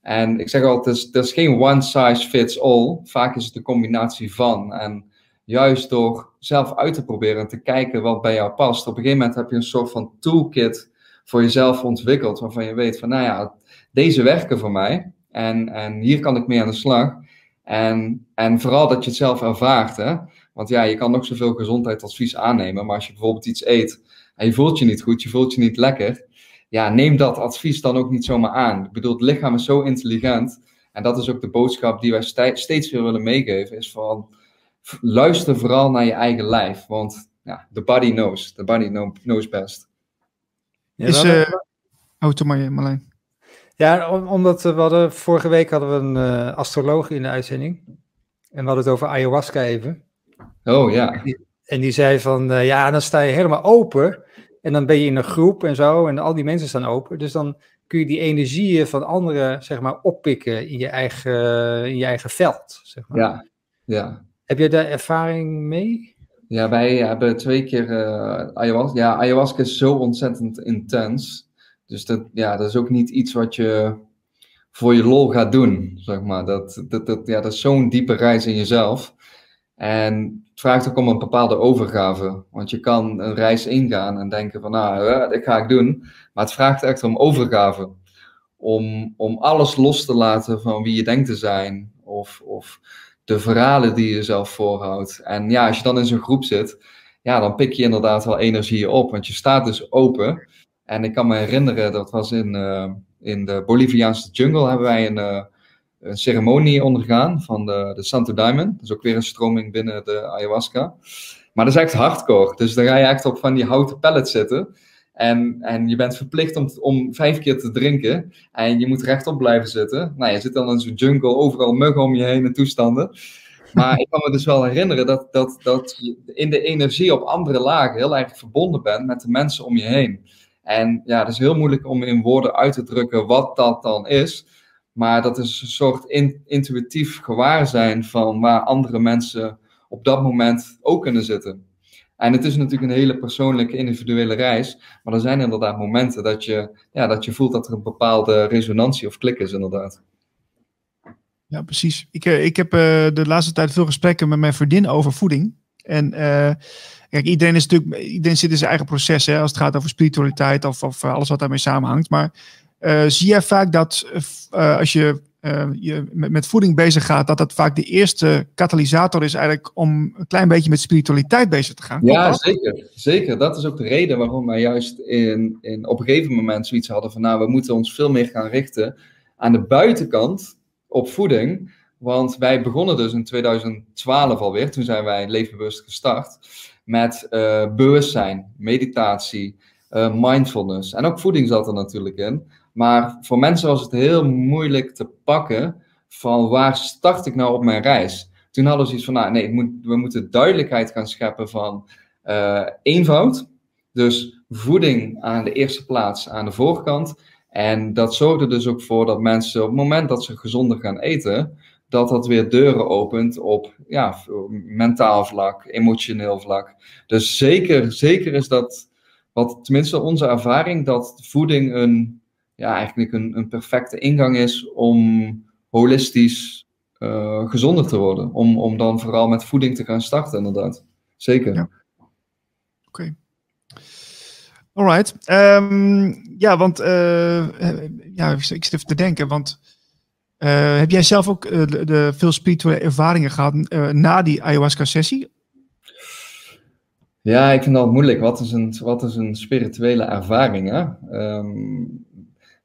En ik zeg altijd, er is, geen one size fits all. Vaak is het een combinatie van. En juist door zelf uit te proberen en te kijken wat bij jou past. Op een gegeven moment heb je een soort van toolkit voor jezelf ontwikkeld, waarvan je weet van, nou ja, deze werken voor mij en, en hier kan ik mee aan de slag. En, en vooral dat je het zelf ervaart, hè. Want ja, je kan nog zoveel gezondheidsadvies aannemen, maar als je bijvoorbeeld iets eet en je voelt je niet goed, je voelt je niet lekker, ja, neem dat advies dan ook niet zomaar aan. Ik bedoel, het lichaam is zo intelligent en dat is ook de boodschap die wij steeds weer willen meegeven, is van luister vooral naar je eigen lijf, want ja, the body knows, the body knows best. Ja, is, uh, oh, toen maar, Marlijn. Ja, omdat we hadden, vorige week hadden we een uh, astroloog in de uitzending. En we hadden het over ayahuasca even. Oh ja. En die, zei van, uh, ja, dan sta je helemaal open. En dan ben je in een groep en zo. En al die mensen staan open. Dus dan kun je die energieën van anderen, zeg maar, oppikken in je eigen, in je eigen veld. Zeg maar. Ja, ja. Heb je daar ervaring mee? Ja, wij hebben twee keer uh, ayahuasca. Ja, ayahuasca is zo ontzettend intens. Dus dat, ja, dat is ook niet iets wat je voor je lol gaat doen, zeg maar. Dat, dat, dat, ja, dat is zo'n diepe reis in jezelf. En het vraagt ook om een bepaalde overgave. Want je kan een reis ingaan en denken van, nou, dat ga ik doen. Maar het vraagt echt om overgave. Om, om alles los te laten van wie je denkt te zijn. Of, of de verhalen die je zelf voorhoudt. En ja, als je dan in zo'n groep zit, ja, dan pik je inderdaad wel energie op, want je staat dus open. En ik kan me herinneren, dat was in, uh, in de Boliviaanse jungle, hebben wij een, uh, een ceremonie ondergaan van de, de Santo Diamond. Dat is ook weer een stroming binnen de ayahuasca. Maar dat is echt hardcore. Dus dan ga je echt op van die houten pallets zitten. En, en je bent verplicht om, om vijf keer te drinken. En je moet rechtop blijven zitten. Nou, je zit dan in zo'n jungle, overal muggen om je heen en toestanden. Maar ik kan me dus wel herinneren dat, dat, dat je in de energie op andere lagen heel erg verbonden bent met de mensen om je heen. En ja, het is heel moeilijk om in woorden uit te drukken wat dat dan is. Maar dat is een soort intuïtief gewaarzijn van waar andere mensen op dat moment ook kunnen zitten. En het is natuurlijk een hele persoonlijke, individuele reis. Maar er zijn inderdaad momenten dat je, ja, dat je voelt dat er een bepaalde resonantie of klik is, inderdaad. Ja, precies. Ik, eh, ik heb uh, de laatste tijd veel gesprekken met mijn vriendin over voeding. En uh, kijk, iedereen, is natuurlijk, iedereen zit in zijn eigen proces hè, als het gaat over spiritualiteit of, of alles wat daarmee samenhangt. Maar zie jij vaak dat als je uh, je met, met, voeding bezig gaat, dat dat vaak de eerste katalysator is eigenlijk om een klein beetje met spiritualiteit bezig te gaan. ja, zeker. Zeker. Dat is ook de reden waarom wij juist in, in, op een gegeven moment zoiets hadden van, nou, we moeten ons veel meer gaan richten aan de buitenkant op voeding. Want wij begonnen dus in 2012 alweer, toen zijn wij leefbewust gestart, met uh, bewustzijn, meditatie, uh, mindfulness. En ook voeding zat er natuurlijk in. Maar voor mensen was het heel moeilijk te pakken van waar start ik nou op mijn reis. Toen hadden we zoiets van, nou nee, we moeten duidelijkheid gaan scheppen van uh, eenvoud. Dus voeding aan de eerste plaats aan de voorkant. En dat zorgde dus ook voor dat mensen op het moment dat ze gezonder gaan eten, dat dat weer deuren opent op ja, mentaal vlak, emotioneel vlak. Dus zeker, zeker is dat, wat tenminste onze ervaring, dat voeding een ja, eigenlijk een, een perfecte ingang is om holistisch uh, gezonder te worden. Om, om dan vooral met voeding te gaan starten, inderdaad. Zeker. Ja. Oké. Okay. Alright. Um, ja, want uh, ja, ik zit even te denken, want uh, heb jij zelf ook de, de, veel spirituele ervaringen gehad na die ayahuasca-sessie? Ja, ik vind dat moeilijk. Wat is een, wat is een spirituele ervaring? Hè? Um,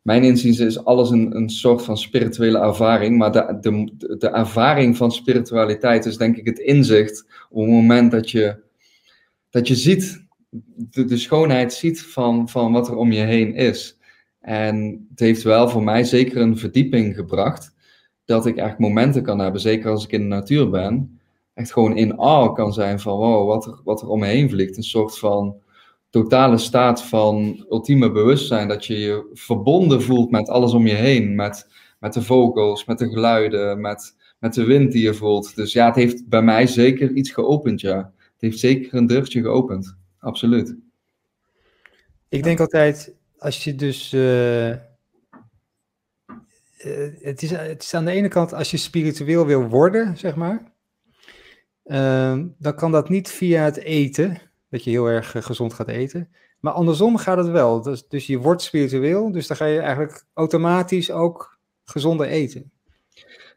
mijn inziens is alles een, een soort van spirituele ervaring. Maar de, de, de ervaring van spiritualiteit is denk ik het inzicht op het moment dat je, dat je ziet, de, de schoonheid ziet van, van wat er om je heen is. En het heeft wel voor mij zeker een verdieping gebracht. Dat ik echt momenten kan hebben, zeker als ik in de natuur ben. Echt gewoon in awe kan zijn van wow, wat er, wat er om me heen vliegt. Een soort van totale staat van ultieme bewustzijn. Dat je je verbonden voelt met alles om je heen. Met, met de vogels, met de geluiden, met, met de wind die je voelt. Dus ja, het heeft bij mij zeker iets geopend, ja. Het heeft zeker een deurtje geopend. Absoluut. Ik denk altijd, als je dus... Uh, het, is, het is aan de ene kant, als je spiritueel wil worden, zeg maar... Uh, dan kan dat niet via het eten dat je heel erg eh, gezond gaat eten. Maar andersom gaat het wel. Dus, dus je wordt spiritueel, dus dan ga je eigenlijk automatisch ook gezonder eten.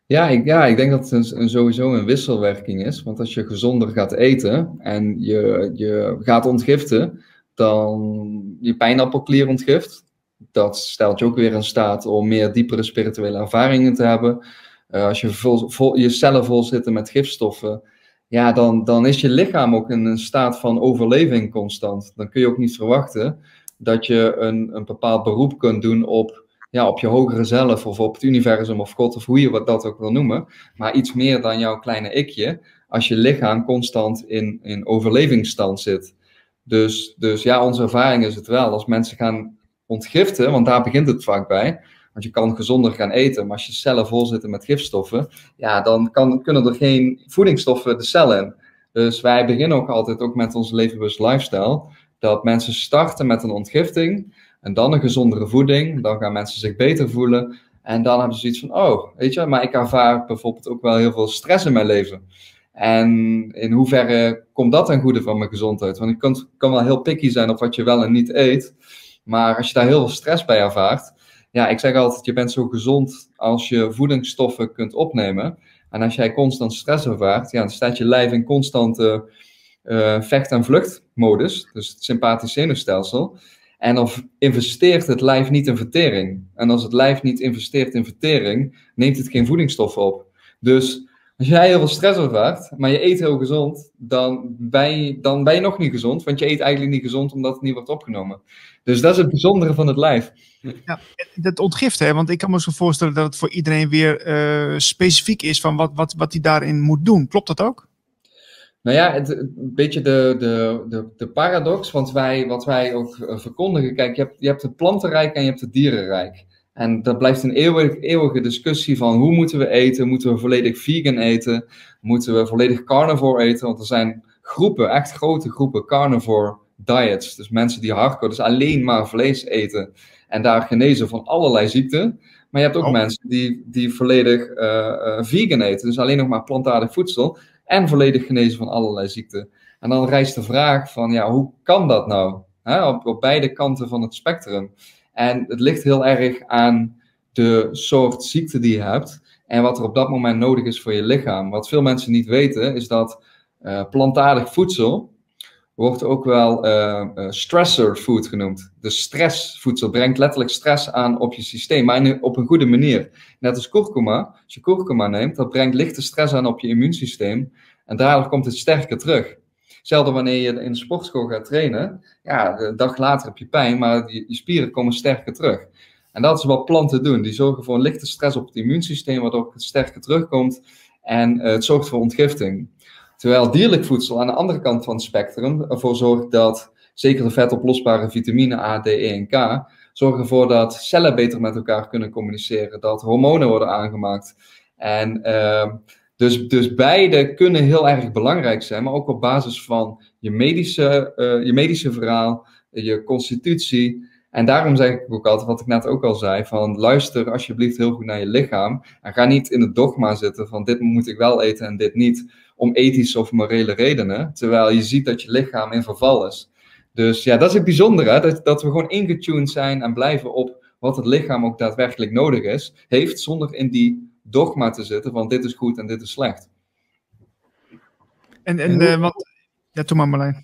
Ja ik, ja, ik denk dat het een, sowieso een wisselwerking is. Want als je gezonder gaat eten en je, je gaat ontgiften, dan je pijnappelklier ontgift. Dat stelt je ook weer in staat om meer diepere spirituele ervaringen te hebben. Uh, als je vol, vol, je cellen vol zitten met gifstoffen, ja, dan, dan is je lichaam ook in een staat van overleving constant. Dan kun je ook niet verwachten dat je een, een bepaald beroep kunt doen op, ja, op je hogere zelf of op het universum of God of hoe je dat ook wil noemen. Maar iets meer dan jouw kleine ikje als je lichaam constant in, in overlevingsstand zit. Dus, dus ja, onze ervaring is het wel. Als mensen gaan ontgiften, want daar begint het vaak bij want je kan gezonder gaan eten, maar als je cellen vol zitten met gifstoffen, ja, dan kan, kunnen er geen voedingsstoffen de cellen in. Dus wij beginnen ook altijd ook met onze levenbewust lifestyle. Dat mensen starten met een ontgifting en dan een gezondere voeding. Dan gaan mensen zich beter voelen. En dan hebben ze zoiets van, oh, weet je, maar ik ervaar bijvoorbeeld ook wel heel veel stress in mijn leven. En in hoeverre komt dat ten goede van mijn gezondheid? Want ik kan, kan wel heel picky zijn op wat je wel en niet eet. Maar als je daar heel veel stress bij ervaart, ja, ik zeg altijd, je bent zo gezond als je voedingsstoffen kunt opnemen. En als jij constant stress ervaart, ja, dan staat je lijf in constante uh, vecht- en vluchtmodus, dus het sympathisch zenuwstelsel. En dan investeert het lijf niet in vertering. En als het lijf niet investeert in vertering, neemt het geen voedingsstoffen op. Dus als jij heel veel stress ervaart, maar je eet heel gezond, dan ben, je, dan ben je nog niet gezond, want je eet eigenlijk niet gezond omdat het niet wordt opgenomen. Dus dat is het bijzondere van het lijf. Ja, dat ontgiften, hè? want ik kan me zo voorstellen dat het voor iedereen weer uh, specifiek is van wat, wat, wat hij daarin moet doen. Klopt dat ook? Nou ja, het, een beetje de, de, de, de paradox, want wij, wat wij ook eh, verkondigen, kijk, je hebt, je hebt het plantenrijk en je hebt het dierenrijk. En dat blijft een eeuwige, eeuwige discussie van hoe moeten we eten? Moeten we volledig vegan eten? Moeten we volledig carnivore eten? Want er zijn groepen, echt grote groepen carnivore diets. Dus mensen die hardcore, dus alleen maar vlees eten en daar genezen van allerlei ziekten. Maar je hebt ook Oh. mensen die, die volledig eh, eh, vegan eten, dus alleen nog maar plantaardig voedsel en volledig genezen van allerlei ziekten. En dan rijst de vraag van, ja, hoe kan dat nou? Op, op beide kanten van het spectrum. En het ligt heel erg aan de soort ziekte die je hebt en wat er op dat moment nodig is voor je lichaam. Wat veel mensen niet weten, is dat eh, plantaardig voedsel wordt ook wel eh, stressor food genoemd. Dus stressvoedsel brengt letterlijk stress aan op je systeem, maar op een goede manier. Net als kurkuma, als je kurkuma neemt, dat brengt lichte stress aan op je immuunsysteem en daardoor komt het sterker terug. Hetzelfde wanneer je in de sportschool gaat trainen, ja, een dag later heb je pijn, maar je, je spieren komen sterker terug. En dat is wat planten doen. Die zorgen voor een lichte stress op het immuunsysteem, waardoor het sterker terugkomt. En eh, het zorgt voor ontgifting. Terwijl dierlijk voedsel aan de andere kant van het spectrum ervoor zorgt dat zeker de vetoplosbare vitamine A, D, E en K zorgen ervoor dat cellen beter met elkaar kunnen communiceren, dat hormonen worden aangemaakt. En ehm, dus, dus beide kunnen heel erg belangrijk zijn, maar ook op basis van je medische, eh, je medische verhaal, je constitutie. En daarom zeg ik ook altijd, wat ik net ook al zei, van luister alsjeblieft heel goed naar je lichaam. En ga niet in het dogma zitten van dit moet ik wel eten en dit niet, om ethische of morele redenen. Terwijl je ziet dat je lichaam in verval is. Dus ja, dat is het bijzondere? Dat, dat we gewoon ingetuned zijn en blijven op wat het lichaam ook daadwerkelijk nodig is, heeft, zonder in die dogma te zitten van dit is goed en dit is slecht. En, en En hoe- eh, wat... Ja, doe maar Marlijn.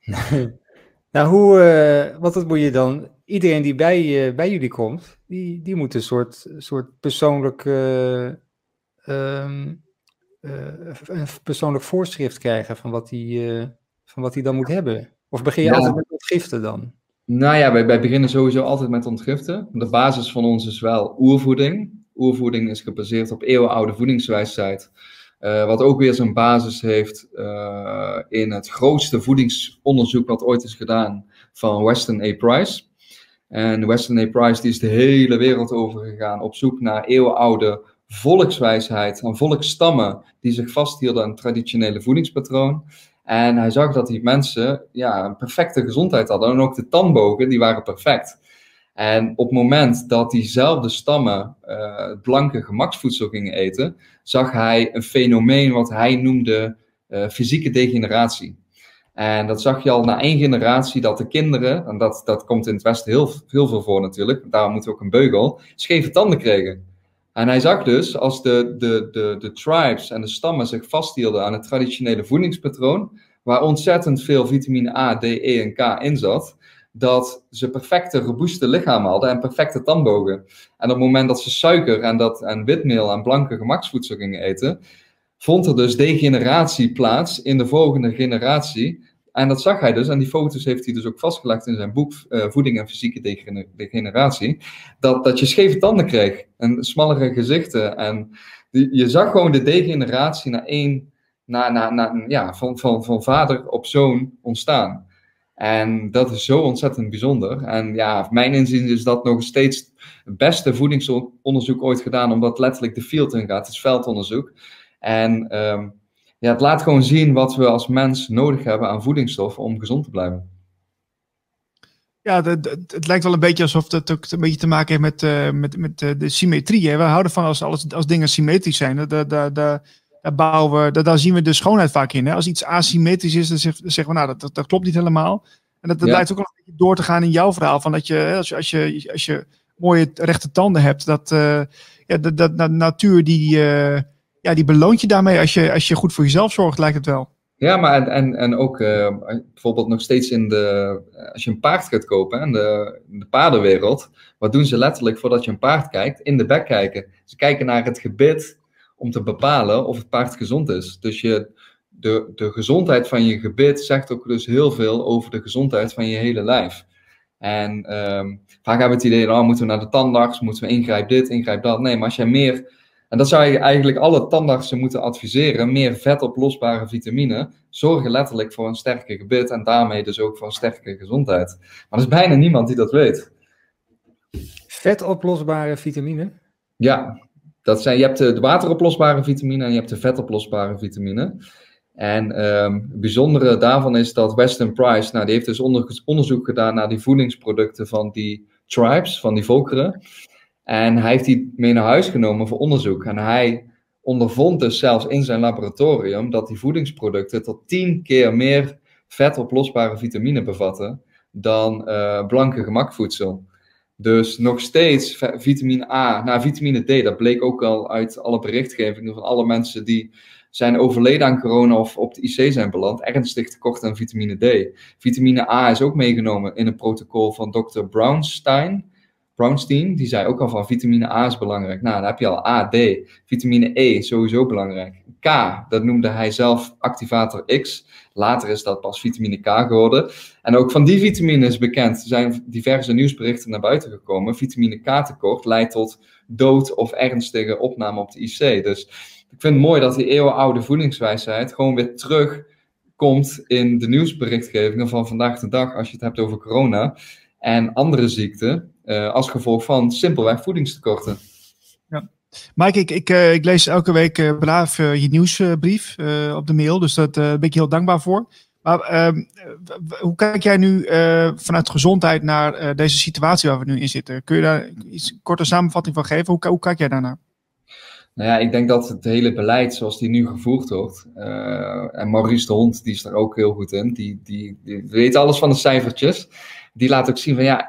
(laughs) Nou, hoe, eh, wat dat moet je dan, iedereen die bij, eh, bij jullie komt, die, die moet een soort, soort persoonlijk, eh, ehm, eh, een persoonlijk voorschrift krijgen van wat hij eh, van wat hij dan moet hebben. Of begin je Ja. altijd met ontgiften dan? Nou ja, wij, wij beginnen sowieso altijd met ontgiften. De basis van ons is wel oervoeding. Oervoeding is gebaseerd op eeuwenoude voedingswijsheid. Eh, wat ook weer zijn basis heeft eh, in het grootste voedingsonderzoek wat ooit is gedaan van Weston A. Price. En Weston A. Price is de hele wereld over gegaan op zoek naar eeuwenoude volkswijsheid en volksstammen die zich vasthielden aan het traditionele voedingspatroon. En hij zag dat die mensen ja, een perfecte gezondheid hadden. En ook de tandbogen, die waren perfect. En op het moment dat diezelfde stammen het blanke gemaksvoedsel gingen eten, zag hij een fenomeen wat hij noemde eh, fysieke degeneratie. En dat zag je al na één generatie dat de kinderen, en dat, dat komt in het Westen heel, heel veel voor natuurlijk, daarom moeten we ook een beugel, scheve tanden kregen. En hij zag dus, als de, de, de, de tribes en de stammen zich vasthielden aan het traditionele voedingspatroon, waar ontzettend veel vitamine A, D, E en K in zat, dat ze perfecte, robuuste lichamen hadden en perfecte tandbogen. En op het moment dat ze suiker en, dat, en witmeel en blanke gemaksvoedsel gingen eten, vond er dus degeneratie plaats in de volgende generatie. En dat zag hij dus, en die foto's heeft hij dus ook vastgelegd in zijn boek eh, Voeding en Fysieke Degen- Degeneratie, dat, dat je scheve tanden kreeg en smallere gezichten. En die, je zag gewoon de degeneratie naar één, na, na, na, ja, van, van, van vader op zoon ontstaan. En dat is zo ontzettend bijzonder. En ja, mijn inzien is dat nog steeds het beste voedingsonderzoek ooit gedaan, omdat letterlijk de field in gaat. Het is veldonderzoek. En ehm, ja, het laat gewoon zien wat we als mens nodig hebben aan voedingsstoffen om gezond te blijven. Ja, het, het, lijkt wel een beetje alsof het ook een beetje te maken heeft met, eh, met, met eh, de symmetrie. Hè? We houden van als, alles, als dingen symmetrisch zijn. Daar, daar, daar, daar, bouwen we, daar, daar zien we de schoonheid vaak in. Hè? Als iets asymmetrisch is, dan zeg- dan zeggen we, nou, dat, dat, dat klopt niet helemaal. En dat, dat Ja. lijkt ook wel een beetje door te gaan in jouw verhaal. Van dat je, als je, als je, als je mooie rechte tanden hebt, dat, eh, ja, dat, dat, dat natuur die, eh, ja, die beloont je daarmee. Als je, als je goed voor jezelf zorgt, lijkt het wel. Ja, maar en, en, en ook eh, bijvoorbeeld nog steeds in de. Als je een paard gaat kopen, in de, in de paardenwereld. Wat doen ze letterlijk voordat je een paard kijkt? In de bek kijken. Ze kijken naar het gebit om te bepalen of het paard gezond is. Dus je, de, de gezondheid van je gebit zegt ook dus heel veel over de gezondheid van je hele lijf. En ehm, vaak hebben we het idee, oh, moeten we naar de tandarts, moeten we ingrijp dit, ingrijp dat. Nee, maar als jij meer, en dat zou je eigenlijk alle tandartsen moeten adviseren, meer vetoplosbare vitamine zorgen letterlijk voor een sterker gebit en daarmee dus ook voor een sterke gezondheid. Maar er is bijna niemand die dat weet. Vetoplosbare vitamine? Ja, dat zijn, je hebt de, de wateroplosbare vitamine en je hebt de vetoplosbare vitamine. En ehm, het bijzondere daarvan is dat Weston Price, nou, die heeft dus onderzoek gedaan naar die voedingsproducten van die tribes, van die volkeren. En hij heeft die mee naar huis genomen voor onderzoek. En hij ondervond dus zelfs in zijn laboratorium dat die voedingsproducten tot tien keer meer vetoplosbare vitamine bevatten dan uh, blanke gemakvoedsel. Dus nog steeds vitamine A, nou vitamine D, dat bleek ook al uit alle berichtgevingen van alle mensen die zijn overleden aan corona of op de IC zijn beland, ernstig tekort aan vitamine D. Vitamine A is ook meegenomen in een protocol van Dr. Brownstein. Brownstein, die zei ook al van vitamine A is belangrijk. Nou, dan heb je al A, D. Vitamine E, sowieso belangrijk. K, dat noemde hij zelf activator X. Later is dat pas vitamine K geworden. En ook van die vitamine is bekend. Er zijn diverse nieuwsberichten naar buiten gekomen. Vitamine K tekort leidt tot dood of ernstige opname op de IC. Dus ik vind het mooi dat die eeuwenoude voedingswijsheid gewoon weer terugkomt in de nieuwsberichtgevingen van vandaag de dag als je het hebt over corona en andere ziekten uh, als gevolg van simpelweg voedingstekorten. Mike, ik, uh, ik lees elke week uh, braaf je nieuwsbrief op de mail, dus daar ben ik heel dankbaar voor. Maar ehm, hoe kijk jij nu vanuit gezondheid naar deze situatie waar we nu in zitten? Kun je daar iets korte samenvatting van geven? Hoe, hoe kijk jij daarnaar? Nou ja, ik denk dat het hele beleid zoals die nu gevoerd wordt, en Maurice de Hond, die is daar ook heel goed in, die, die, die weet alles van de cijfertjes die laat ook zien van ja,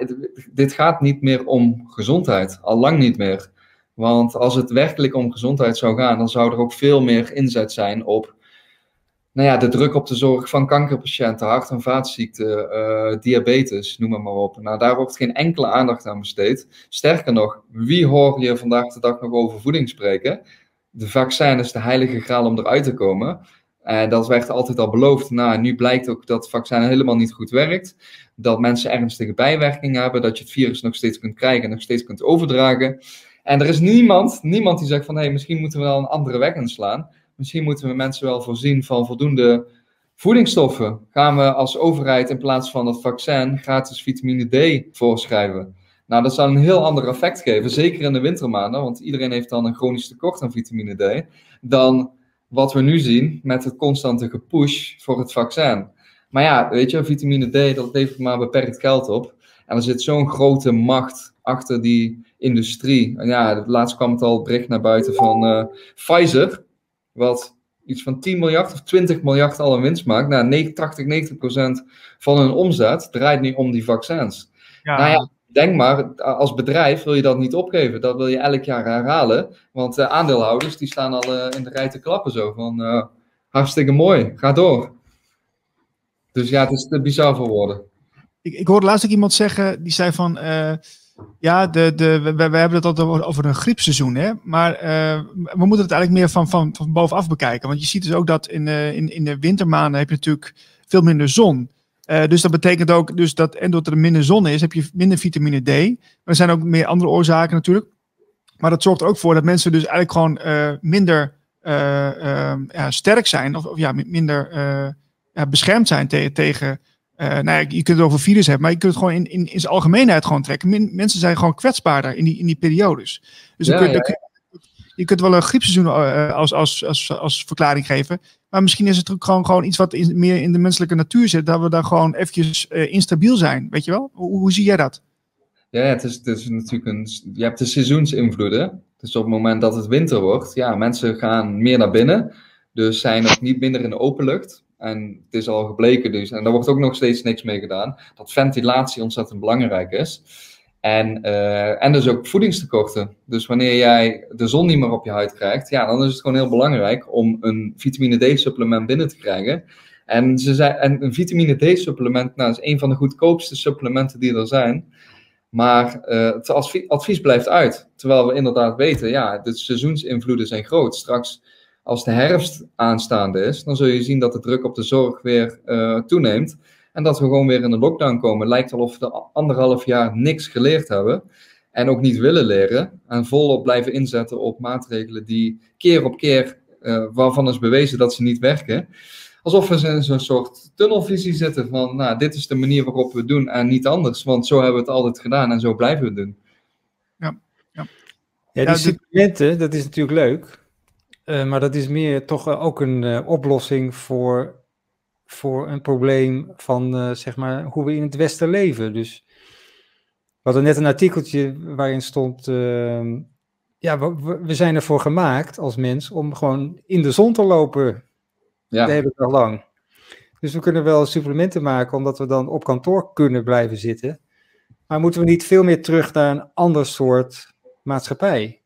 dit gaat niet meer om gezondheid, al lang niet meer. Want als het werkelijk om gezondheid zou gaan, dan zou er ook veel meer inzet zijn op nou ja, de druk op de zorg van kankerpatiënten, hart- en vaatziekten, uh, diabetes, noem maar, maar op. Nou, daar wordt geen enkele aandacht aan besteed. Sterker nog, wie hoor je vandaag de dag nog over voeding spreken? De vaccin is de heilige graal om eruit te komen. En dat werd altijd al beloofd. Nou, nu blijkt ook dat het vaccin helemaal niet goed werkt. Dat mensen ernstige bijwerkingen hebben. Dat je het virus nog steeds kunt krijgen en nog steeds kunt overdragen. En er is niemand, niemand die zegt van hé, hey, misschien moeten we wel een andere weg inslaan. Misschien moeten we mensen wel voorzien van voldoende voedingsstoffen. Gaan we als overheid in plaats van het vaccin gratis vitamine D voorschrijven? Nou, dat zou een heel ander effect geven, zeker in de wintermaanden, want iedereen heeft dan een chronisch tekort aan vitamine D, dan wat we nu zien met het constante gepush voor het vaccin. Maar ja, weet je, vitamine D, dat levert maar beperkt geld op. En er zit zo'n grote macht achter die industrie. En ja, laatst kwam het al bericht naar buiten van uh, Pfizer, wat iets van 10 miljard of 20 miljard al een winst maakt. Nou, 80, 90 procent van hun omzet draait nu om die vaccins. Ja. Nou ja, denk maar, als bedrijf wil je dat niet opgeven. Dat wil je elk jaar herhalen. Want uh, aandeelhouders die staan al uh, in de rij te klappen zo van uh, hartstikke mooi, ga door. Dus ja, het is te bizar voor woorden. Ik, ik hoorde laatst ook iemand zeggen, die zei van, ja, de, de, we, we, hebben het altijd over een griepseizoen, hè? maar we moeten het eigenlijk meer van, van, van bovenaf bekijken. Want je ziet dus ook dat in, in, in de wintermaanden heb je natuurlijk veel minder zon. Uh, dus dat betekent ook dus dat, en doordat er minder zon is, heb je minder vitamine D. Maar er zijn ook meer andere oorzaken natuurlijk. Maar dat zorgt er ook voor dat mensen dus eigenlijk gewoon uh, minder uh, ja, sterk zijn. Of, ja, minder ja, beschermd zijn te tegen. Nou ja, je kunt het over virus hebben, maar je kunt het gewoon in, in, in zijn algemeenheid gewoon trekken. Mensen zijn gewoon kwetsbaarder in die, in die periodes. Dus ja, dan kun, ja. je kunt wel een griepseizoen als, als, als, als verklaring geven. Maar misschien is het ook gewoon, gewoon iets wat in, meer in de menselijke natuur zit. Dat we daar gewoon eventjes instabiel zijn. Weet je wel? Hoe, hoe zie jij dat? Ja, het is, het is natuurlijk een. Je hebt de seizoensinvloeden. Dus op het moment dat het winter wordt, ja, mensen gaan meer naar binnen. Dus zijn ook niet minder in de openlucht. En het is al gebleken dus, en daar wordt ook nog steeds niks mee gedaan, dat ventilatie ontzettend belangrijk is. En, uh, en dus ook voedingstekorten. Dus wanneer jij de zon niet meer op je huid krijgt, ja, dan is het gewoon heel belangrijk om een vitamine D-supplement binnen te krijgen. En, ze zei, en een vitamine D-supplement nou, is een van de goedkoopste supplementen die er zijn. Maar uh, het advies, advies blijft uit. Terwijl we inderdaad weten, ja, de seizoensinvloeden zijn groot. Straks, als de herfst aanstaande is, dan zul je zien dat de druk op de zorg weer uh, toeneemt. En dat we gewoon weer in een lockdown komen. Lijkt wel of we de anderhalf jaar niks geleerd hebben. En ook niet willen leren. En volop blijven inzetten op maatregelen die keer op keer, uh, waarvan is bewezen dat ze niet werken. Alsof we in zo'n soort tunnelvisie zitten van, nou, dit is de manier waarop we het doen en niet anders. Want zo hebben we het altijd gedaan en zo blijven we het doen. Ja, ja. ja die supplementen, dat is natuurlijk leuk. Uh, maar dat is meer toch ook een uh, oplossing voor, voor een probleem van uh, zeg maar hoe we in het Westen leven. Dus we hadden net een artikeltje waarin stond. Ehm, ja, we, we, zijn ervoor gemaakt als mens om gewoon in de zon te lopen. Ja. Dat heb ik al lang. Dus we kunnen wel supplementen maken, omdat we dan op kantoor kunnen blijven zitten. Maar moeten we niet veel meer terug naar een ander soort maatschappij?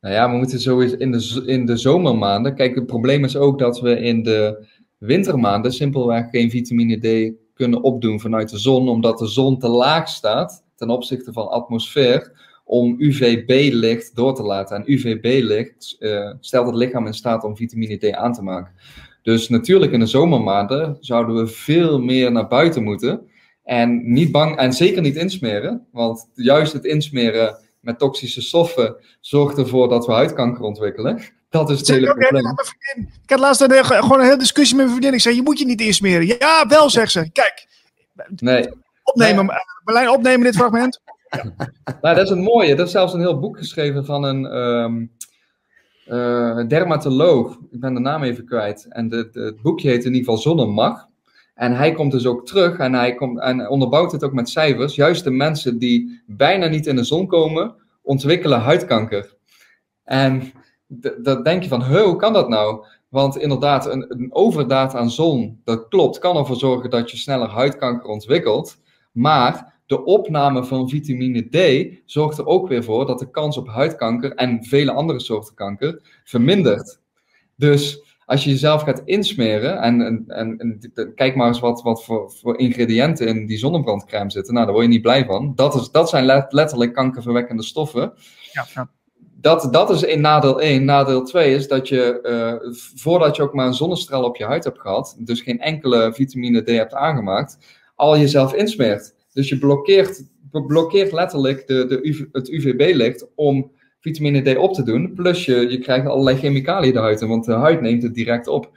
Nou ja, we moeten sowieso in de, in de zomermaanden. Kijk, het probleem is ook dat we in de wintermaanden simpelweg geen vitamine D kunnen opdoen vanuit de zon, omdat de zon te laag staat ten opzichte van atmosfeer om UVB-licht door te laten. En UVB-licht uh, stelt het lichaam in staat om vitamine D aan te maken. Dus natuurlijk in de zomermaanden zouden we veel meer naar buiten moeten. En niet bang, en zeker niet insmeren. Want juist het insmeren met toxische stoffen zorgt ervoor dat we huidkanker ontwikkelen. Dat is het hele probleem. Ik had laatst een, gewoon een hele discussie met mijn vriendin. Ik zei, je moet je niet insmeren. Ja, wel, zegt ze. Kijk. Nee. Opnemen, nee. Berlijn, opnemen dit fragment. (laughs) nou, dat is een mooie. Er is zelfs een heel boek geschreven van een um, uh, dermatoloog. Ik ben de naam even kwijt. En de, de, het boekje heet in ieder geval Zonnemacht. En hij komt dus ook terug en hij komt, en onderbouwt het ook met cijfers. Juist de mensen die bijna niet in de zon komen, ontwikkelen huidkanker. En dan denk je van, hoe kan dat nou? Want inderdaad, een, een overdaad aan zon, dat klopt, kan ervoor zorgen dat je sneller huidkanker ontwikkelt. Maar de opname van vitamine D zorgt er ook weer voor dat de kans op huidkanker en vele andere soorten kanker vermindert. Dus als je jezelf gaat insmeren en, en, en, kijk maar eens wat, wat voor, voor, ingrediënten in die zonnebrandcrème zitten, nou daar word je niet blij van. Dat, is, dat zijn letterlijk kankerverwekkende stoffen. Ja, ja. Dat, dat is in nadeel 1. Nadeel 2 is dat je, uh, voordat je ook maar een zonnestraal op je huid hebt gehad, dus geen enkele vitamine D hebt aangemaakt, al jezelf insmeert. Dus je blokkeert, blokkeert letterlijk de, de UV, het UVB-licht om vitamine D op te doen. Plus je, je krijgt allerlei chemicaliën in, want de huid neemt het direct op.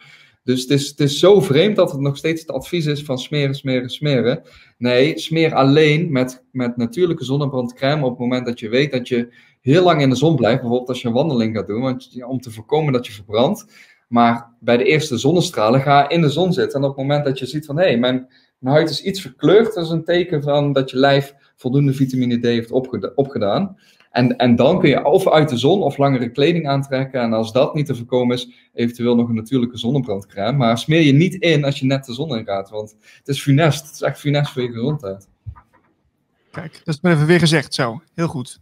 Dus het is, het is zo vreemd dat het nog steeds het advies is van smeren, smeren, smeren. Nee, smeer alleen met, met natuurlijke zonnebrandcrème op het moment dat je weet dat je heel lang in de zon blijft. Bijvoorbeeld als je een wandeling gaat doen, want, om te voorkomen dat je verbrandt. Maar bij de eerste zonnestralen ga in de zon zitten. En op het moment dat je ziet van hé, hey, mijn, mijn huid is iets verkleurd, dat is een teken van dat je lijf voldoende vitamine D heeft opgedaan. En, en dan kun je of uit de zon of langere kleding aantrekken. En als dat niet te voorkomen is, eventueel nog een natuurlijke zonnebrandcrème. Maar smeer je niet in als je net de zon in gaat. Want het is funest. Het is echt funest voor je gezondheid. Kijk, dat is maar even weer gezegd zo. Heel goed.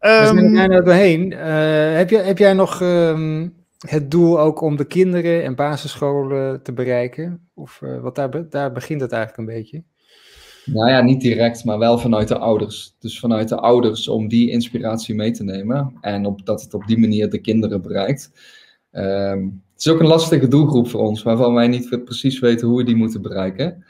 Um, we zijn er nou doorheen. Uh, heb, jij, heb jij nog um, het doel ook om de kinderen en basisscholen te bereiken? Of uh, wat daar, daar begint het eigenlijk een beetje? Nou ja, niet direct, maar wel vanuit de ouders. Dus vanuit de ouders om die inspiratie mee te nemen. En op, dat het op die manier de kinderen bereikt. Um, het is ook een lastige doelgroep voor ons, waarvan wij niet precies weten hoe we die moeten bereiken.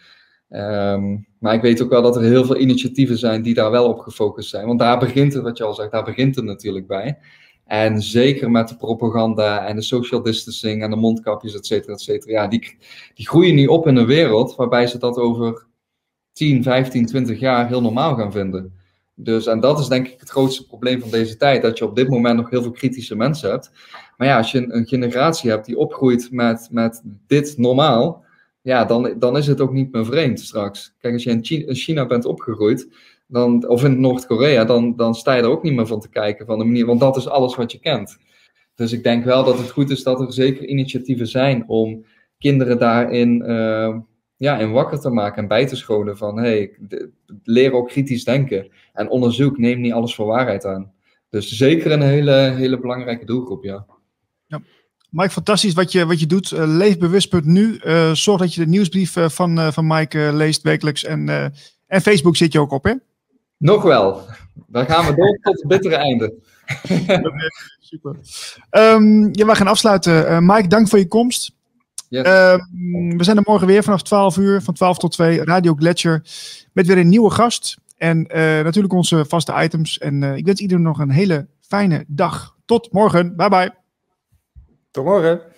Um, maar ik weet ook wel dat er heel veel initiatieven zijn die daar wel op gefocust zijn. Want daar begint het, wat je al zegt, daar begint het natuurlijk bij. En zeker met de propaganda en de social distancing en de mondkapjes, et cetera, et cetera. Ja, die, die groeien nu op in een wereld waarbij ze dat over 10, 15, 20 jaar heel normaal gaan vinden. Dus, en dat is denk ik het grootste probleem van deze tijd, dat je op dit moment nog heel veel kritische mensen hebt. Maar ja, als je een, generatie hebt die opgroeit met, met dit normaal, ja, dan, dan is het ook niet meer vreemd straks. Kijk, als je in China, in China bent opgegroeid, dan, of in Noord-Korea, dan, dan sta je er ook niet meer van te kijken, van de manier, want dat is alles wat je kent. Dus ik denk wel dat het goed is dat er zeker initiatieven zijn om kinderen daarin uh, ja, en wakker te maken en bij te scholen van hey, leer ook kritisch denken. En onderzoek, neem niet alles voor waarheid aan. Dus zeker een hele, hele belangrijke doelgroep, ja. ja. Mike, fantastisch wat je, wat je doet. Uh, leefbewust.nu. Uh, zorg dat je de nieuwsbrief uh, van, van Mike leest wekelijks. En, en Facebook zit je ook op, hè? Nog wel. Dan gaan we door tot het bittere einde. (laughs) Super. Um, ja, we gaan afsluiten. Mike, dank voor je komst. Ehm, we zijn er morgen weer vanaf 12 uur, van 12 tot 2, Radio Gletscher. Met weer een nieuwe gast. En uh, natuurlijk onze vaste items. En uh, ik wens iedereen nog een hele fijne dag. Tot morgen. Bye bye. Tot morgen.